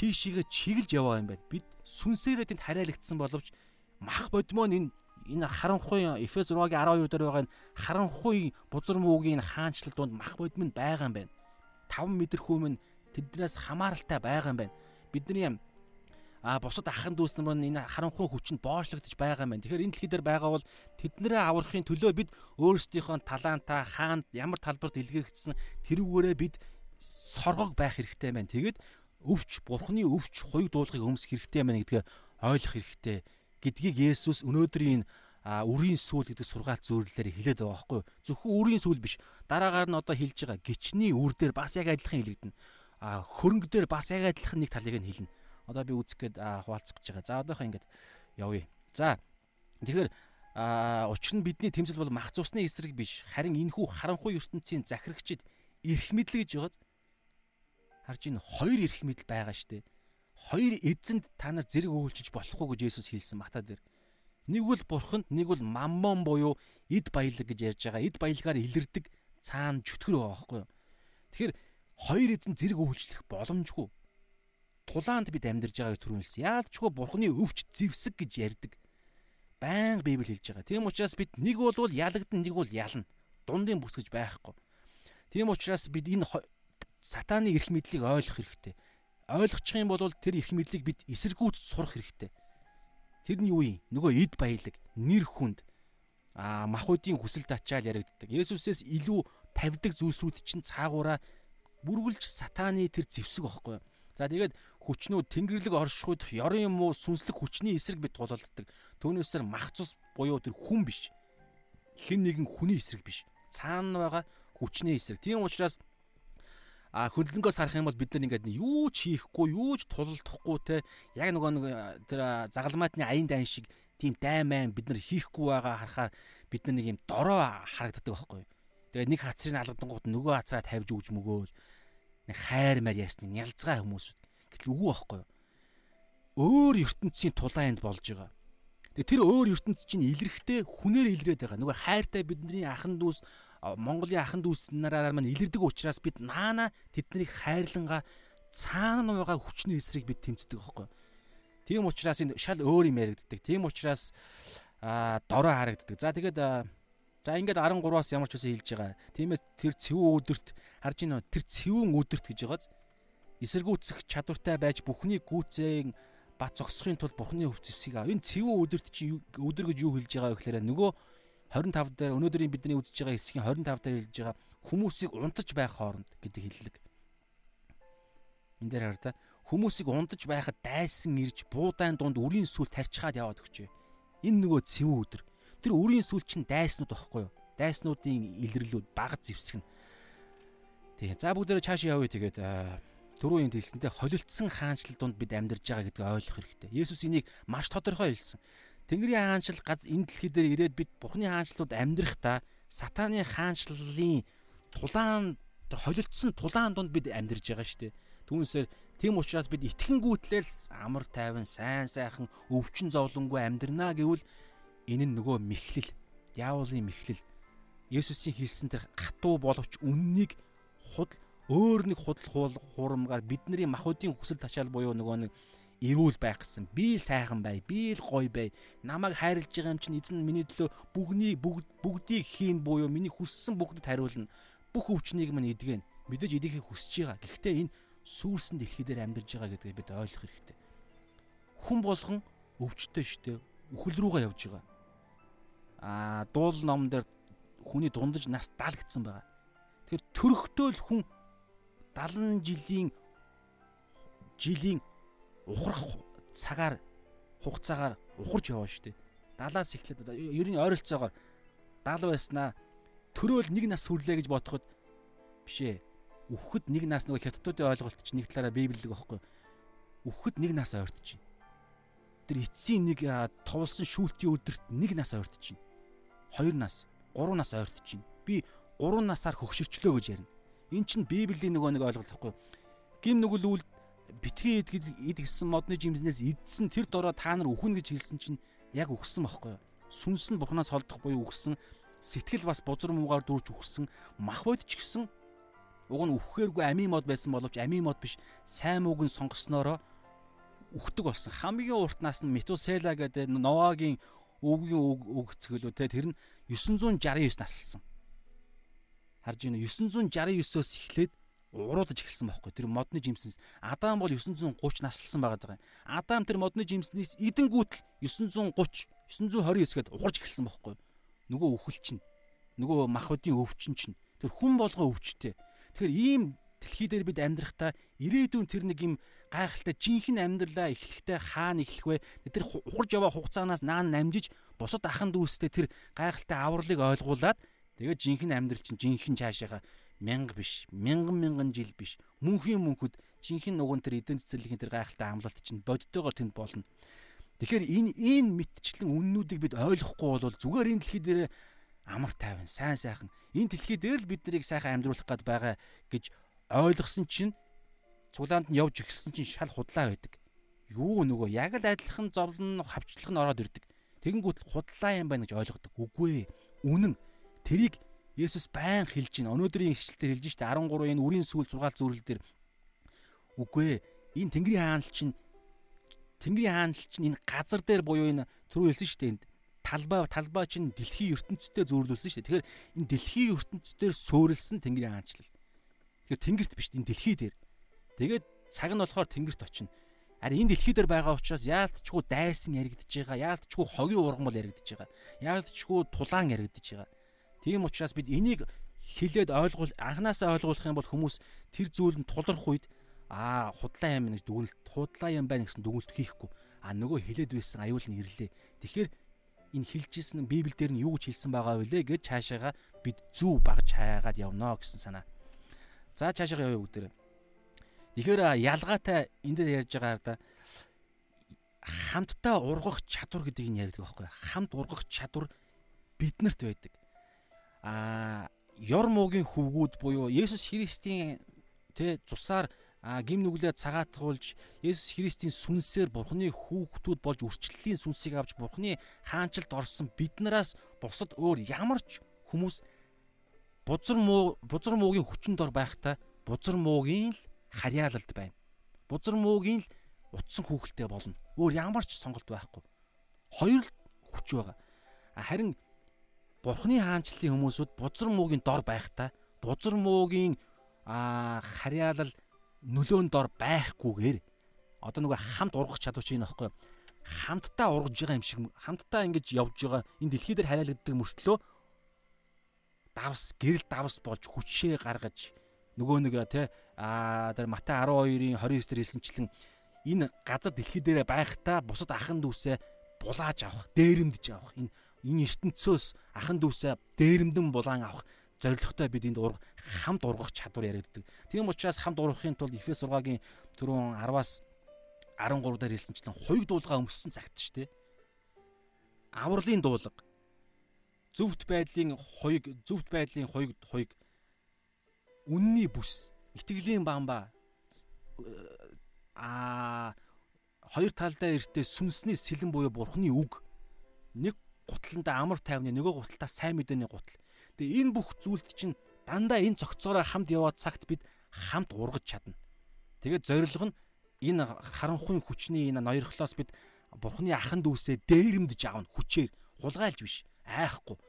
[SPEAKER 1] тийшээгээ чиглэж яваа юм байна. Бид сүнсээрээ тэнд хараалагдсан боловч мах бодмоо энэ энэ харанхуй Эфес 6-гийн 12 дээр байгаа энэ харанхуй бузар муугийн хаанчлал донд мах бодмон байгаа юм байна. 5 метр хүмүн тэднээс хамааралтай байгаа юм байна. Бидний а бусад ахын дүүс нар энэ харанхуй хүчинд боочлогдож байгаа юм байна. Тэгэхээр энэ дэлхий дээр байгаа бол тэднэрээ аврахын төлөө бид өөрсдийнхөө талаантаа хаанд ямар талбарт илгээгдсэн тэрүүгээрээ бид соргог байх хэрэгтэй байна. Тэгээд өвч бурхны өвч хуйг дуулахыг өмсөх хэрэгтэй байна гэдгээ ойлгох хэрэгтэй гэдгийг Есүс өнөөдрийн үрийн сүүл гэдэг сургаалт зүйрлэлээр хэлээд байгаа байхгүй юу? Зөвхөн үрийн сүүл биш. Дараагаар нь одоо хэлж байгаа гिचний үр дээр бас яг адилхан хэлэгдэнэ хөрөнгө дээр бас яг адилхан нэг талыг нь хэлнэ. Одоо би үзэх гээд хуваалцах гэж байгаа. За одоохоо ингэж явъя. За тэгэхээр учир нь бидний тэмцэл бол мах цусны эсрэг биш. Харин энэхүү харанхуй ертөнцийн захирагчид эрх мэдэл гэж байгааз харж энэ хоёр эрх мэдэл байгаа штэ. Хоёр эзэнд та нар зэрэг өгүүлчих болохгүй гэж Есүс хэлсэн Мата дээр. Нэг бол бурханд, нэг бол маммон буюу эд баялаг гэж ярьж байгаа. Эд баялагаар илэрдэг цаана чөтгөр байгаа байхгүй? Тэгэхээр хоёр эзэн зэрэг өвлжлэх боломжгүй. Тулаанд бид амьдарж байгааг түрүүлсэн. Яалтчгүй бурхны өвч зевсэг гэж ярьдаг. Баян Библи хэлж байгаа. Тийм учраас бид нэг бол ялагдана, нэг бол ялна. Дундын бүс гэж байхгүй. Тийм учраас бид энэ сатааны эрх мэдлийг ойлгох хэрэгтэй. Ойлгочих юм бол тэр эрх мэдлийг бид эсэргүүцэж сурах хэрэгтэй. Тэр нь юу юм? Нөгөө эд баялаг, нэр хүнд аа махуудын хүсэл тачаал яригддаг. Есүсээс илүү тавьдаг зүйлсүүд чинь цаагаараа бүргэлж сатааны тэр зевсэг байхгүй. За тэгээд хүчнүүд тэнгэрлэг оршихуйдах ёрын юм уу сүнслэг хүчний эсрэг бид тулалддаг. Түүнээсээр мах цус буюу тэр хүн биш. Хэн нэгэн хүний эсрэг биш. Цаана байгаа хүчний эсрэг. Тийм учраас а хөндлөнгөөс харах юм бол бид нар ингээд юу ч хийхгүй, юу ч тулалдахгүй те яг нөгөө нэг тэр загалмаатны аян дайн шиг тийм дайман бид нар хийхгүй байгаа харахаар бид нар нэг юм дорой харагддаг байхгүй. Тэгээ нэг хацрыг алгадангууд нөгөө хацраа тавьж өгж мөгөөл хайр маяр ясны нялцгай хүмүүс. Гэтэл үгүй байхгүй. Өөр ертөнцийн тулаан энд болж байгаа. Тэгээ тэр өөр ертөнц чинь илэрхтэй хүнээр илрээд байгаа. Нөгөө хайртай бидний ахан дүүс Монголын ахан дүүс нараар маань илэрдэг учраас бид наана тэднийг хайрланга цаана нуугаа хүчний эсрэг бид тэмцдэг байхгүй. Тийм учраас энэ шал өөр юм яригддаг. Тийм учраас а дорой харагддаг. За тэгээд за ингээд 13-аас ямар ч үсэн хэлж байгаа. Тиймээс тэр цэвүүн өдөрт харж байна. Тэр цэвүүн өдөрт гэж байгааз эсэргүүцэх чадвартай байж бүхний гүцэн бат зогсохын тулд бурхны хөв зэвсгийг аа. Энэ цэвүүн өдөрт чи өдөр гэж юу хэлж байгаа вэ гэхээр нөгөө 25 дээр өнөөдрийн бидний үзэж байгаа хэсгийн 25 дээр хэлж байгаа хүмүүсийг унтаж байх хооронд гэдэг хэллэг. Энд дээр хар та хүмүүсийг унтаж байхад дайсан ирж буудаан дунд үрийн сүл тарчхаад яваад өгчээ. Энэ нөгөө цэвүү өдөр. Тэр үрийн сүл чинь дайснууд байхгүй юу? Дайснуудын илэрлүүд баг зэвсгэн. Тэгээ. За бүгдээрээ чааш явъя тэгээд түрүү энд хэлсэнтэй холилдсон хаанчлал донд бид амьдарж байгаа гэдгийг ойлгох хэрэгтэй. Есүс энийг маш тодорхой хэлсэн. Тэнгэрийн хаанчл газ энэ дэлхий дээр ирээд бид Бурхны хаанчлууд амьдрахдаа сатааны хаанчлалын тулаан холилдсон тулаан донд бид амьдарж байгаа шүү дээ. Түүнээсээ тийм учраас бид итгэнгүүтлэл амар тайван сайн сайхан өвчин зовлонгүй амьдрнаа гэвэл энэ нь нөгөө мэхлэл, диаволын мэхлэл. Есүсийн хэлсэн тэр хатуу боловч үннийг худал өөр нэг худал хуурамгаар бидний махуудын хүсэл ташаал буюу нөгөө нэг эрүүл байх гэсэн. Би л сайхан бай, би л гоё бай. Намайг хайрлаж байгаа юм чинь эзэн миний төлөө бүгний бүгд бүгдийг хийн буюу миний хүссэн бүгдэд хариулна. Бүх өвчнийг мань эдгэн. Мэдээж эдгэхийг хүсэж байгаа. Гэхдээ энэ сүрсэн дэлхий дээр амьдарж байгаа гэдгийг бид ойлгох хэрэгтэй. Хүн болгон өвчтэй штэ. Үхэл рүүгээ явж байгаа аа дуул номн дээр хүний дундаж нас даалгдсан байгаа. Тэгэхээр төрөхтөө л хүн 70 жилийн жилийн ухрах цагаар хугацаагаар ухарч яваа шүү дээ. 70-аас эхлээд ер нь ойролцоогоор 70 байснаа төрөөл нэг нас хүрлээ гэж бодоход биш ээ. Өвхөд нэг нас нөгөө хятадуудын ойлголт чинь нэг талаараа библик байхгүй. Өвхөд нэг нас ойртож чинь. Тэр эцсийн нэг товлсон шүүлтийн өдөрт нэг нас ойртож чинь. 2 нас, 3 нас ойрт чинь. Би 3 насаар хөгшөрчлөө гэж ярина. Эн чинь Библийн нөгөө нэг ойлголтохгүй. Гим нүгэл үл битгий эд эд гэсэн модны жимснээс эдсэн тэр дороо та нар үхэн гэж хэлсэн чинь яг үхсэн бохгүй юу? Сүнс нь бухнаас холдох буюу үхсэн, сэтгэл бас бузар муугаар дүүрч үхсэн, мах бод ч гэсэн уг нь үхэхээргүй ами мод байсан боловч ами мод биш сайн мууг нь сонгоснороо үхдэг болсон. Хамгийн уртнаас нь Метусела гэдэг Ноагийн өвгийн үг үг цэглүү те тэр нь 969 наслсан. Харж байна 969-оос эхлээд уруудаж эхэлсэн байхгүй тэр модны жимсэнс Адам бол 930 наслсан байгаа даа. Адам тэр модны жимснээс эдэнгүүтэл 930 929 гээд ухарж эхэлсэн байхгүй. Нөгөө үхэл чинь нөгөө махбодын өвчин чинь тэр хүн болгоо өвчтэй. Тэгэхээр ийм дэлхий дээр бид амьдрахдаа ирээдүйн тэр нэг юм гайхалтай жинхэнэ амьдралаа эхлэхдээ хаана эхлэх вэ? Тэр ухарж яваа хугацаанаас наан намжиж бусад ахан дүүстэй тэр гайхалтай авралыг ойлгуулад тэгээд жинхэнэ амьдрал чинь жинхэнэ цаашаага мянга биш, мянган мянган жил биш. Мөнхийн мөнхөд жинхэнэ нуган тэр эдэн цэцэрлэгийн тэр гайхалтай амлалт чинь бодтойгоор тэнд болно. Тэгэхээр энэ энэ мэдчлэн үннүүдийг бид ойлгохгүй бол зүгээр энэ дэлхий дээр амар тайван, сайн сайхан энэ дэлхий дээр л бид нарыг сайхан амьдруулах гээд байгаа гэж ойлгосон чинь цуглаанд нь явж ирсэн чинь шал худлаа байдаг. Юу нөгөө яг л адилхан зовлон хавчлах нь ороод ирдэг. Тэгэнгүүт худлаа юм байна гэж ойлгодог. Үгүй ээ. Үнэн. Тэрийг Есүс байн хэлж байна. Өнөөдрийн ишлэлээр хэлж штэ 13 энэ үрийн сүүл зургаал зүрэл дээр үгүй. Энэ Тэнгэрийн хаанл чинь Тэнгэрийн хаанл чинь энэ газар дээр буюу энэ түрүү хэлсэн штэ энд талбай талбай чинь дэлхийн ертөнцтэй зөөрлүүлсэн штэ. Тэгэхээр энэ дэлхийн ертөнцээр суурилсан Тэнгэрийн хаанчлал. Тэгэхээр Тэнгэрт биш энэ дэлхий дээр. Тэгээд цаг нь болохоор Тэнгэрт очино. Харин энэ дэлхий дээр байгаа учраас яалтчгүй дайсан яригдж байгаа, яалтчгүй хогийн ургамал яригдж байгаа, яалтчгүй тулаан яригдж байгаа. Тийм учраас бид энийг хэлээд ойлгуул анханасаа ойлгуулах юм бол хүмүүс тэр зүйл нь тулрах үед аа худлаа юм гэж дүгнэлт худлаа юм байна гэсэн дүгнэлт хийхгүй. А нөгөө хэлээд байсан аюул нь ирлээ. Тэгэхээр энэ хэлжсэн Библиэл дээр нь юу гэж хэлсэн байгаа вэ гэж цаашаага бид зүв багж хаяагаад явнаа гэсэн санаа. За цаашаага явъя бүгдээрээ. Тэгэхээр ялгаатай энэ дээр ярьж байгаагаар да хамтдаа ургах чадвар гэдэг нь ярьдаг байхгүй хамт ургах чадвар биднэрт байдаг. Аа ёр муугийн хөвгүүд буюу Есүс Христийн тэ цусаар гим нүглээ цагаатгуулж Есүс Христийн сүнсээр Бурхны хүүхдүүд болж үрчлэлийн сүнсийг авч Бурхны хаанчлалд орсон биднээс бусад өөр ямар ч хүмүүс бузар муу бузар муугийн хүчин дор байхдаа бузар муугийн л харьяалалд байна. Бузар муугийн л утсан хүүхэлтэй болно. Өөр ямар ч сонголт байхгүй. Хоёр л хүч байгаа. Харин Бурхны хаанчлалын хүмүүсүүд бузар муугийн дор байхдаа бузар муугийн харьяалал нөлөөнд дор байхгүйгээр одоо нөгөө хамт ургах чадвар чинь нөхгүй хамтдаа ургаж байгаа юм шиг хамтдаа ингэж явж байгаа энэ дэлхий дээр хараалагддаг мөртлөө давс гэрэл давс болж хүчээ гаргаж нөгөө нэг те а тэр Матай 12-ын 29 дээр хэлсэнчлэн энэ газар дэлхий дээр байхдаа бусад ахын дүүсээ булааж авах, дээрэмдэж авах. Энэ энэ ертөнцөөс ахын дүүсээ дээрэмдэн булаан авах зоригтой бид энд ураг хамт ургах чадвар яригддаг. Тийм учраас хамт ургахын тулд Эфес 6-гийн түрүүн 10-аас 13 дээр хэлсэнчлэн хоёуг дуулга өмссөн цагт шүү дээ. Авралын дуулга зөвхт байдлын хоёуг зөвхт байдлын хоёуг хоёуг үнний бүс итгэлийн бамба а хоёр талдаа эртээ сүнсний сэлэн буюу бурхны үг. Нэг гутландаа амар тайвны нөгөө гутлаа сайн мэдээний гутал. Тэгээ энэ бүх зүйлд чинь дандаа энэ цогцоороо хамт яваад цагт бид хамт ургаж чадна. Тэгээд зорилго нь энэ харанхуйн хүчний энэ ноёрхлоос бид Бурхны ахан дүүсээ дээрэмдэж аавна. Хүчээр хулгайлж биш. Айхгүй.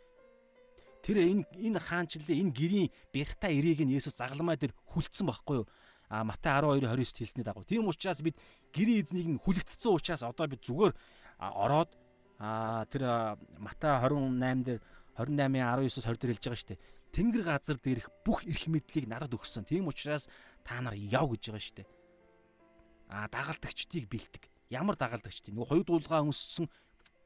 [SPEAKER 1] Тэр энэ энэ хаанчлалын энэ гэрийн бярта эрээг нь Есүс загламаа дээр хүлцсэн байхгүй юу? А Матай 12:29 хэлсний дагуу. Тийм учраас бид гэрийн эзнийг нь хүлэгдсэн учраас одоо бид зүгээр ороод а тэр Матай 28 дээр 28-19-с 20 дээр хэлж байгаа шүү дээ. Тэнгэр газар дээрх бүх эрх мэдлийг надад өгсөн. Тийм учраас та нар яв гэж байгаа шүү дээ. Аа дагалдагчдыг бэлтэг. Ямар дагалдагчдыг? Нөгөө хоёр дуулгаа өмссөн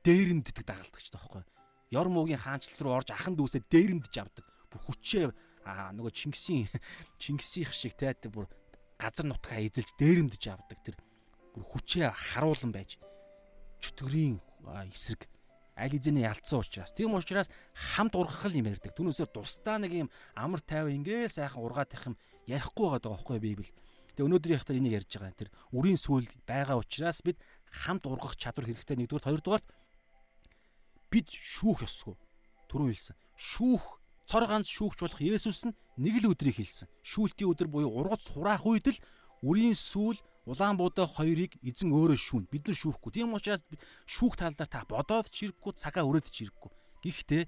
[SPEAKER 1] дээрэмддэг дагалдагч таахгүй. Ёр муугийн хаанчлал руу орж ахан дүүсээ дээрэмдэж авдаг. Бүр хүчээ нөгөө Чингисийн Чингисийнх шиг тайдаг бүр газар нутгаа эзэлж дээрэмдэж авдаг тэр бүр хүчээ харуулan байж чөтгөрийн эсрэг аль эзэний ялцсан учраас тийм учраас хамт ургах юм ярьдаг. Түүнээсээ дурстаа нэг юм амар тайван ингээл сайхан ургаад их юм ярихгүй байгаа байхгүй Библи. Тэгээ өнөөдрийн хахтар энийг ярьж байгаа. Тэр үрийн сүйл байгаа учраас бид хамт ургах чадвар хэрэгтэй. Нэгдүгээр хоёрдугаар бид шүүх ёсгүй. Түрүүн хэлсэн. Шүүх цор ганц шүүгч болох Есүс нь нэг л өдрийг хэлсэн. Шүүлтийн өдөр буюу ургац хураах үед л үрийн сүйл Улаанбуудаа хоёрыг эзэн өөрөө шүүн. Бид нар шүүхгүй. Тийм учраас шүүх талдаа та бодоод чирэггүй цагаа өрөөд чирэггүй. Гэхдээ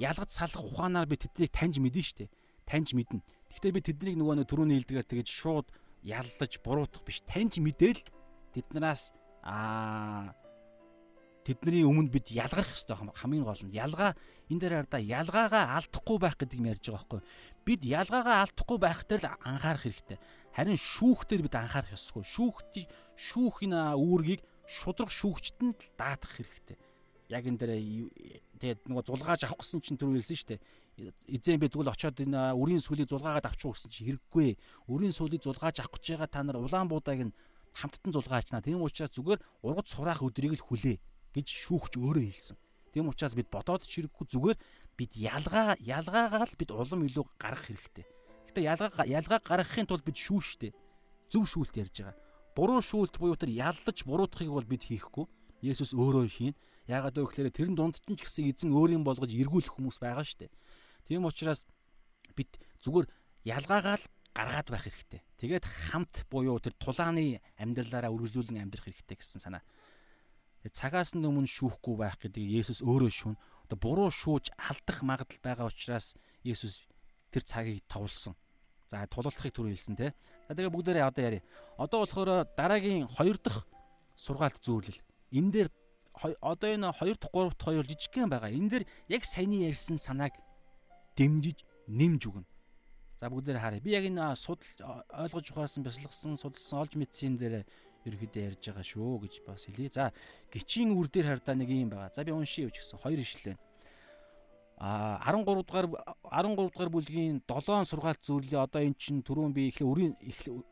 [SPEAKER 1] ялгаж салах ухаанаар би тэднийг таньж мэднэ штэ. Таньж мэднэ. Гэхдээ би тэднийг нөгөө нэг түрүүний хэлдгээр тэгэж шууд яллаж буруутгах биш. Таньж мэдээл тэднээс аа тэдний өмнө бид ялгарх хэрэгтэй хамгийн гол нь ялгаа энэ дээр хараа ялгаагаа алдахгүй байх гэдэг юм ярьж байгаа байхгүй бид ялгаагаа алдахгүй байх дээр л анхаарах хэрэгтэй Харин шүүхтэр бид анхаарах ёсгүй. Шүүхт шүүх энэ үүргийг шудраг шүүгчтэнд л даатах хэрэгтэй. Яг энэ дээр тэгээд нөгөө зулгааж авах гэсэн чинь түр хэлсэн шүү дээ. Эзэн би тэгвэл очиод энэ үрийн сүлийг зулгаагаад авчих гэсэн чинь хэрэггүй. Үрийн сүлийг зулгааж авах гэж байгаа та нар улаан буудааг нь хамттан зулгаачнаа. Тийм учраас зүгээр ургац сураах өдрийг л хүлээ гэж шүүгч өөрөө хэлсэн. Тийм учраас бид бодоод чирэггүй зүгээр бид ялгаа ялгаагаа л бид улам илүү гарах хэрэгтэй. Гэхдээ ялгаа ялгаа гаргахын тулд бид шүүштэй. Зөв шүүлт ярьж байгаа. Буруу шүүлт буюу тэр яллаж буруутахыг бол бид хийхгүй. Есүс өөрөө хийн. Яагаад вэ гэхээр тэрэн дунд ч гэсэн эзэн өөрийн болгож эргүүлэх хүмүүс байгаа шүү дээ. Тийм учраас бид зүгээр ялгаагаа л гаргаад байх хэрэгтэй. Тэгээд хамт буюу тэр тулааны амьдралаараа үргэлжлүүлэн амьдрах хэрэгтэй гэсэн санаа. Цагаас нь өмнө шүүхгүй байх гэдэг Есүс өөрөө шүүн. Одоо буруу шүүж алдах магадлал байгаа учраас Есүс тэр цагийг товлсон. За тулалдахыг түр хэлсэн те. За тэгээ бүгдээрээ одоо яри. Одоо болохоор дараагийн 2 дахь сургаалт зүйрлэл. Энэ дээр одоо энэ 2 дахь 3 дахь хоёр жижигхэн байгаа. Энэ дээр яг саяны ярьсан санааг дэмжиж нэмж өгнө. За бүгдээрээ харъя. Би яг энэ судал ойлгож ухаарсан, бясалгасан, судалсан, олж мэдсэн юм дээр ерөөхдөө ярьж байгаа шүү гэж бас хэлье. За гичийн үр дээр хардаа нэг юм байгаа. За би уншия юу гэсэн хоёр ишлэн. А 13 дугаар 13 дугаар бүлгийн 7 сургаалт зүйлээ одоо эн чинь түрүүн би эхлээ үрийн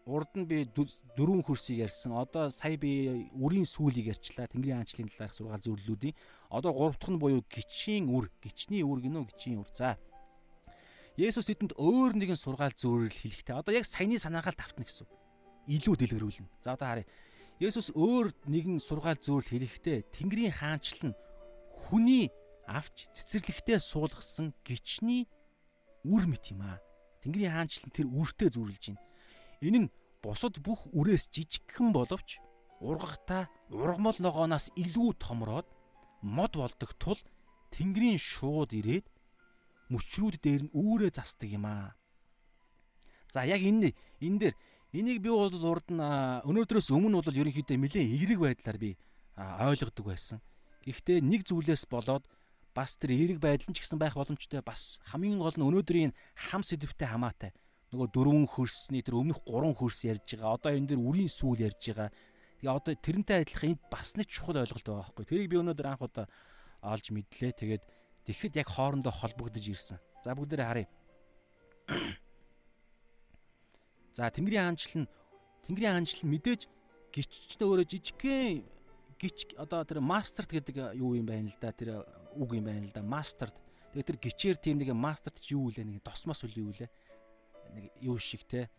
[SPEAKER 1] урд нь би дөрвөн хөрсийг ярьсан. Одоо сая би үрийн сүүлийг ярьчлаа. Тэнгэрийн хаанчлалын талаарх сургаал зөвлөлүүдийн. Одоо гурав дахь нь буюу гичийн үр, гичний үр гинөө гичийн үр. За. Есүс тэдэнд өөр нэгэн сургаал зөвлөл хэлэхтэй. Одоо яг саяны санаагаар давтна гэсэн. Илүү дэлгэрүүлнэ. За одоо харъя. Есүс өөр нэгэн сургаал зөвлөл хэлэхдээ Тэнгэрийн хаанчлал нь хүний авч цэцэрлэгтээ суулгасан гिचний үр мэт юм аа. Тэнгэрийн хаанчлан тэр үртэй зүрлж байна. Энэ нь бусад бүх үрээс жижигхэн боловч ургахтаа ургамал ногооноос илүү томроод мод болдог тул Тэнгэрийн шууд ирээд мөчрүүд дээр нь үүрээ застдаг юм аа. За яг энэ энэ дээр энийг би бол урд нь өнөөдрөөс өмнө бол ерөнхийдөө нэлээд эерэг байдлаар би ойлгодог байсан. Гэхдээ нэг зүйлээс болоод бас тэр эерэг байдал нь ч гэсэн байх боломжтой бас хамгийн гол нь өнөөдрийн хам сэдвтэй хамаатай. Нөгөө дөрвөн хөрсний тэр өмнөх гурван хөрс ярьж байгаа одоо энэ дэр үрийн сүүл ярьж байгаа. Тэгээ одоо тэрнтэй адилхан энд бас нэг чухал ойлголт байгаа байхгүй. Тэрийг би өнөөдөр анх удаа олж мэдлээ. Тэгээд тэгэхэд яг хоорондоо холбогдож ирсэн. За бүгдээрээ харъя За Тэнгэрийн хаанчлал нь Тэнгэрийн хаанчлал мэдээж гिचчтэй өөрөө жижигхэн гिच одоо тэр мастерд гэдэг юу юм байна л да тэр үг юм байна л да мастерд тэгээ тэр гिचээр тийм нэг мастерд ч юу үлээ нэг тосмос үл юу үлээ? Нэг юу шиг те.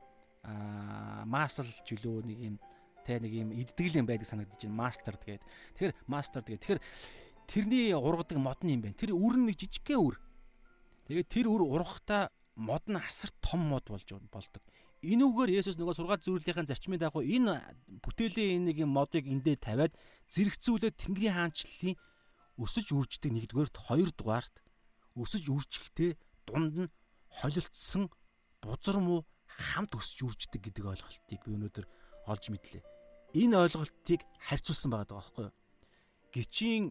[SPEAKER 1] А масл жилүү нэг юм те нэг юм иддгэл юм байдаг санагдаж байна мастерд гэд тэгэхээр мастерд гэд тэгэхээр тэрний ургадаг мод нь юм байна. Тэр үр нь нэг жижигхэн үр. Тэгээ тэр үр ургахта мод нь асар том мод болж болдог. Энэ үгээр Есүс нөгөө сургаал зөвлөлийн зарчмын дагуу энэ бүтээлийн нэг юм модыг эндээ тавиад зэрэгцүүлээд Тэнгэрийн хаанчлалын өсөж үрждэг нэгдүгээрт хоёрдугаарт өсөж үржихдээ дунд нь холилдсон бузар муу хамт өсөж үрждэг гэдэг ойлголтыг би өнөөдөр олж мэдлээ. Энэ ойлголтыг харьцуулсан байгаа байхгүй юу? Гичийн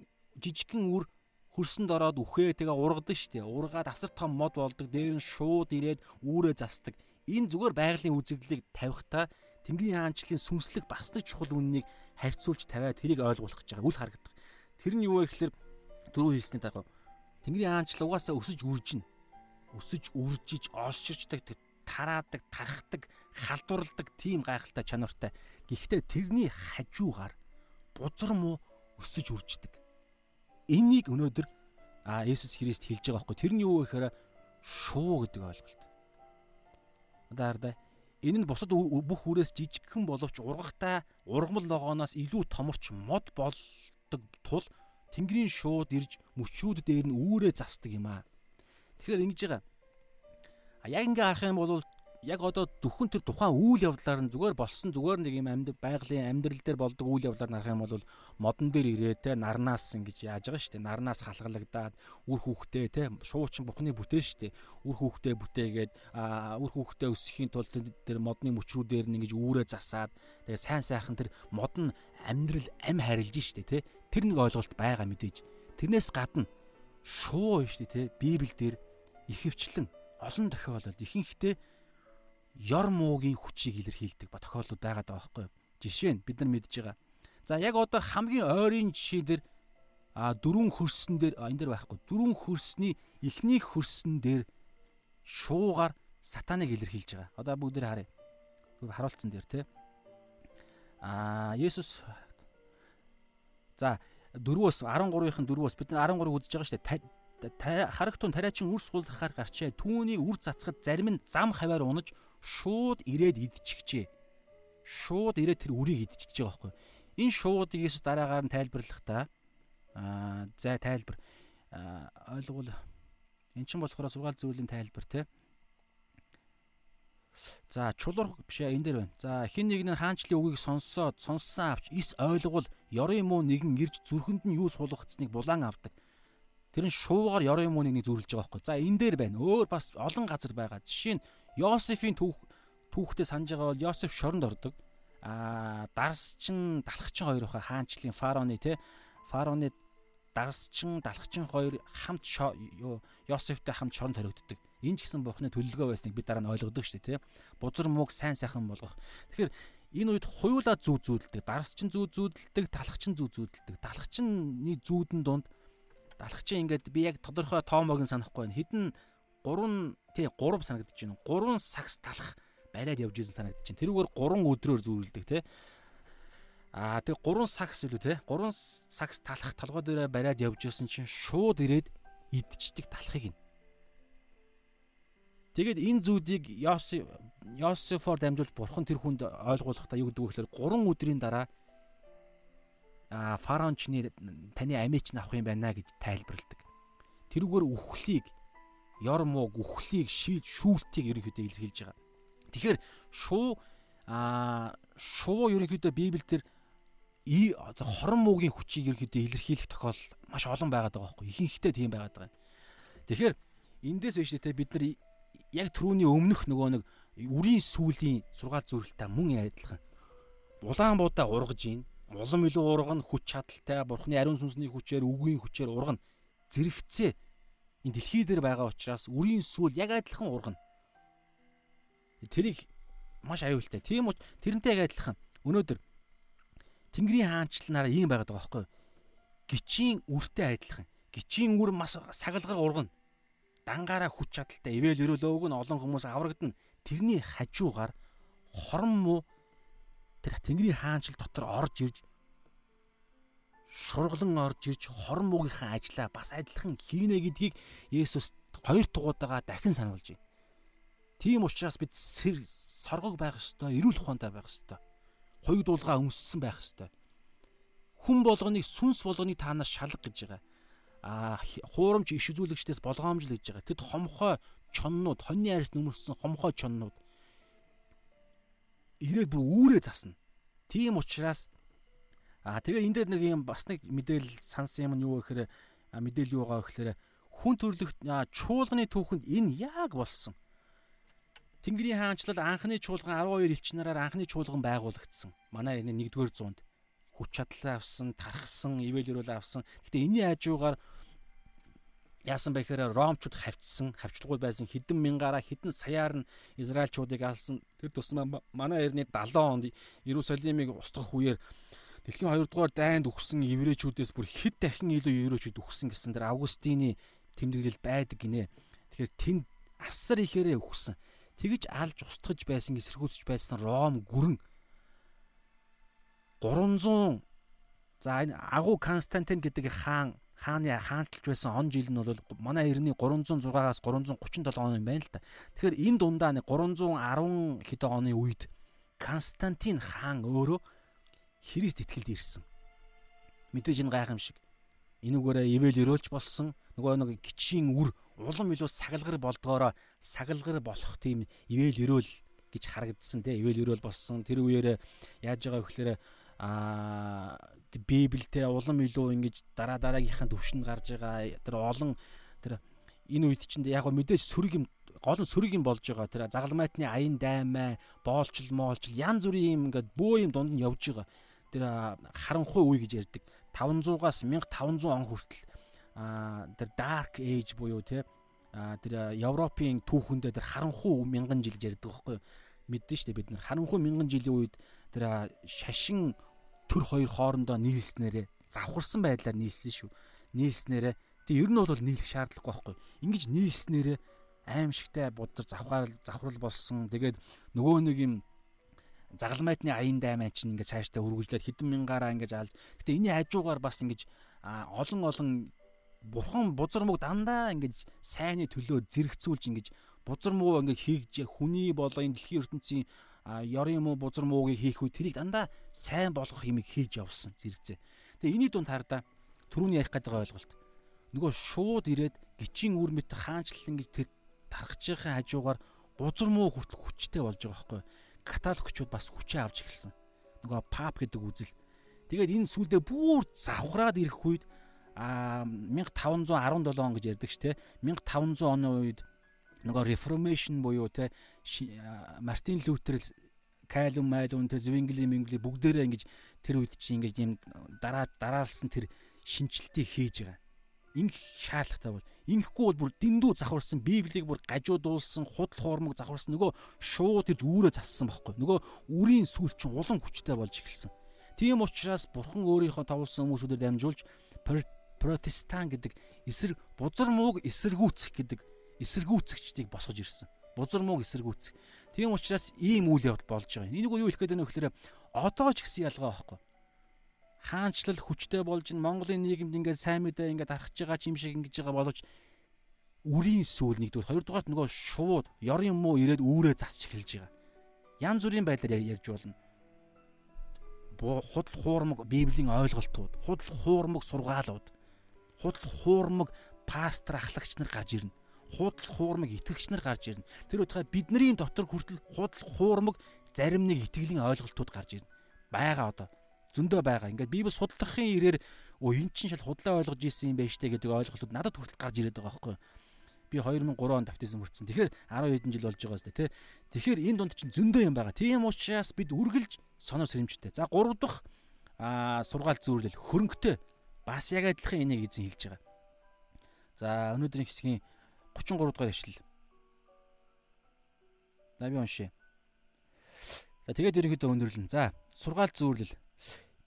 [SPEAKER 1] жижигхэн үр хөрсөнд ороод үхээ тэгээ ургадаг штеп. Ургаад асар том мод болдог. Дээр нь шууд ирээд үүрээ застдаг. Энэ зүгээр байгалийн үзэгдлийг тавихтаа Тэнгэрийн хаанчлалын сүнслэг бас нэг чухал үннийг харьцуулж тавиад тэрийг ойлгуулах гэж байгаа. Үл харагдах. Тэр нь юу вэ гэхээр дөрөв хэлсний дагуу Тэнгэрийн хаанчлал угаасаа өсөж үржинэ. Өсөж үржиж олширчдаг тараадаг, тархдаг, халдварладаг тийм гайхалтай чанартай. Гэхдээ тэрний хажуугаар бузар муу өсөж үрждэг. Энийг өнөөдөр а Есүс Христ хэлж байгаа байхгүй. Тэр нь юу вэ гэхээр шуу гэдэг ойлголт. Одоо хардаа энэ нь бусад бүх үрээс жижигхэн боловч ургахтаа ургамал ногооноос илүү томорч мод бол болдог тул тэнгэрийн шууд ирж мөчрүүд дээр нь үүрээ застдаг юм аа. Тэгэхээр ингэж байгаа. А яг ингээ харах юм бол яг одоо зөвхөн тэр тухайн үйл явдлаар нь зүгээр болсон зүгээр нэг юм амьд байгалийн амьдрал дээр болдог үйл явдлаар нарах юм бол модон дээр ирээ те нарнаас ингэж яаж байгаа шүү дээ. Нарнаас халгалагдаад үр хүүхдээ те шуучин бухны бүтээн шүү дээ. Үр хүүхдээ бүтээгээд үр хүүхдээ өсөхийн тулд тэр модны мөчрүүдээр нь ингэж үүрээ засаад тэгээ сайн сайхан тэр мод нь амьдрал ам харилж шүү дээ те. Тэр нэг ойлголт байгаа мэдээж. Тэрнээс гадна шуу шүү дээ те библиэлд ихэвчлэн олон тохиолдолд ихэнхдээ ёр муугийн хүчийг илэрхийлдэг ба тохиолдлууд байгаа байхгүй юу. Жишээ нь бид нар мэдж байгаа. За яг одоо хамгийн ойрын жишээ дээр а дөрвөн хөрсөн дээр энэ дээр байхгүй. Дөрвөн хөрсний эхний хөрсөн дээр шуугаар сатаныг илэрхийлж байгаа. Одоо бүгд нэр харъя. Харуулцсан дээр те. А Есүс За дөрвөөс 13-ын дөрвөөс бид нар 13-ыг үзэж байгаа шүү дээ. Харагтун тариачин үр суулгахаар гарчээ. Түүний үр цацгад зарим нь зам хаваар унаж шууд ирээд идчихжээ. Шууд ирээд тэр үрийг идчихэж байгаа байхгүй. Энэ шуудыг Есүс дараагаар нь тайлбарлахдаа аа за тайлбар ойлгуул эн чинь болохоор сургаал зүйлийн тайлбар те. За чулуур биш энэ дээр байна. За хин нэг нь хаанчлын үгийг сонссоод сонссон авч ис ойлгуул ёрын муу нэгэн ирж зүрхэнд нь юу суулгацсныг булан авдаг. Тэр нь шуугаар ёрын муу нэг зүрлж байгаа байхгүй. За энэ дээр байна. Өөр бас олон газар байгаа. Жишээ нь Йосефийн түүх түүхтэй санаж байгаа бол Йосеф шоронд ордог. Аа дарсчин далахчин хоёр баха хаанчлалын фараоны те фараоны дарсчин далахчин хоёр хамт Йосефтэй хамт шоронд хоригддог. Энэ ч гэсэн бурхны төлөлгөө байсныг бид дараа нь ойлгодог шүү дээ те. Бузар мууг сайн сайхан болгох. Тэгэхээр энэ үед хуйлаа зүү зүүдэлдэг, дарсчин зүү зүүдэлдэг, талхчин зүү зүүдэлдэг. Талхчны зүүдэн донд далхчин ингээд би яг тодорхой тоомог нь санахгүй байна. Хідэн 3 тий 3 санагдаж байна. 3 сагс талах бариад явж исэн санагдаж байна. Тэрүүгээр 3 өдрөөр зүүрэлдэг тий. Аа тэг 3 сагс үлээ тий. 3 сагс талах толгой дээрээ бариад явж исэн чинь шууд ирээд идчихдэг талахыг нь. Тэгээд энэ зүүдийг Йосефор дамжуулж бурхан тэр хүнд ойлгуулахдаа юу гэдэг вэ гэхээр 3 өдрийн дараа а фараончны таны амиач нь авах юм байна гэж тайлбарладаг. Тэрүүгээр үхлийг ёр мууг үхлийг шийд шүүлтийг ерөнхийдөө илэрхийлж байгаа. Тэгэхээр шуу а шуу ерөнхийдөө Библиэлд хорон муугийн хүчийг ерөнхийдөө илэрхийлэх тохиолдол маш олон байгаад байгаа байхгүй ихэнхдээ тийм байгаад байгаа. Тэгэхээр эндээс биш те бид нар яг түрүүний өмнөх нөгөө нэг үрийн сүлийн сургаал зүрэлтэй мөн адилхан. Улаан буудаа ургаж ийн улам илүү ургана хүч чадалтай бурхны ариун сүнсний хүчээр үгийн хүчээр ургана зэрэгцээ энэ дэлхий дээр байгаа учраас үрийн сүл яг адилхан ургана. Тэрийг маш аюултай. Тийм уч тэрнтэй яг адилхан. Өнөөдөр Тэнгэрийн хаанчлалнаараа ийм байгаад байгаа байхгүй гिचийн үртэй адилхан. Гिचийн үр маш сагалгаар ургана. Дангаараа хүч чадалтай ивэл өрөөл өвг нь олон хүмүүс аврагдана. Тэрний хажуугаар хорон муу тэр Тэнгэрийн хаанчл дотор орж ирж шурглан орж ирж хорон муугийнхаа ажлаа бас адилхан хийнэ гэдгийг Есүс хоёр тугуудаага дахин сануулж байна. Тийм учраас бид сэр соргог байх ёстой, эрүүл ухаантай байх ёстой. Хоёуг дуулгаа өмссөн байх ёстой. Хүн болгоныг сүнс болгоныг та нар шалга гэж байгаа. Аа хуурамч иш үзүүлэгчдээс болгоомжл гэж байгаа. Тэд хомхой чоннууд, хоньны арьс нөмөрсөн хомхой чоннууд ирээд бүр үүрээ засна. Тийм учраас аа тэгээ энэ дээр нэг юм бас нэг мэдээлэл сансан юм нь юу гэхээр мэдээлэл юу байгаа гэхээр хүн төрлөخت чуулганы түүхэнд энэ яг болсон. Тэнгэрийн хаанчлал анхны чуулган 12 элч нараар анхны чуулган байгуулагдсан. Манай энэ 1-р зуунд хүч чадлаа авсан, тархсан, ивэл өрөөл авсан. Гэтэ энэний хажуугаар яасан бэ гэхээр ромчууд хавцсан, хавчлагууд байсан хэдэн мянгаараа хэдэн саяар нь израилчуудыг алсан. Тэр тусмаа манай эртний 70 онд Иерусалимыг устгах үеэр дэлхийн 2 дугаар дайнд өгсөн еврейчүүдээс бүр хэд дахин илүү еврейчүүд өгсөн гэсэн тэр Августины тэмдэглэл байдаг гинэ. Тэгэхээр тэнд асар ихээрээ өгсөн. Тэгж алж устгаж байсан, эсэргүүцэж байсан Ром гүрэн 300 за энэ агуу Константин гэдэг хаан хааны хаанталж байсан он жил нь бол манай эртний 306-аас 337 он юм байна л да. Тэгэхээр энэ дундаа нэг 310 хэдэн оны үед Константин хаан өөрөө Христ итгэлд ирсэн. Мэдээж энэ гайхамшиг. Энүүгээрээ ивэл өрөөлж болсон. Нөгөө нэг гिचийн үр улам илүү сагалгар болдгоороо сагалгар болох тийм ивэл өрөөл гэж харагдсан те. Ивэл өрөөл болсон. Тэр үеэр яаж байгаа гэхээр аа Библиэд улам илүү ингэж дараа дараагийнхаа төвшөнд гарч байгаа тэр олон тэр энэ үед чинь яг мэдээж сөрөг юм гол нь сөрөг юм болж байгаа. Тэр загалмайтны аян даймаа боолчл моолчл янз бүрийн юм ингээд бөө юм дунд нь явж байгаа тэр харанхуй үе гэж ярьдаг 500-аас 1500 он хүртэл тэр dark age буюу те тэр Европын түүхэндээ тэр харанхуй мянган жил ярьдаг байхгүй мэддэн штэ бид нар харанхуй мянган жилийн үед тэр шашин төр хоёр хоорондоо нийлснээрээ завхарсан байдлаар нийлсэн шүү. Нийлснээрээ тэг ер нь бол нийлэх шаардлагагүй байхгүй. Ингиж нийлснээрээ аимшигтай буддар завхаар завхрал болсон. Тэгээд нөгөө нэг юм загалмайтны аян даймаа чинь ингээд цаашдаа үргэлжлээд хэдэн мянгаараа ингээд алж. Гэтэ энэний хажуугаар бас ингээд олон олон бурхан бузар мөг дандаа ингээд сайнны төлөө зэрэгцүүлж ингээд бузар муу ингээд хийж хүний болоо энэ дэлхийн ертөнцийн ёрын юм уу бузар муугийг хийх үе тэрийг дандаа сайн болгох юмыг хийж явсан зэрэгцээ. Тэгээ энэний дунд хардаа түрүүний ярих гэдэг ойлголт. Нөгөө шууд ирээд гिचийн үр мэт хаанчлал ингэж тэр тархаж байгаа хажуугаар бузар муу хүртэл хүчтэй болж байгаа байхгүй. Католикчууд бас хүчээ авч эхэлсэн. Нөгөө пап гэдэг үзэл. Тэгээд энэ сүлдээ бүр завхраад ирэх үед а 1517 он гэж ярьдаг ш тэ 1500 оны үед нөгөө reformation буюу те Мартин Лютер Кайлум Майлун тэр Звингли Мингли бүгдээрээ ингэж тэр үед чи ингэж юм дараа дараалсан тэр шинжилтийг хийж байгаа. Инх шаардлагатай бол инхгүй бол бүр дэндүү завхарсан Библийг бүр гажуудуулсан, худал хуурмаг завхарсан нөгөө шууд ирж үүрээ зассан байхгүй. Нөгөө үрийн сүл чинь улам хүчтэй болж эхэлсэн. Тийм учраас бурхан өөрийнхөө товлсон хүмүүсүүдэд дамжуулж протестан гэдэг эсрэг бузар мууг эсэргүүцэх гэдэг эсэргүүцэгчдийг босгож ирсэн. Бузар мууг эсэргүүцэх. Тийм учраас ийм үйл явдал болж байгаа. Энийг юу хэлэх гээд байна вэ гэхээр одоо ч гэсэн ялгаа байхгүй хаанчлал хүчтэй болж ин Монголын нийгэмд ингээд сайн мэдээ ингээд арахж байгаа юм шиг ингэж байгаа боловч үрийн сүүл нэгдүгээр хоёрдугаарт нөгөө шууд ёрын муу ирээд үүрээ засч эхэлж байгаа. Ян зүрийн байдлаар ярьж болно. Худал хуурмаг Библийн ойлголтууд, худал хуурмаг сургаалууд, худал хуурмаг пастор ахлагч нар гарч ирнэ. Худал хуурмаг итгэгч нар гарч ирнэ. Тэр утгаа бидний дотор хүртэл худал хуурмаг зарим нэг итгэлийн ойлголтууд гарч ирнэ. Бага одоо зөндөө байгаа. Ингээд Библи судлахын ирээр өө эн чинь шал худлаа ойлгож ийсэн юм байна штэ гэдэг ойлголтууд надад хүртэл гарч ирээд байгаа байхгүй би 2003 онд баптизм хүртсэн. Тэгэхээр 10 хэдэн жил болж байгаа сте тий. Тэгэхээр энэ дунд чинь зөндөө юм байгаа. Тийм учраас бид үргэлж сонор сэрэмжтэй. За 3 дахь аа сургаал зүйрлэл хөрөнгөтэй бас яг адилхан энийг эзэн хэлж байгаа. За өнөөдрийн хэсгийн 33 дугаар ишлэл. За би уншия. За тэгээд ерөнхийдөө өндөрлөн. За сургаал зүйрлэл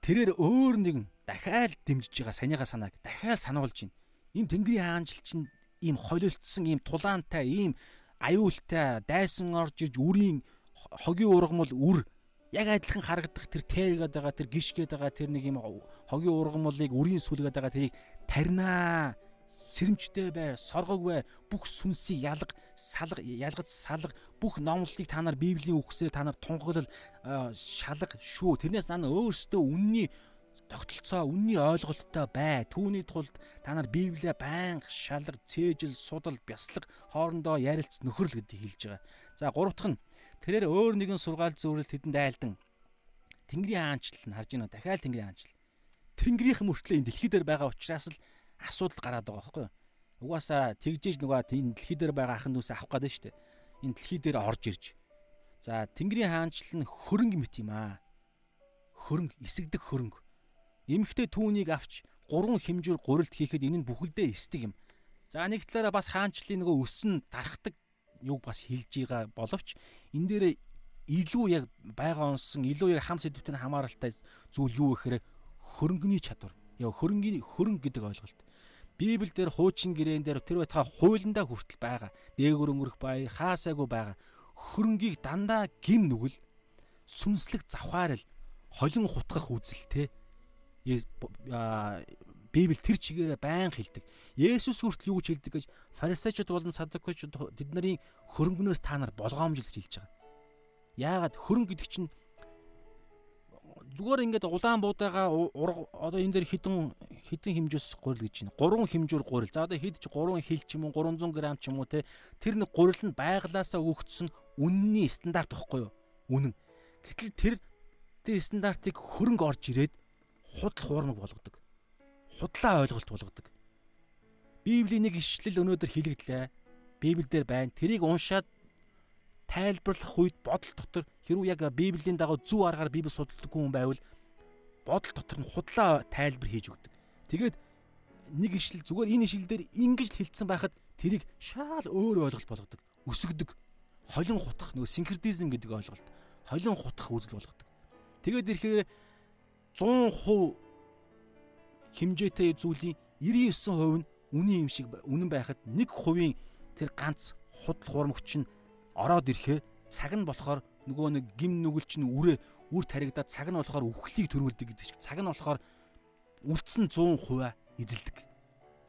[SPEAKER 1] тэрээр өөр нэгэн дахиад дэмжиж байгаа санийгаа санааг дахиад сануулж байна. Энэ Тэнгэрийн хаанчил чинь ийм холилдсон, ийм тулаантай, ийм аюултай, дайсан орж ирж үрийн хогийн ургамал үр яг адилхан харагдах тэр тэргээд байгаа тэр гიშгээд байгаа тэр нэг юм хогийн ургамлыг үрийн сүлгээд байгаа тэрийг таринаа сэрэмжтэй бай, соргог бай, бүх сүнсийг ялга, салга, ялгаж салга, бүх номлолтыг та нар Библийн үгсээр та нар тунгаглал шалга шүү. Тэрнээс наа өөрсдөө үнний тогтолцоо, үнний ойлголттой бай. Түүний тулд та нар Библиэ байнга шалга, цээжил, судал, бяслаг хоорондоо ярилц нөхөрл гэдгийг хэлж байгаа. За гурав дахь нь тэрээр өөр нэгэн сургаал зөвлөлт хэдэнд айлдан Тэнгэрийн хаанчлал нь харж байна. Дахиад Тэнгэрийн хаанчлал. Тэнгэрийнхэн мөртлөө энэ дэлхий дээр байгаа учраас л асуудал гараад байгаа байхгүй юу? Угаасаа тэгжээж нөгөө энэ дэлхий дээр байгаа ахын дүүс авах гэдэг нь шүү дээ. Энэ дэлхий дээр орж ирж. За Тэнгэрийн хаанчлал нь хөрөнгө мэт юм аа. Хөрөнгө, эсэгдэг хөрөнгө. Эмхтэй түүнийг авч гурван хэмжүүр гурилд хийхэд энэ нь бүхэлдээ эсдэг юм. За нэг талаараа бас хаанчлалын нөгөө өсөн дарахдаг юг бас хилж байгаа боловч энэ дээр илүү яг байгаа онсон илүү яг хам сэдвтэн хамааралтай зүйл юу гэхээр хөрөнгөний чадвар. Яг хөрөнгөний хөрөнгө гэдэг ойлголт. Библиэлд хуучин гэрээн дээр тэр байтугай хуулиндаа хүртэл байгаа. Дээгүр өнгөрөх бай, хаасаагүй байгаа. Хөрөнгийг дандаа гим нүгэл сүнслэг завхаарл холин хутгах үзэлтэй. Библи тэр чигээрээ байн хэлдэг. Есүс хүртэл юу гэж хэлдэг гэж фарисеучуд болон садукчуд тэдний хөрөнгнөөс та нар болгоомжлож хэлж байгаа. Яагаад хөрөнгө гэдэг чинь зүгээр ингээд улаан буудагаа одоо энэ дээр хідэн хідэн хэмжээс гурил гэж байна. Гурван хэмжүүр гурил. За одоо хэд ч гурван хил ч юм уу 300 г ч юм уу те тэр нэг гурил нь байглаасаа өгөгдсөн үнний стандарт واخгүй юу? Үнэн. Гэтэл тэр тэр стандартыг хөрөнгө орж ирээд худал хуурнаг болгодог. Худлаа ойлголт болгодог. Библийн нэг ишлэл өнөөдөр хилэгдлээ. Библиэлд байна. Тэрийг уншаад тайлбарлах үед бодол дотор хэрвээ яг Библийн дагуу зөв аргаар Библи судалдаггүй хүн байвал бодол дотор нь худлаа тайлбар хийж өгдөг. Тэгээд нэг ишлэл зүгээр энэ ишлэл дээр ингэж л хэлсэн байхад тэрийг шаал өөр ойлголт болгодог. Өсгдөг. Холин хутах нөгөө синкретизм гэдэг ойлголт. Холин хутах үзэл болгодог. Тэгээд ирэхээр 100% хэмжээтэй зүйлийн 99% нь үнийн юм шиг үнэн байхад 1% тэр ганц худал хуурмагч нь ороод ирэхээр цаг нь болохоор нөгөө нэг гим нүгэл чинь үрээ үр таригдаад цаг нь болохоор үхлийг төрүүлдэг гэдэг шиг цаг нь болохоор үлдсэн 100% эзэлдэг.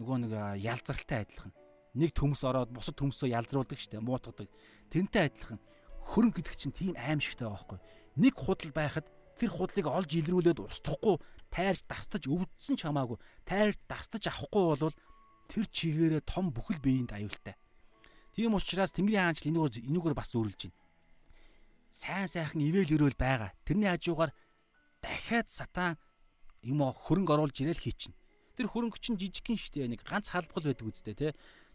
[SPEAKER 1] Нөгөө нэг ялзралтай адилхан. Нэг төмс ороод бусад төмсөө ялзруулдаг штэ муутгадаг. Тэрнтэй адилхан хөрөнгө гэдэг чинь тийм аимшигтай байхгүй. Нэг худал байхад тэр худлыг олж илрүүлээд устгахгүй тайрч дастаж өвдсөн ч хамаагүй тайрч дастаж авахгүй бол тэр чигээрээ том бүхэл биеинд аюултай. Тийм учраас Тэнгэрийн хаанч энүүгээр энүүгээр бас зөөрлөж байна. Сайн сайхан ивэл өрөөл байгаа. Тэрний хажуугаар дахиад сатан юм хөрөнгө оруулж ирээл хийчихнэ. Тэр хөрөнгө чинь жижигхэн штэ нэг ганц халбгал байдаг үстэй те.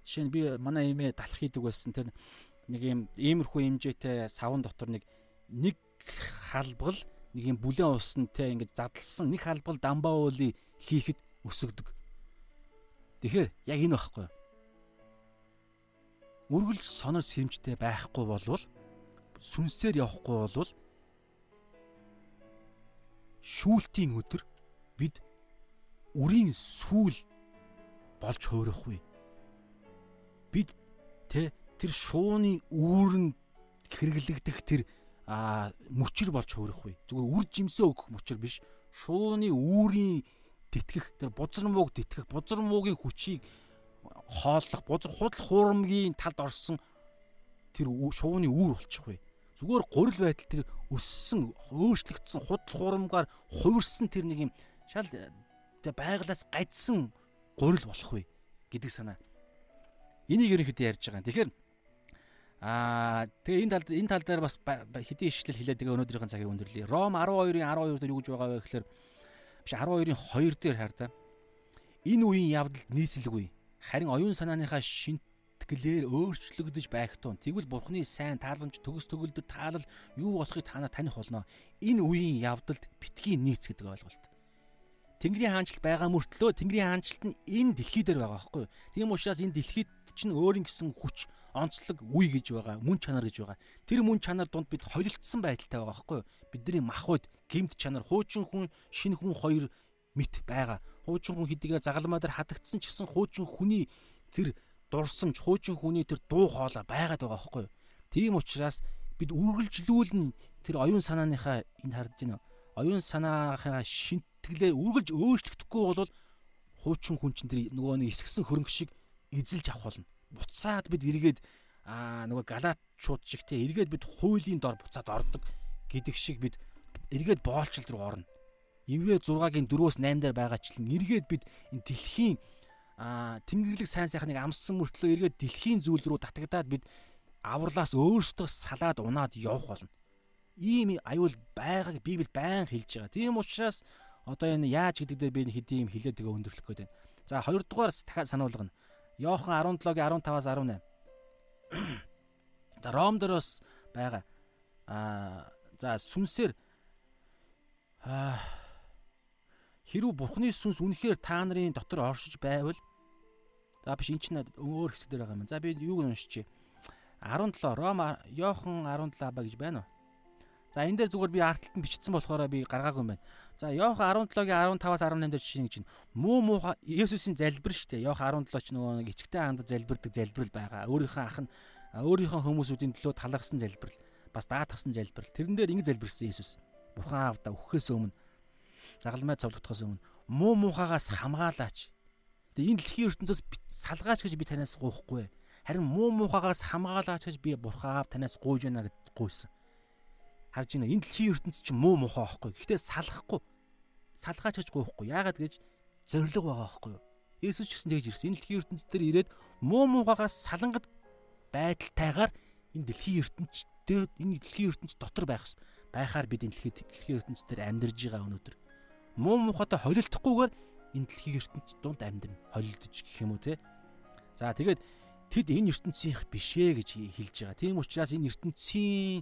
[SPEAKER 1] Жишээ нь би манай эмээ далах хийдэг байсан тэр нэг юм иймэрхүү хэмжээтэй савн дотор нэг нэг халбгал нэг юм бүлээн уснантай ингэж задлсан нэг халбгал дамбаа уули хийхэд өсөгдөг. Тэгэхээр яг энэ багхгүй. Үргэлж сонор сэрэмжтэй байхгүй болвол сүнсээр явахгүй болвол шүүлтийн өдөр бид үрийн сүүл болж хуурахгүй. Бид тэ тэр шууны үүрэнд хэрэглэгдэх тэр а мөчр болж хуурахгүй. Зүгээр үр жимсээ өгөх мөчр биш. Шууны үүрийн тэтгэх тэр бузар мууг тэтгэх бузар муугийн хүчийг хооллох бузар худал хуурамгийн талд орсон тэр шууны үүр болчихгүй. Зүгээр гурил байдал тэр өссөн өөрчлөгдсөн худал хуурамгаар хувирсан тэр нэг юм шал тэг байглаас гажсан гурил болох вэ гэдэг санаа. Энийг ерөнхийдөө ярьж байгаа. Тэгэхээр Аа тэгээ энэ тал энэ тал дээр бас хэдийн ишлэл хэлээд тэгээ өнөөдрийн цагийг өндөрлөе. Ром 12-ын 12 дээр юу гэж байгаа вэ гэхээр биш 12-ын 2 дээр хар та. Энэ үеийн явдалд нийцэлгүй. Харин оюун санааныхаа шинтгэлээр өөрчлөгдөж байх тун. Тэгвэл бурхны сайн тааламж төгс төгөлдөр таалал юу болохыг та нар таних болно. Энэ үеийн явдалд битгий нийц гэдэг ойлголт. Тэнгэрийн хаанчлал байгаа мөртлөө Тэнгэрийн хаанчлалт нь энэ дэлхий дээр байгаа байхгүй юу? Тийм учраас энэ дэлхийд чинь өөрийн гэсэн хүч онцлог үе гэж байгаа, мөн чанар гэж байгаа. Тэр мөн чанар донд бид холилдсон байдалтай байгаа байхгүй юу? Бидний махбод гимт чанар, хуучин хүн, шинэ хүн хоёр мэт байгаа. Хуучин хүн хэдийгээр загалмаа дээр хатагдсан ч гэсэн хуучин хүний тэр дурсамж, хуучин хүний тэр дуу хоолой байгаад байгаа байхгүй юу? Тийм учраас бид үргэлжлүүлэн тэр оюун санааныхаа энд харж байна. Оюун санааныхаа шинтгэлээ үргэлж өөрчлөгдөхгүй бол хуучин хүн чинь тэр нөгөө нэг эсгсэн хөрөнгө шиг эзэлж авах болно буцаад бид эргээд аа нөгөө галаатчууд шиг те эргээд бид хуулийн дор буцаад ордог гэдэг шиг бид эргээд боолчл руу орно. Еврэ 6-гийн 4-өөс 8 дээр байгаачлан эргээд бид энэ дэлхийн тэнгэрлэг сайн сайхныг амссан мөртлөө эргээд дэлхийн зүйл рүү татагдаад бид авралаас өөрсдөө салаад унаад явах болно. Ийм аюул байгааг Библи байн хэлж байгаа. Тийм учраас одоо энэ яаж гэдэг дээр би хэдийн юм хэлээд тэгээ өндөрлөх гээд байна. За хоёрдугаар дахиад сануулгана. Йохан 17-гийн 15-аас 18. За Ром дээр бас байгаа. Аа за сүнсээр аа хэрүү Бурхны сүнс үнэхээр та нарын дотор оршиж байвал за биш эн чинь өөр хэсэг дээр байгаа юм. За би юуг уншчихъя. 17 Ром Йохан 17 ба гэж байна уу? За энэ дээр зүгээр би артталт нь бичсэн болохоор би гаргаагүй юм байна. За Йохан 17-гийн 15-аас 18 дээр жишээ гэж муу муухай Есүсийн залбир шүү дээ. Йохан 17 ч нөгөө нэг ичгтэй ханд залбирдаг залбирал байгаа. Өөрийнхөө ах нь өөрийнхөө хүмүүсүүдийн төлөө талархсан залбирал. Бас даатгсан залбирал. Тэрэн дээр ингэ залбирсан Есүс. Бурхан аавда өгөхөөс өмнө загалмай цовлогдохоос өмнө муу муухагаас хамгаалаач. Тэгээ энэ дэлхийн ертөнцөөс салгаач гэж би танаас гуйхгүй. Харин муу муухагаас хамгаалаач гэж би Бурхан аав танаас гуйж байна гэд гуйсан харж байна. Энэ дэлхийн ертөнцийн чинь муу мухаа байхгүй. Гэхдээ салахгүй. Салгаач гэж гоохгүй. Яагаад гэж зориг байгаа байхгүй юу? Есүс ч гэсэн тэгж ирсэн. Энэ дэлхийн ертөнцийн дээр ирээд муу мухаагаас салангад байдалтайгаар энэ дэлхийн ертөнцийн энэ дэлхийн ертөнц дотор байх байхаар бид энэ дэлхийн дэлхийн ертөнц дээр амьдарж байгаа өнөөдөр. Муу мухатай холилдохгүйгээр энэ дэлхийн ертөнц дунд амьдрна. Холилдож гэх юм уу те. За тэгээд тэд энэ ертөнцийнх бишээ гэж хэлж байгаа. Тийм учраас энэ ертөнцийн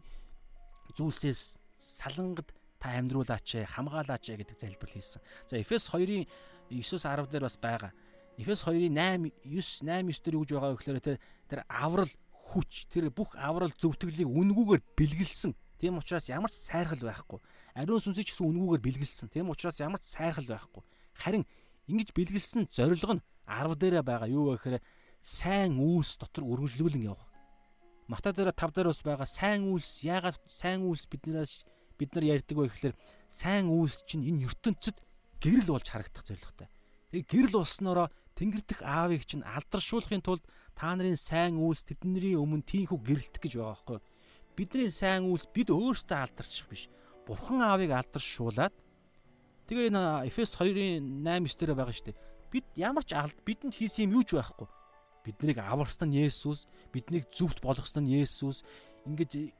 [SPEAKER 1] зүйлсээс салангад та амьдруулаач хамгаалаач гэдэг залбирал хийсэн. За Эфес 2-ын 9-10 дээр бас байгаа. Эфес 2-ын 8 9 8 9 дээр гэж байгаа гэхээр тэр тэр аврал хүч тэр бүх аврал зөвтгөлийг үнгүүгээр бэлгэлсэн. Тийм учраас ямар ч сайрхал байхгүй. Ариун сүнсийг ч гэсэн үнгүүгээр бэлгэлсэн. Тийм учраас ямар ч сайрхал байхгүй. Харин ингэж бэлгэлсэн зорилго нь 10 дээрээ байгаа юу вэ гэхээр сайн үүс дотор үргэлжлүүлэн явах. Матай дээр 5 дээр бас байгаа сайн үйлс яагаад сайн үйлс биднээс бид нар ярьдаг вэ гэхээр сайн үйлс чинь энэ ертөнцид гэрэл болж харагдах зорилготой. Тэгээ гэрэл болсноороо Тэнгэр дэх аавыг чинь алдаршуулахын тулд та нарын сайн үйлс тэдний өмнө тийхүү гэрэлтэх гэж байгаа байхгүй юу? Бидний сайн үйлс бид өөрсдөө алдарчих биш. Бурхан аавыг алдаршуулад тэгээ энэ Эфес 2-ын 8 9 дээр байгаа шүү дээ. Бид ямар ч алд бидэнд хийсэн юм юу ч байхгүй биднийг аварсан нь Есүс, биднийг зүвт болгосон нь Есүс. Ингээд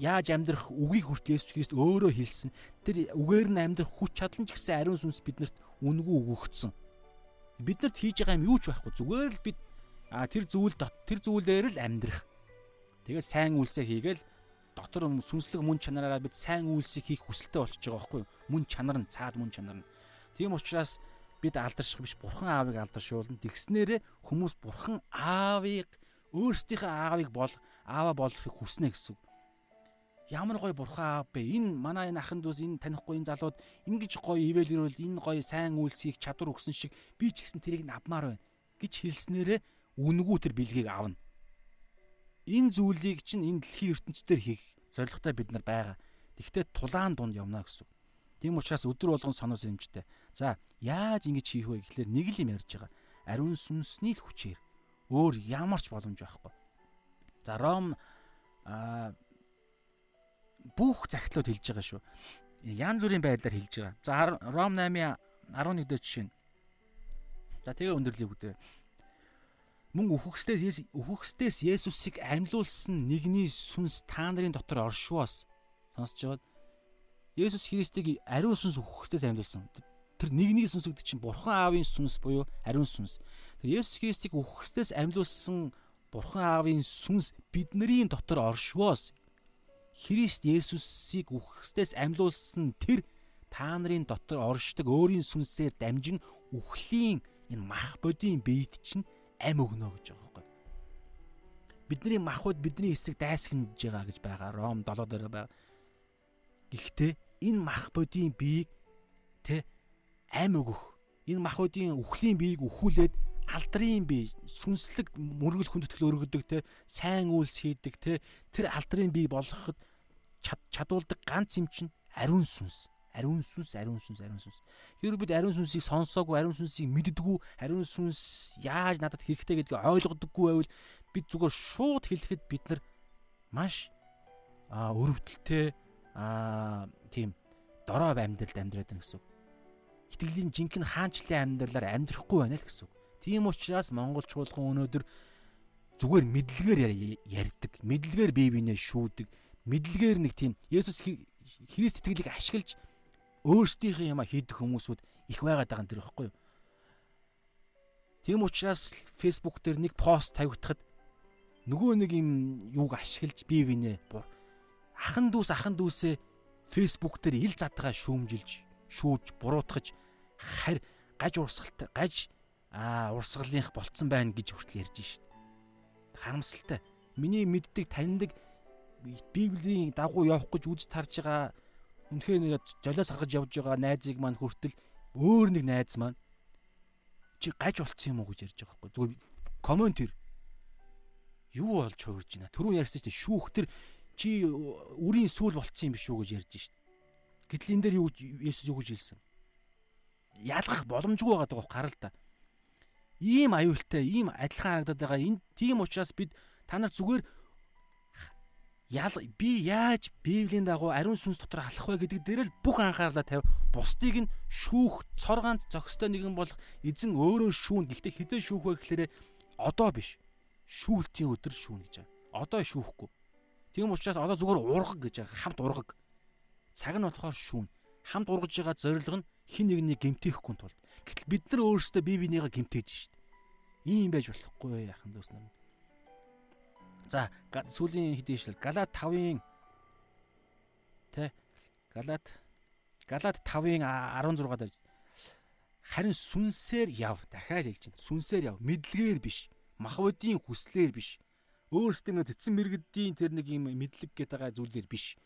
[SPEAKER 1] яаж амьдрах үгийг хүртэл Есүс Христ өөрөө хэлсэн. Тэр үгээр нь амьдрах хүч чадлан ч гэсэн ариун сүнс биднэрт үнгүү өгөгдсөн. Биднэрт хийж байгаа юм юу ч байхгүй. Зүгээр л бид а тэр зүйл тэр зүйлээр л амьдрах. Тэгээд сайн үйлсээ хийгээл дотор сүнслэг мөн чанараараа бид сайн үйлсийг хийх хүсэлтэй болчихж байгаа байхгүй юу? Мөн чанар нь цаад мөн чанар нь. Тийм учраас бид алдарших биш бурхан аавыг алдаршуулна. Тэгснээрээ хүмүүс бурхан аавыг өөрсдийнхөө аавыг бол аава болохыг хүснэ гэсэн. Ямар гоё бурхан аав бэ? Энэ манай энэ ахын дүүс энэ танихгүй энэ залууд ингэж гоё ивэлэрвэл энэ гоё сайн үйлсийг чадвар өгсөн шиг би ч гэсэн тэрийг авмаар байна гэж хэлснээрээ үнгүү тэр бэлгийг авна. Энэ зүйлийг чинь энэ дэлхийн ертөнцийн хийх зорилготой бид нар байгаа. Тэгвэл тулаан дунд явна гэсэн. Тийм учраас өдөр болгон сонор сэрэмжтэй. За яаж ингэж хийх вэ гэхлээр нэг л юм ярьж байгаа. Ариун сүнсний л хүчээр өөр ямар ч боломж байхгүй. За Ром а бүх захидлууд хэлж байгаа шүү. Ян зүрийн байдлаар хэлж байгаа. За Ром 8-ийн 11 дэх жишээ. За тэгээ өндөрлөе үдээ. Мөн үхэгсдээс үхэгсдээс Есүсийг амьлуулсан нэгний сүнс та нарын дотор оршвоос сонсож байгаад Есүс Христийг ариун сүнс үхэгсдээс амьлуулсан. Тэр нэгний сүнс гэдэг чинь Бурхан Аавын сүнс буюу ариун сүнс. Тэр Есүс Христийг үхэгсдээс амьлуулсан Бурхан Аавын сүнс бидний дотор оршвоос Христ Есүсийг үхэгсдээс амьлуулсан тэр та нарын дотор оршдог өөрийн сүнсээр дамжин үхлийн энэ мах бодийн биед чинь ам өгнө гэж байгаа байхгүй. Бидний махуд бидний эсрэг дайсагнаж байгаа гэж байгаа. Ром 7 дээр байгаа. Гэхдээ энэ мах бодийн биеийг тэ ам өгөх. Энэ махуудын үхлийн биеийг өхүүлээд алдрын бие сүнслэг мөргөл хүндэтгэл өргөдөг те сайн үйлс хийдэг те тэр алдрын бие болгоход чадуулдаг ганц юм чинь ариун сүнс ариун сүнс, ариун сүнс, ариун сүнс. Хэрвээ бид ариун сүнсийг сонсоогүй, ариун сүнсийг мэддэггүй, ариун сүнс яаж надад хэрэгтэй гэдгийг ойлгодоггүй байвал бид зүгээр шууд хэлэхэд бид нар маш а өрөвдөлтэй а тийм дорой амьдралд амьдраад байна гэсэн үг. Итгэлийн жинхэнэ хаанчлалын амьдралаар амьдрахгүй байна л гэсэн үг. Тийм учраас монголчуулган өнөөдөр зүгээр мэдлэгээр ярьдаг, мэдлэгээр бие биенээ шүүдэг, мэдлэгээр нэг тийм Есүс Христ итгэлийг ашиглаж өөрсдийнхээ юма хийдэг хүмүүсүүд их байгаад байгаа юм тэр ихгүй юу. Тийм учраас Facebook дээр нэг пост тавигдахад нөгөө нэг юм юуг ашиглаж бие бинээ ахан дүүс ахан дүүсээ Facebook дээр ил задгаа шүүмжилж, шүүж, буруутгаж харь гаж урсгалтай, гаж аа урсгалынх болцсон байна гэж хүртэл ярьж шít. Харамсалтай. Миний мэддэг, таньдаг Библийн дагуу явах гэж үз тарж байгаа Үнэхээр нэг золиос гаргаж явж байгаа найзыг маань хүртэл өөр нэг найз маань чи гаж болцсон юм уу гэж ярьж байгаа байхгүй. Зүгээр комент тэр юу болж хуурж байна? Түрүү ярьсан чинь шүүх тэр чи үрийн сүүл болцсон юм биш үү гэж ярьж шít гэтэл энэ дээр юу Есүс юу гэж хэлсэн? Ялгах боломжгүй байгаа даа гарал та ийм аюултай ийм адилхан харагдаад байгаа энэ. Тийм учраас бид та нар зүгээр ял би яаж Библийн дагуу ариун сүнс дотор алах вэ гэдэг дээр л бүх анхаарлаа тавь. Бусдыг нь шүүх, цоргаанд зохистой нэгэн болох эзэн өөрөө шүүн. Гэхдээ хизээ шүүх вэ гэхээр одоо биш. Шүүлтийн өдөр шүүн гэж байгаа. Одоо шүүхгүй. Тийм учраас одоо зүгээр ургаг гэж байгаа. Хамт ургаг. Цаг нь болохоор шүүн. Хамт ургаж байгаа зорилго нь хин нэгнийг гэмтээхгүй тулд. Гэтэл бид нар өөрсдөө бие бинийгаа гэмтээж шít. Ийм байж болохгүй яхан дүүс нар. За сүүлийн хэдийн ишлэл Галат 5-ын тэ Галат Галат 5-ын 16 дээр харин сүнсээр яв дахиад хэлж байна. Сүнсээр яв мэдлэгээр биш. Махбодийн хүслээр биш. Өөрсдөө нэг цэцэн мэрэгдийн тэр нэг юм мэдлэг гэдэг байгаа зүйлээр биш.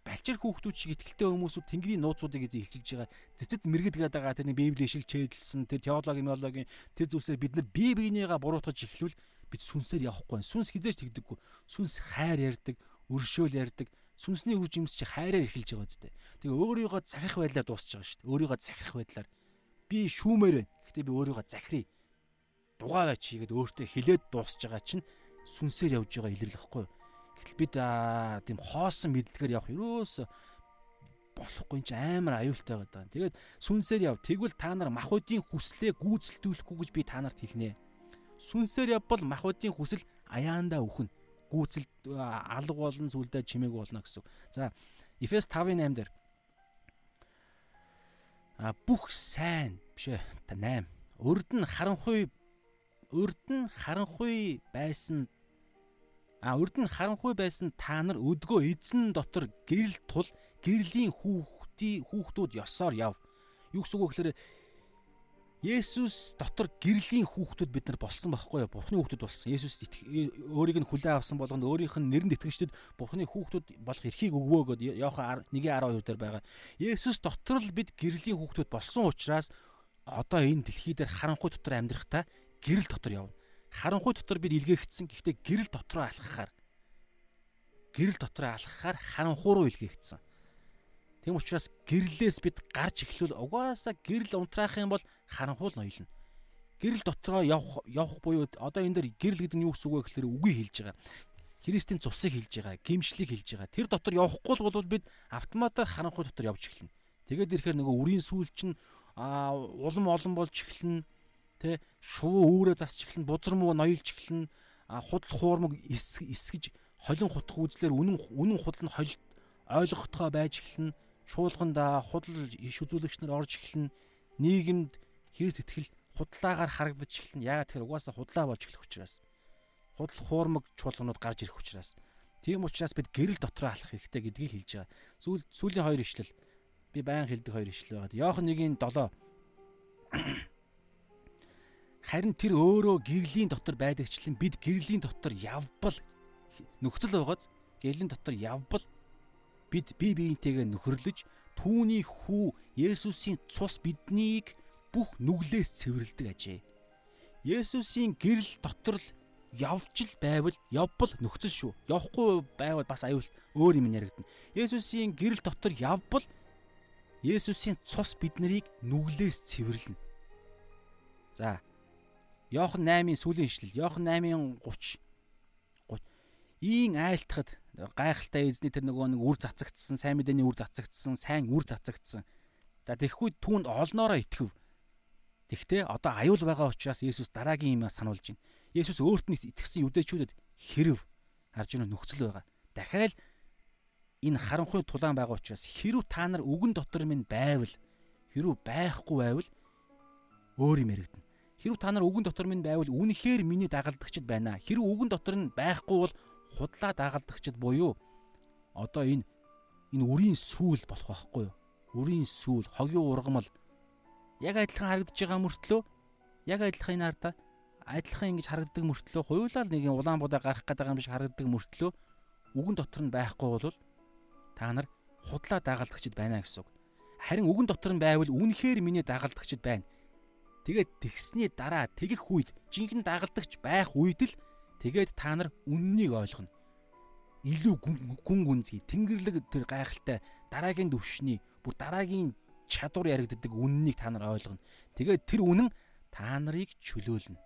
[SPEAKER 1] Балчир хүүхдүүд шиг ихтэлтэй хүмүүсүүд тэнгэрийн нууцуудыг эзэн илчилж байгаа. Цэцэд мэрэгд гэдэг байгаа тэр нэг библийн шиг чэглэсэн тэр теологи, меологийн тэр зүйлсээр бид нар бие биенийгаа буруутгаж эхлүүл бид сүнсээр явахгүй. Сүнс хизээж тэгдэггүй. Сүнс хайр ярддаг, өршөөл ярддаг. Сүнсний үр жимс чи хайраар эхэлж байгаа зү. Тэгээ өөрийгөө захирах байдлаар дуусч байгаа шүү дээ. Өөрийгөө захирах байдлаар би шүүмээр байна. Гэхдээ би өөрийгөө захирая. Дугаараа чигээд өөртөө хилээд дуусч байгаа чинь сүнсээр явж байгаа илэрлэхгүй. Гэтэл бид тийм хоосон мэдлэгээр явах ерөөсө болохгүй чи амар аюултай байгаа. Тэгээд сүнсээр яв. Тэгвэл та нар махуудын хүслээ гүйцэлдүүлэхгүй гэж би та нарт хэлнэ сүнсээр явбал махбодийн хүсэл аяандаа өхнө. Гүйцэл алга болон сүлдээ чимээг болно гэсэн. За Эфес 5:8 дээр а бүх сайн биш ээ 8 урд нь харанхуй урд нь харанхуй байсан а урд нь харанхуй байсан та нар өдгөө эзэн дотор гэрэл тул гэрлийн хүүхдийн хүүхдүүд ёсоор яв. Юу гэсэн үг вэ гэхээр Есүс дотор гэрлийн хүүхдүүд бид нар болсон байхгүй юу? Бурхны хүүхдүүд болсон. Есүс өөрийг нь хүлээн авсан болгонд өөрийнх нь нэрэнд итгэгчдэд Бурхны хүүхдүүд болох эрхийг өгвөө гэд Иохан 1:12 дээр байгаа. Есүс дотор л бид гэрлийн хүүхдүүд болсон учраас одоо энэ дэлхий дээр харанхуй дотор амьдрахтаа гэрэл дотор явна. Харанхуй дотор бид илгээгдсэн. Гэхдээ гэрэл дотроо алхахаар гэрэл дотроо алхахаар харанхуй руу илгээгдсэн. Тэм учраас гэрлээс бид гарч эхлүүл угаасаа гэрэл унтраах юм бол харанхуул ноёлно. Гэрэл дотроо явах явах буюу одоо энэ дэр гэрэл гэдэг нь юу гэсэн үг вэ гэхээр үгүй хэлж байгаа. Христийн цусыг хэлж байгаа, гимшлийг хэлж байгаа. Тэр дотор явахгүй бол бид автоматар харанхуй дотор явж эхэлнэ. Тэгээд ирэхээр нөгөө үрийн сүүл чинь улам олон болж эхэлнэ. Тэ шувуу үүрээ засч эхэлнэ, бузар муу ноёлж эхэлнэ. Худал хуурмаг эсгэж холин хутах үзлэр үнэн үнэн худал нь холь ойлгохдоо байж эхэлнэ шуулганда худал иш үзүүлэгч нар орж эхэлнэ. Нийгэмд хэрэгс итгэл худлаагаар харагдаж эхэлнэ. Яагаад тэгэхээр угаасаа худлаа болж эхлэх учраас. Худал хуурмаг чуулганууд гарч ирэх учраас. Тийм учраас бид гэрэл дотроо алах хэрэгтэй гэдгийг хэлж байгаа. Сүүл сүүлийн хоёр ишлэл би баян хэлдэг хоёр ишлэл байгаа. Йохан 1-7 Харин тэр өөрөө гэрлийн дотор байдагчлан бид гэрлийн дотор явбал нөхцөл байгааз гэрлийн дотор явбал бид бие биентэйгээ нөхөрлөж түүний хүү Есүсийн цус биднийг бүх нүглээс цэвэрлдэг ажээ. Есүсийн гэрэл дотор л явж л байвал явбал нөхцөл шүү. Явахгүй байвал бас аюул өөр юм яригдана. Есүсийн гэрэл дотор явбал Есүсийн цус биднийг нүглээс цэвэрлэнэ. За. Йохан 8-ын сүүлийн ишлэл. Йохан 8-ын 30. 30. Ийн айлтахад гайхалтай эзний тэр нөгөө нэг үр цацагдсан, сайн мэдээний үр цацагдсан, сайн үр цацагдсан. За тэгэхгүй түүнд олноороо итгэв. Тэгтээ одоо аюул байгаа учраас Есүс дараагийн юм сануулж байна. Есүс өөрт нь итгэсэн юдэчүүдэд хэрв харж ирэх нөхцөл байгаа. Дахиад энэ харанхуй тулаан байгаа учраас хэрв та нар үгэн дотор минь байвал хэрв байхгүй байвал өөр юм яригдана. Хэрв та нар үгэн дотор минь байвал үнэхээр миний дагалдагчд байна. Хэрв үгэн дотор нь байхгүй бол худлаа дагалдагчд буюу одоо энэ энэ үрийн сүүл болох байхгүй юу? Үрийн сүүл, хогийн ургамал яг адилхан харагдаж байгаа мөртлөө яг адилхан энэ хардаа адилхан ингэж харагддаг мөртлөө хуйлал нэг улаан будаа гарах гэдэг юм шиг харагддаг мөртлөө үгэн дотор нь байхгүй бол та нар худлаа дагалдагчд байна гэсэн үг. Харин үгэн дотор нь байвал үнэхээр миний дагалдагчд байна. Тэгээд тэгсний дараа тэгэх үед жинхэнэ дагалдагч байх үед л Тэгээд та нар үннийг ойлгоно. Илүү гүн гүнзгий тэнгэрлэг тэр гайхалтай дараагийн төвшний бүр дараагийн чадвар яригддаг үннийг та нар ойлгоно. Тэгээд тэр үнэн та нарыг чөлөөлнө.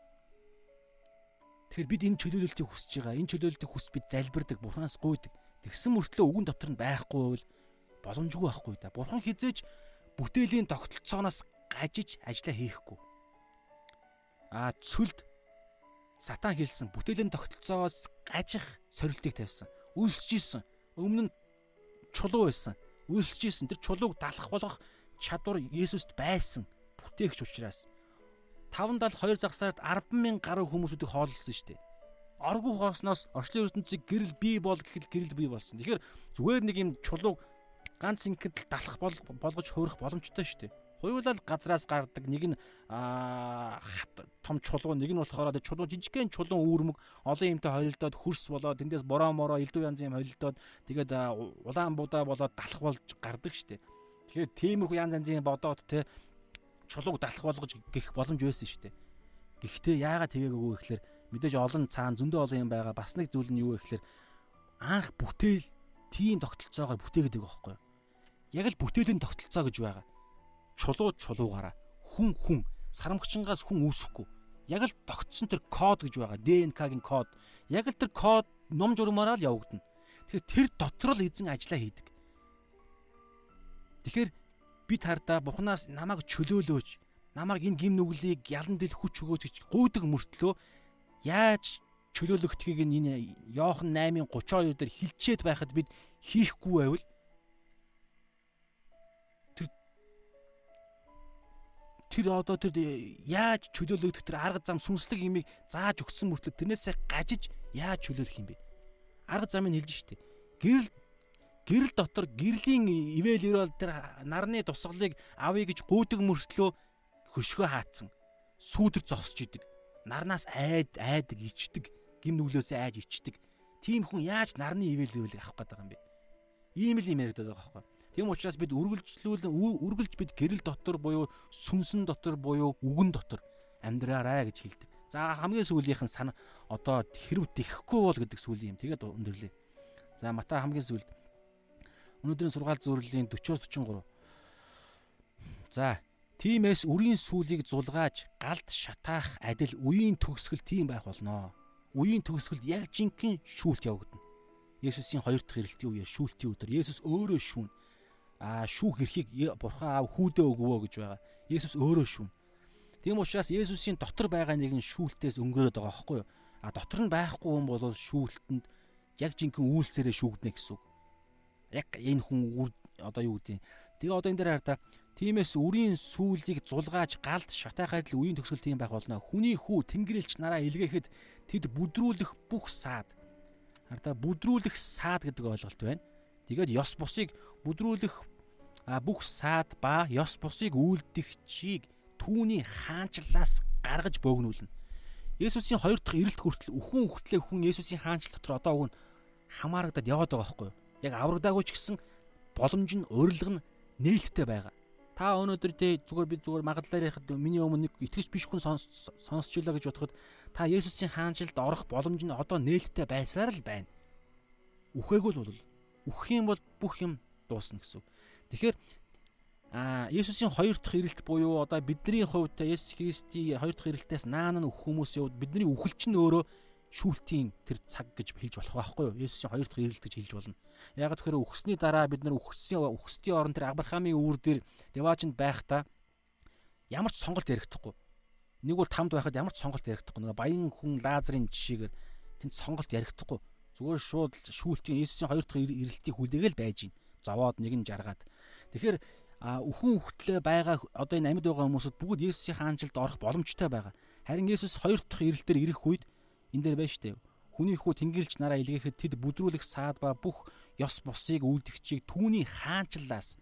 [SPEAKER 1] Тэгэхээр бид энэ чөлөөлөлтийг хүсэж байгаа. Энэ чөлөөлөлтийг хүс бид залбирдаг, бурханаас гуйдаг. Тэгсэн мөртлөө үгэн дотор нь байхгүй бол боломжгүй байхгүй да. Бурхан хизээж бүтээлийн тогтолцооноос гажиж ажиллаа хийхгүй. А цөлд сатан хэлсэн бүтээлийн тогтолцоогоос гажих сорилтыг тавьсан. Үлсэж исэн. Өмнө нь чулуу байсан. Үлсэж исэн. Тэр чулууг далах болгох чадвар Есүст байсан. Бүтээгч учраас 572 загсаард 100000 гаруй хүмүүсүүдийг хооллсон шүү дээ. Оргуу хоосноос орчлын ертөнцийг гэрэл бий бол гэхэл гэрэл бий болсон. Тэгэхээр зүгээр нэг юм чулууг ганц ингэхэд далах болгож хуурах боломжтой шүү дээ. Хуйлал газраас гардаг нэг нь том чулуу нэг нь болохоор чулуу жижигхэн чулуун үүрмэг олон юмтай холилдоод хөрс болоод тэндээс бороо мороо элдв янзын юм холилдоод тэгээд улаан будаа болоод далах болж гардаг штеп. Тэгэхээр тиймэрхүү янз янзын бодоод те чулууг далах болгож гих боломж байсан штеп. Гэхдээ яагаад тэгээгүй гэхээр мэдээж олон цаана зөндөө олон юм байгаа. Бас нэг зүйл нь юу вэ гэхээр анх бүтээл тийм тогтолцоогоор бүтээгдэг байхгүй юу? Яг л бүтээлийн тогтолцоо гэж байгаа чулуу чулуугаараа хүн хүн сарамгчингаас хүн үүсэхгүй. Яг л тогтсон тэр код гэж байгаа. ДНК-гийн код. Яг л тэр код ном журмаараа л явагдана. Тэгэхээр тэр дотор л эзэн ажиллаа хийдэг. Тэгэхээр бид хардаа Бурханаас намайг чөлөөлөөч, намайг энэ гим нүглийг ялан дэл хүч өгөөч гэж гуйдаг мөртлөө яаж чөлөөлөгдөхийг энэ Йохан 8:32 дээр хилчээд байхад бид хийхгүй байвал тэр одоо тэр яаж чөлөөлөгдөх тэр арга зам сүнслэг имийг зааж өгсөн мөртлөө тэрнээсээ гажиж яаж чөлөөлөх юм бэ? Арга замыг хэлж штэ. Гэрэл гэрэл дотор гэрлийн ивэл ирэл тэр нарны тусгалыг авъя гэж гүйдэг мөртлөө хөшгөө хаацсан сүүдэр зогсож идэг. Нарнаас айд айдаг ичдэг, гим нүглөөсөө айж ичдэг. Тийм хүн яаж нарны ивэл ивэл авах гээд байгаа юм бэ? Ийм л юм яриад байгаа байхгүй. Тийм учраас бид үргэлжлүүлэн үргэлж бид гэрэл дотор буюу сүнсэн дотор буюу үгэн дотор амьдраарай гэж хэлдэг. За хамгийн сүүлийнх нь сан одоо хэрв тэхгүй бол гэдэг сүүлийн юм. Тэгээд өндөрлөө. За Матай хамгийн сүүлд өнөөдрийн сургаал зөвлөлийн 40-оос 43. За тиймээс үрийн сүлийг зулгааж галд шатаах адил үеийн төгсгөл тийм байх болноо. Үеийн төгсгөлд яг жинхэнэ шүүлт явагдана. Есүсийн хоёр дахь ирэлтийн үеэр шүүлтийн өдөр Есүс өөрөө шүүн а шүүх эрхийг бурхан аав хүүдээ өгвөө гэж байгаа. Есүс өөрөө шүүн. Тийм учраас Есүсийн дотор байгаа нэгэн шүүлтээс өнгөрөөд байгаа байхгүй юу? А дотор нь байхгүй хүн бол шүүлтэнд яг жинхэнэ үйлсээрээ шүүгднэ гэсэн үг. Яг энэ хүн одоо юу гэдэг. Тэгээ одоо энэ дээр хараа Тиймээс үрийн сүулийг зулгааж галд шатайхад л үеийн төгсгөл тийм байх болно. Хүний хүү Тэнгэрлэгч нараа илгээхэд тэд бүдрүүлэх бүх саад. Хараа бүдрүүлэх саад гэдэг ойлголт байна. Тэгээд ёс бусыг бүдрүүлэх бүх саад ба ёс бусыг үйлдэгчийг түүний хаанчлалаас гаргаж бөөгнүүлнэ. Есүсийн хоёр дахь ирэлт хүртэл үхэн үхтлээ хүн Есүсийн хаанчлал дотор одоо уг нь хамаарагдаад яваад байгаа байхгүй юу? Яг аврагдаагүй ч гэсэн боломж нь урилга нь нээлттэй байгаа. Та өнөөдөр тэ зүгээр би зүгээр магадлаар яхад миний өмнө нэг итгэж биш хүн сонсч илаа гэж бодоход та Есүсийн хаанчлалд орох боломж нь одоо нээлттэй байсаар л байна. Үхээгүй л бол Үхэх юм бол бүх юм дуусна гэсэн. Тэгэхээр а Есүсийн хоёр дахь ирэлт буюу одоо бидний хувьд Есүс Христийн хоёр дахь ирэлтээс наан нь өөх хүмүүсийн хувьд бидний үхэлч нь өөрөө шүүлтийн тэр цаг гэж хэлж болох байхгүй юу? Есүсийн хоёр дахь ирэлт гэж хэлж болно. Яг тэгэхээр үхсний дараа бид нар үхсийн үхсдийн орон тэр Авраамийн үүр дээр Деваажинд байхдаа ямар ч сонголт ярихдаггүй. Нэг бол тамд байхад ямар ч сонголт ярихдаггүй. Нэг баян хүн Лазарын жишээгээр тэнд сонголт ярихдаггүй. Зүгээр шууд шүүлтийн Есүсийн хоёр дахь ирэлтийг хүлээгээл байж гин. Зовоод нэг нь жаргаад. Тэгэхээр үхэн үхтлээ байгаа одоо энэ амьд байгаа хүмүүсд бүгд Есүсийн хаанчлалд орох боломжтой байгаа. Харин Есүс хоёр дахь ирэлтээр ирэх үед энэ дээр байна штэ. Хүний хүү тэнгэрлэгч нараа илгээхэд тэд бүдрүүлэх саад ба бүх ёс бусыг үйлдэгчийг түүний хаанчлалаас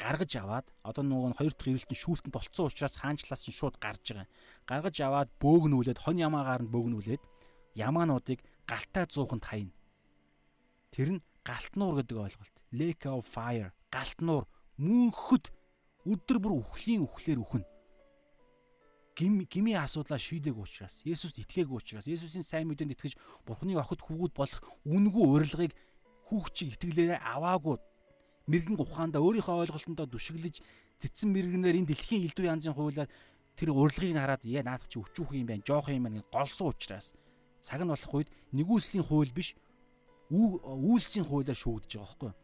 [SPEAKER 1] гаргаж аваад одоо нөгөө хоёр дахь ирэлтэн шүүлтэн болцсон учраас хаанчлалаас нь шууд гарч байгаа. Гаргаж аваад бөөгнүүлээд хон ямаагаар нь бөөгнүүлээд ямаануудыг галтаа зууханд хаяна. Тэр нь галтнуур гэдэг ойлголт. Lake of fire, галтнуур мөнхөд өдөр бүр үхлийн үхлээр үхнэ. Гим гмийн асуудлаа шийдэг учраас, Есүст итгээгүй учраас, Есүсийн сайн мэдээнд итгэж Бурхны охид хүүгүүд болох үнгүй урилгыг хүүхчиг итгэлээрээ аваагүй мэрэгэн ухаандаа өөрийнхөө ойлголтондоо дүшиглэж цэцэн мэрэгнээр энэ дэлхийн элдв янзын хуулиар тэр урилгыг хараад яа наадах чи өчүүх юм байна, жоох юм байна гэж голсон учраас цаг нь болох үед нэгүслийн хууль биш үйлсийн хуулиар шүүгдэж байгаа юу?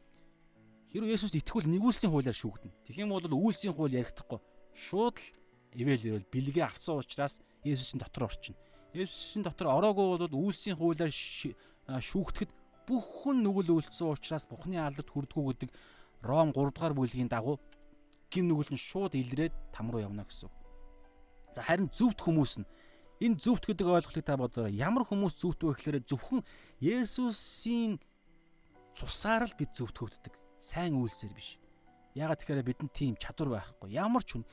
[SPEAKER 1] Хэрвээ Есүст итгэвэл нэгүслийн хуулиар шүүгдэнэ. Тэгэх юм бол үйлсийн хууль ярихдаггүй. Шууд л ивэл ирэл бэлгээ авсан учраас Есүсийн дотор орчихно. Есүсийн дотор ороогүй бол үйлсийн хуулиар шүүгдэхэд бүх хүн нүгэл үлдсэн учраас Бухны алдарт хүрдгүү гэдэг Ром 3 дугаар бүлгийн дагуу гин нүгэл нь шууд илрээд там руу явна гэсэн. За харин зөвхт хүмүүс нь Энэ зөвхт гэдэг ойлголтыг та бодоорой. Ямар хүмүүс зөвхт вэ гэхээр зөвхөн Есүсийн цусаар л бид зөвтгөгддөг. Сайн үйлсээр биш. Ягаад тэгэхээр бидэнд тийм чадвар байхгүй. Ямар ч хүн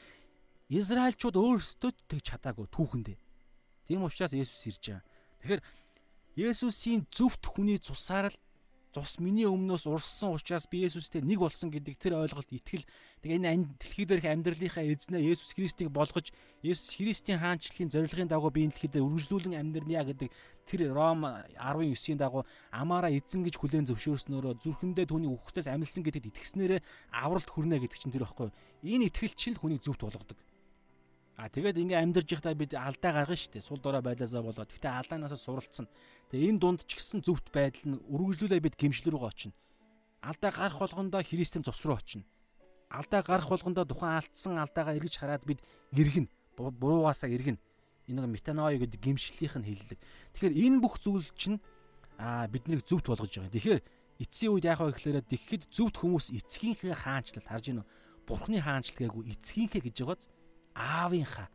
[SPEAKER 1] Израильчууд өөрсдөө тэг чадаагүй түүхэндээ. Тийм учраас Есүс ирж байгаа. Тэгэхээр Есүсийн зөвхт хүний цусаар л цус миний өмнөөс урссан учраас би Есүстэй нэг болсон гэдэг тэр ойлголт итгэл тэгээ энэ дэлхий дээрх амьдралынхаа эзнээ Есүс Христийг болгож Есүс Христийн хаанчлалын зорилгын дагуу би энэ дэлхий дээр үргэлжлүүлэн амьдрнаа гэдэг тэр Ром 19-ийн дагуу амаараа эзэн гэж хүлээн зөвшөөрснөөрөө зүрхэндээ түүний үхсдээс амилсан гэдэгт итгэснээрээ авралт хүрнэ гэдэг чинь тэр байхгүй. Энэ итгэл чинь л хүнийг зөвхт болгодог. А тэгээд ингээ амьдарж байхдаа бид алдаа гаргана шүү дээ. Сул дорой байлаасаа болоод. Гэтэ алдаанаасаа суралцсан. Тэгээ энэ дунд ч гэсэн зөвхт байдал нь үргэлжлүүлээ бид гимшил рүү очино. Алдаа гарах болгондоо Христийн цус руу очино. Алдаа гарах болгондоо тухайн алдсан алдаагаа эргэж хараад бид эргэнэ. Буруугаасаа эргэнэ. Энэ нэг метанои гэдэг гимшлийнх нь хэллэг. Тэгэхээр энэ бүх зүйл чинь а биднийг зөвхт болгож байгаа. Тэгэхээр эцсийн үед яах вэ гэхээр тэгэхэд зөвхт хүмүүс эцгийнхээ хаанчлал харж гинөө. Бурхны хаанчлал гээгүү эцгийнхээ гэж байгааз аавынхаа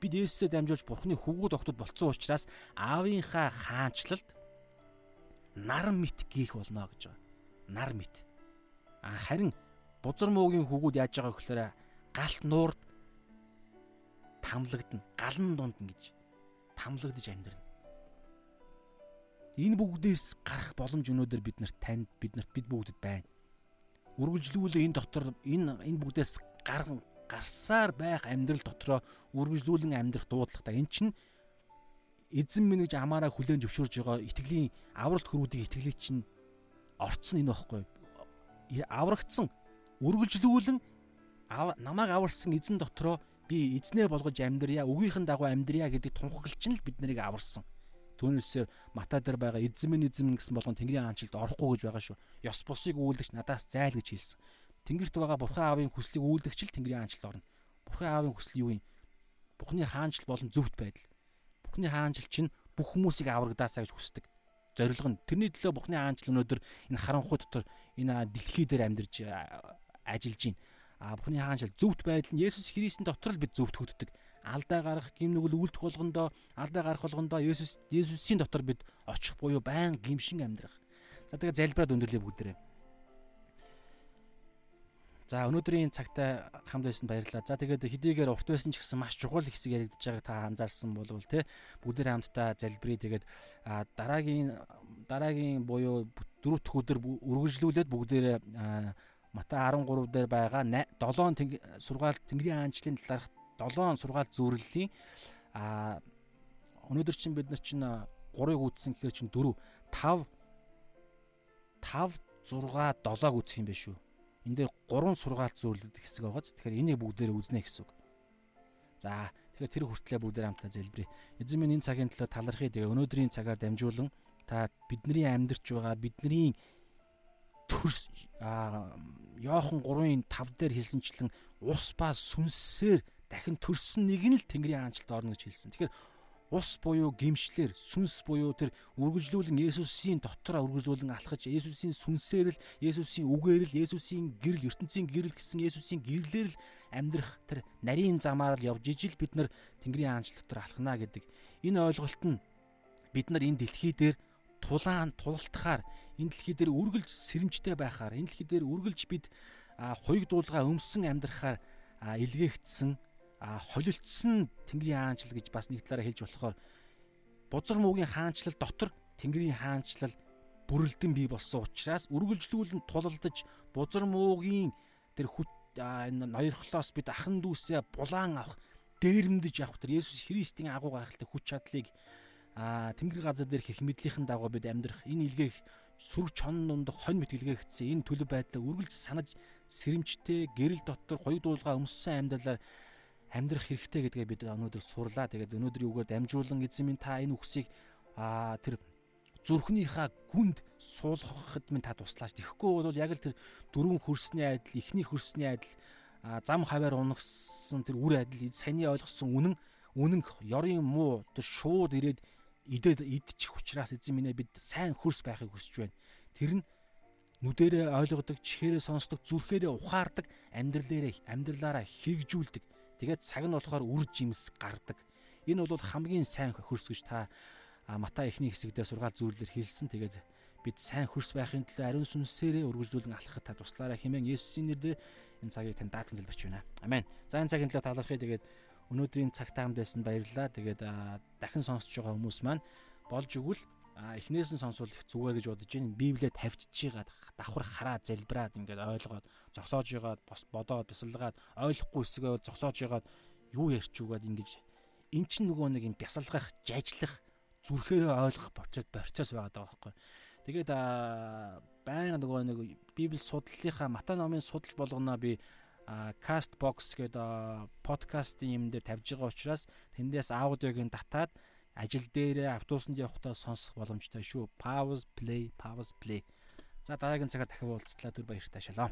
[SPEAKER 1] бид Есүсээ дамжуулж Бурхны хөвгүүд огтод болцсон учраас аавынхаа хаанчлалд нар мэт гих болно гэж байгаа. Нар мэт. А харин бузар муугийн хөвгүүд яаж байгаа гэхээр галт нуурд тамлагдана. Галан дунд ингэж тамлагдж амьдрна. Энэ бүгдээс гарах боломж өнөөдөр бид нарт танд бид нарт бид бүгдэд байна. Үргэлжлүүлээ энэ дотор энэ энэ бүгдээс гарган гарсаар байх амьдрал дотроо үргэлжлүүлэн амьдрах дуудлагатай. Эн чинь эзэн минь гэж амаараа хүлээн зөвшөөрж байгаа итгэлийн авралт хөрүүдийн итгэлийг чинь орцсон энэ багхгүй. Аврагдсан үргэлжлүүлэн намайг аварсан эзэн дотроо би эзнээ болгож амьдрья, үгийнхэн дагуу амьдрья гэдэг тунхаглалч нь л бид нарыг аварсан. Түүнээсээр Матай дээр байгаа эзэн минь эзэн гэсэн болгон Тэнгэрийн хаанчлалд орохгүй гэж байгаа шүү. Ёс бусыг үйлдэгч надаас зайл гэж хэлсэн. Тэнгэрт байгаа Бурхан аавын хүслийг үйлдэгч л Тэнгэрийн хаанчлалд орно. Бурхан аавын хүсэл юу юм? Бурханы хаанчл болон зөвхт байдал. Бурханы хаанчл чинь бүх хүмүүсийг аврагдаасаа гэж хүсдэг. Зорилго нь тэрний төлөө Бурханы хаанчл өнөөдөр энэ харанхуй дотор энэ дэлхий дээр амьдарч ажиллаж байна. А Бурханы хаанчл зөвхт байдал нь Есүс Христийн дотор л бид зөвхт хөтдөг алдаа гарах гим нүгэл үлдэх болгондоо алдаа гарах болгондоо Есүс Есүсийн дотор бид очих буюу байн гимшин амьдрах. За тэгээ залбираад өндөрлөө бүгдээрээ. За өнөөдрийн цагтаа хамт байсан баярлалаа. За тэгээд хэдийгээр урт байсан ч гэсэн маш чухал хэсэг яригдж байгааг та анзаарсан болвол те бүгдээр хамтдаа залбирая. Тэгээд дараагийн дараагийн буюу дөрөв дэх өдөр үргэлжлүүлээд бүгдээрээ Матай 13 дээр байгаа 7 сургаал Тэнгэрийн хаанчлалын талаарх 7 сургаал зүйрлэлийн а өнөөдөр чинь бид нар чинь 3-ыг үүссэн гэхээр чинь 4 5 5 6 7-г үүсэх юм байна шүү. Энд дээр 3 сургаал зүйрлэдэг хэсэг байгаа. Тэгэхээр энийг бүгдээрээ үзнэ гэсэн үг. За тэгэхээр тэр хүртлээр бүгдээр хамтаа залбирая. Эзэн минь энэ цагийн төлөө талархъя. Тэгээ өнөөдрийн цагаар дамжуулан та бидний амьдарч байгаа бидний төрс аа Йохан 3-ын 5 дээр хэлсэнчлэн ус ба сүнсээр дахин төрсөн нэг нь л Тэнгэрийн хаанчлалд орно гэж хэлсэн. Тэгэхээр ус буюу гимшлэр сүнс буюу тэр үргэлжлүүлэн Есүсийн дотроо үргэлжлүүлэн алхаж Есүсийн сүнсээр л Есүсийн үгээр л Есүсийн гэрэл ертөнцийн гэрэл гэсэн Есүсийн гэрлэлээр л амьдрах тэр нарийн замаар л явж ижил бид нар Тэнгэрийн хаанчлал дотор алхана гэдэг. Энэ ойлголт нь бид нар энэ дэлхий дээр тулаан тулалтахаар энэ дэлхий дээр үргэлж сэрэмжтэй байхаар энэ дэлхий дээр үргэлж бид хоёуг дуулгаа өмсөн амьдрахаар илгээгдсэн а холилдсон Тэнгэрийн хаанчлал гэж бас нэг талаараа хэлж болохоор бузар муугийн хаанчлал дотор Тэнгэрийн хаанчлал бүрэлдэн бий болсон учраас үргэлжлүүлэн тулалдаж бузар муугийн тэр хүч энэ ноёрхлоос бид ахан дүүсээ булаан авах дээрэмдэж явах тэр Есүс Христийн агуу гайхалтай хүч чадлыг а Тэнгэр газар дээр хэрх мэдлийнхэн дагуу бид амьдрах энэ илгээх сүр чон дундах хонь мэтгэлгээгдсэн энэ төлөв байдлаа үргэлж санаж сэрэмжтэй гэрэл дотор хоёуг дуулга өмссөн амьдралаар амьдрах хэрэгтэй гэдгээ бид өнөөдөр сурлаа. Тэгээд өнөөдөр юугаар дамжуулан эзэн минь та энэ үгсийг аа тэр зүрхнийхаа гүнд суулгахад минь та туслаач. Тэгэхгүй бол яг л тэр дөрвөн хөрсний адил, эхний хөрсний адил зам хаваар унагсан тэр үр адил саяны ойлгосон үнэн үнэн ёрын муу тэр шууд ирээд идээд идчих учраас эзэн минь бид сайн хөрс байхыг хүсэж байна. Тэр нь нүдэрээ ойлгодог, чихээрээ сонсдог, зүрхээрээ ухаардаг, амьдралаараа амьдралаараа хэрэгжүүлдэг Тэгээд цаг нь болохоор үр жимс гардаг. Энэ бол хамгийн сайн хөрс гэж та Матай эхний хэсэгдээ сургаал зүйлээр хэлсэн. Тэгээд бид сайн хөрс байхын тулд ариун сүнсээрээ үргэлжлүүлэн алхахад та туслаарай хэмээн Есүсийн нэрээр энэ цагийг тань даатан залбирч байна. Амен. За энэ цагийн төлөө талархъя. Тэгээд өнөөдрийн цаг таамд байсан баярлалаа. Тэгээд дахин сонсож байгаа хүмүүс маань болж өгвөл эхнээс нь сонсвол их зүгээр гэж бодож байна. Библиэд тавьчихж байгаад давхар хараа залбираад ингээд ойлгоод зогсоож байгаад бос бодоод бясалгаад ойлгохгүй хэсгээ зогсоож байгаад юу ярьч үгээд ингэж эн чинь нөгөө нэг юм бясалгах, жажлах, зүрхээрээ ойлгох процесс процесс байгаа байхгүй. Тэгээд байнга нөгөө нэг Библи судлалынхаа Матай номын судал болгоно би каст бокс гэдэг подкастын юм дээр тавьж байгаа учраас тэндээс аудиог нь татаад ажил дээрээ автобусанд явахдаа сонсох боломжтой шүү. Pause play, pause play. За дараагийн цагаар дахин уулзлаа түр баяртай шалаа.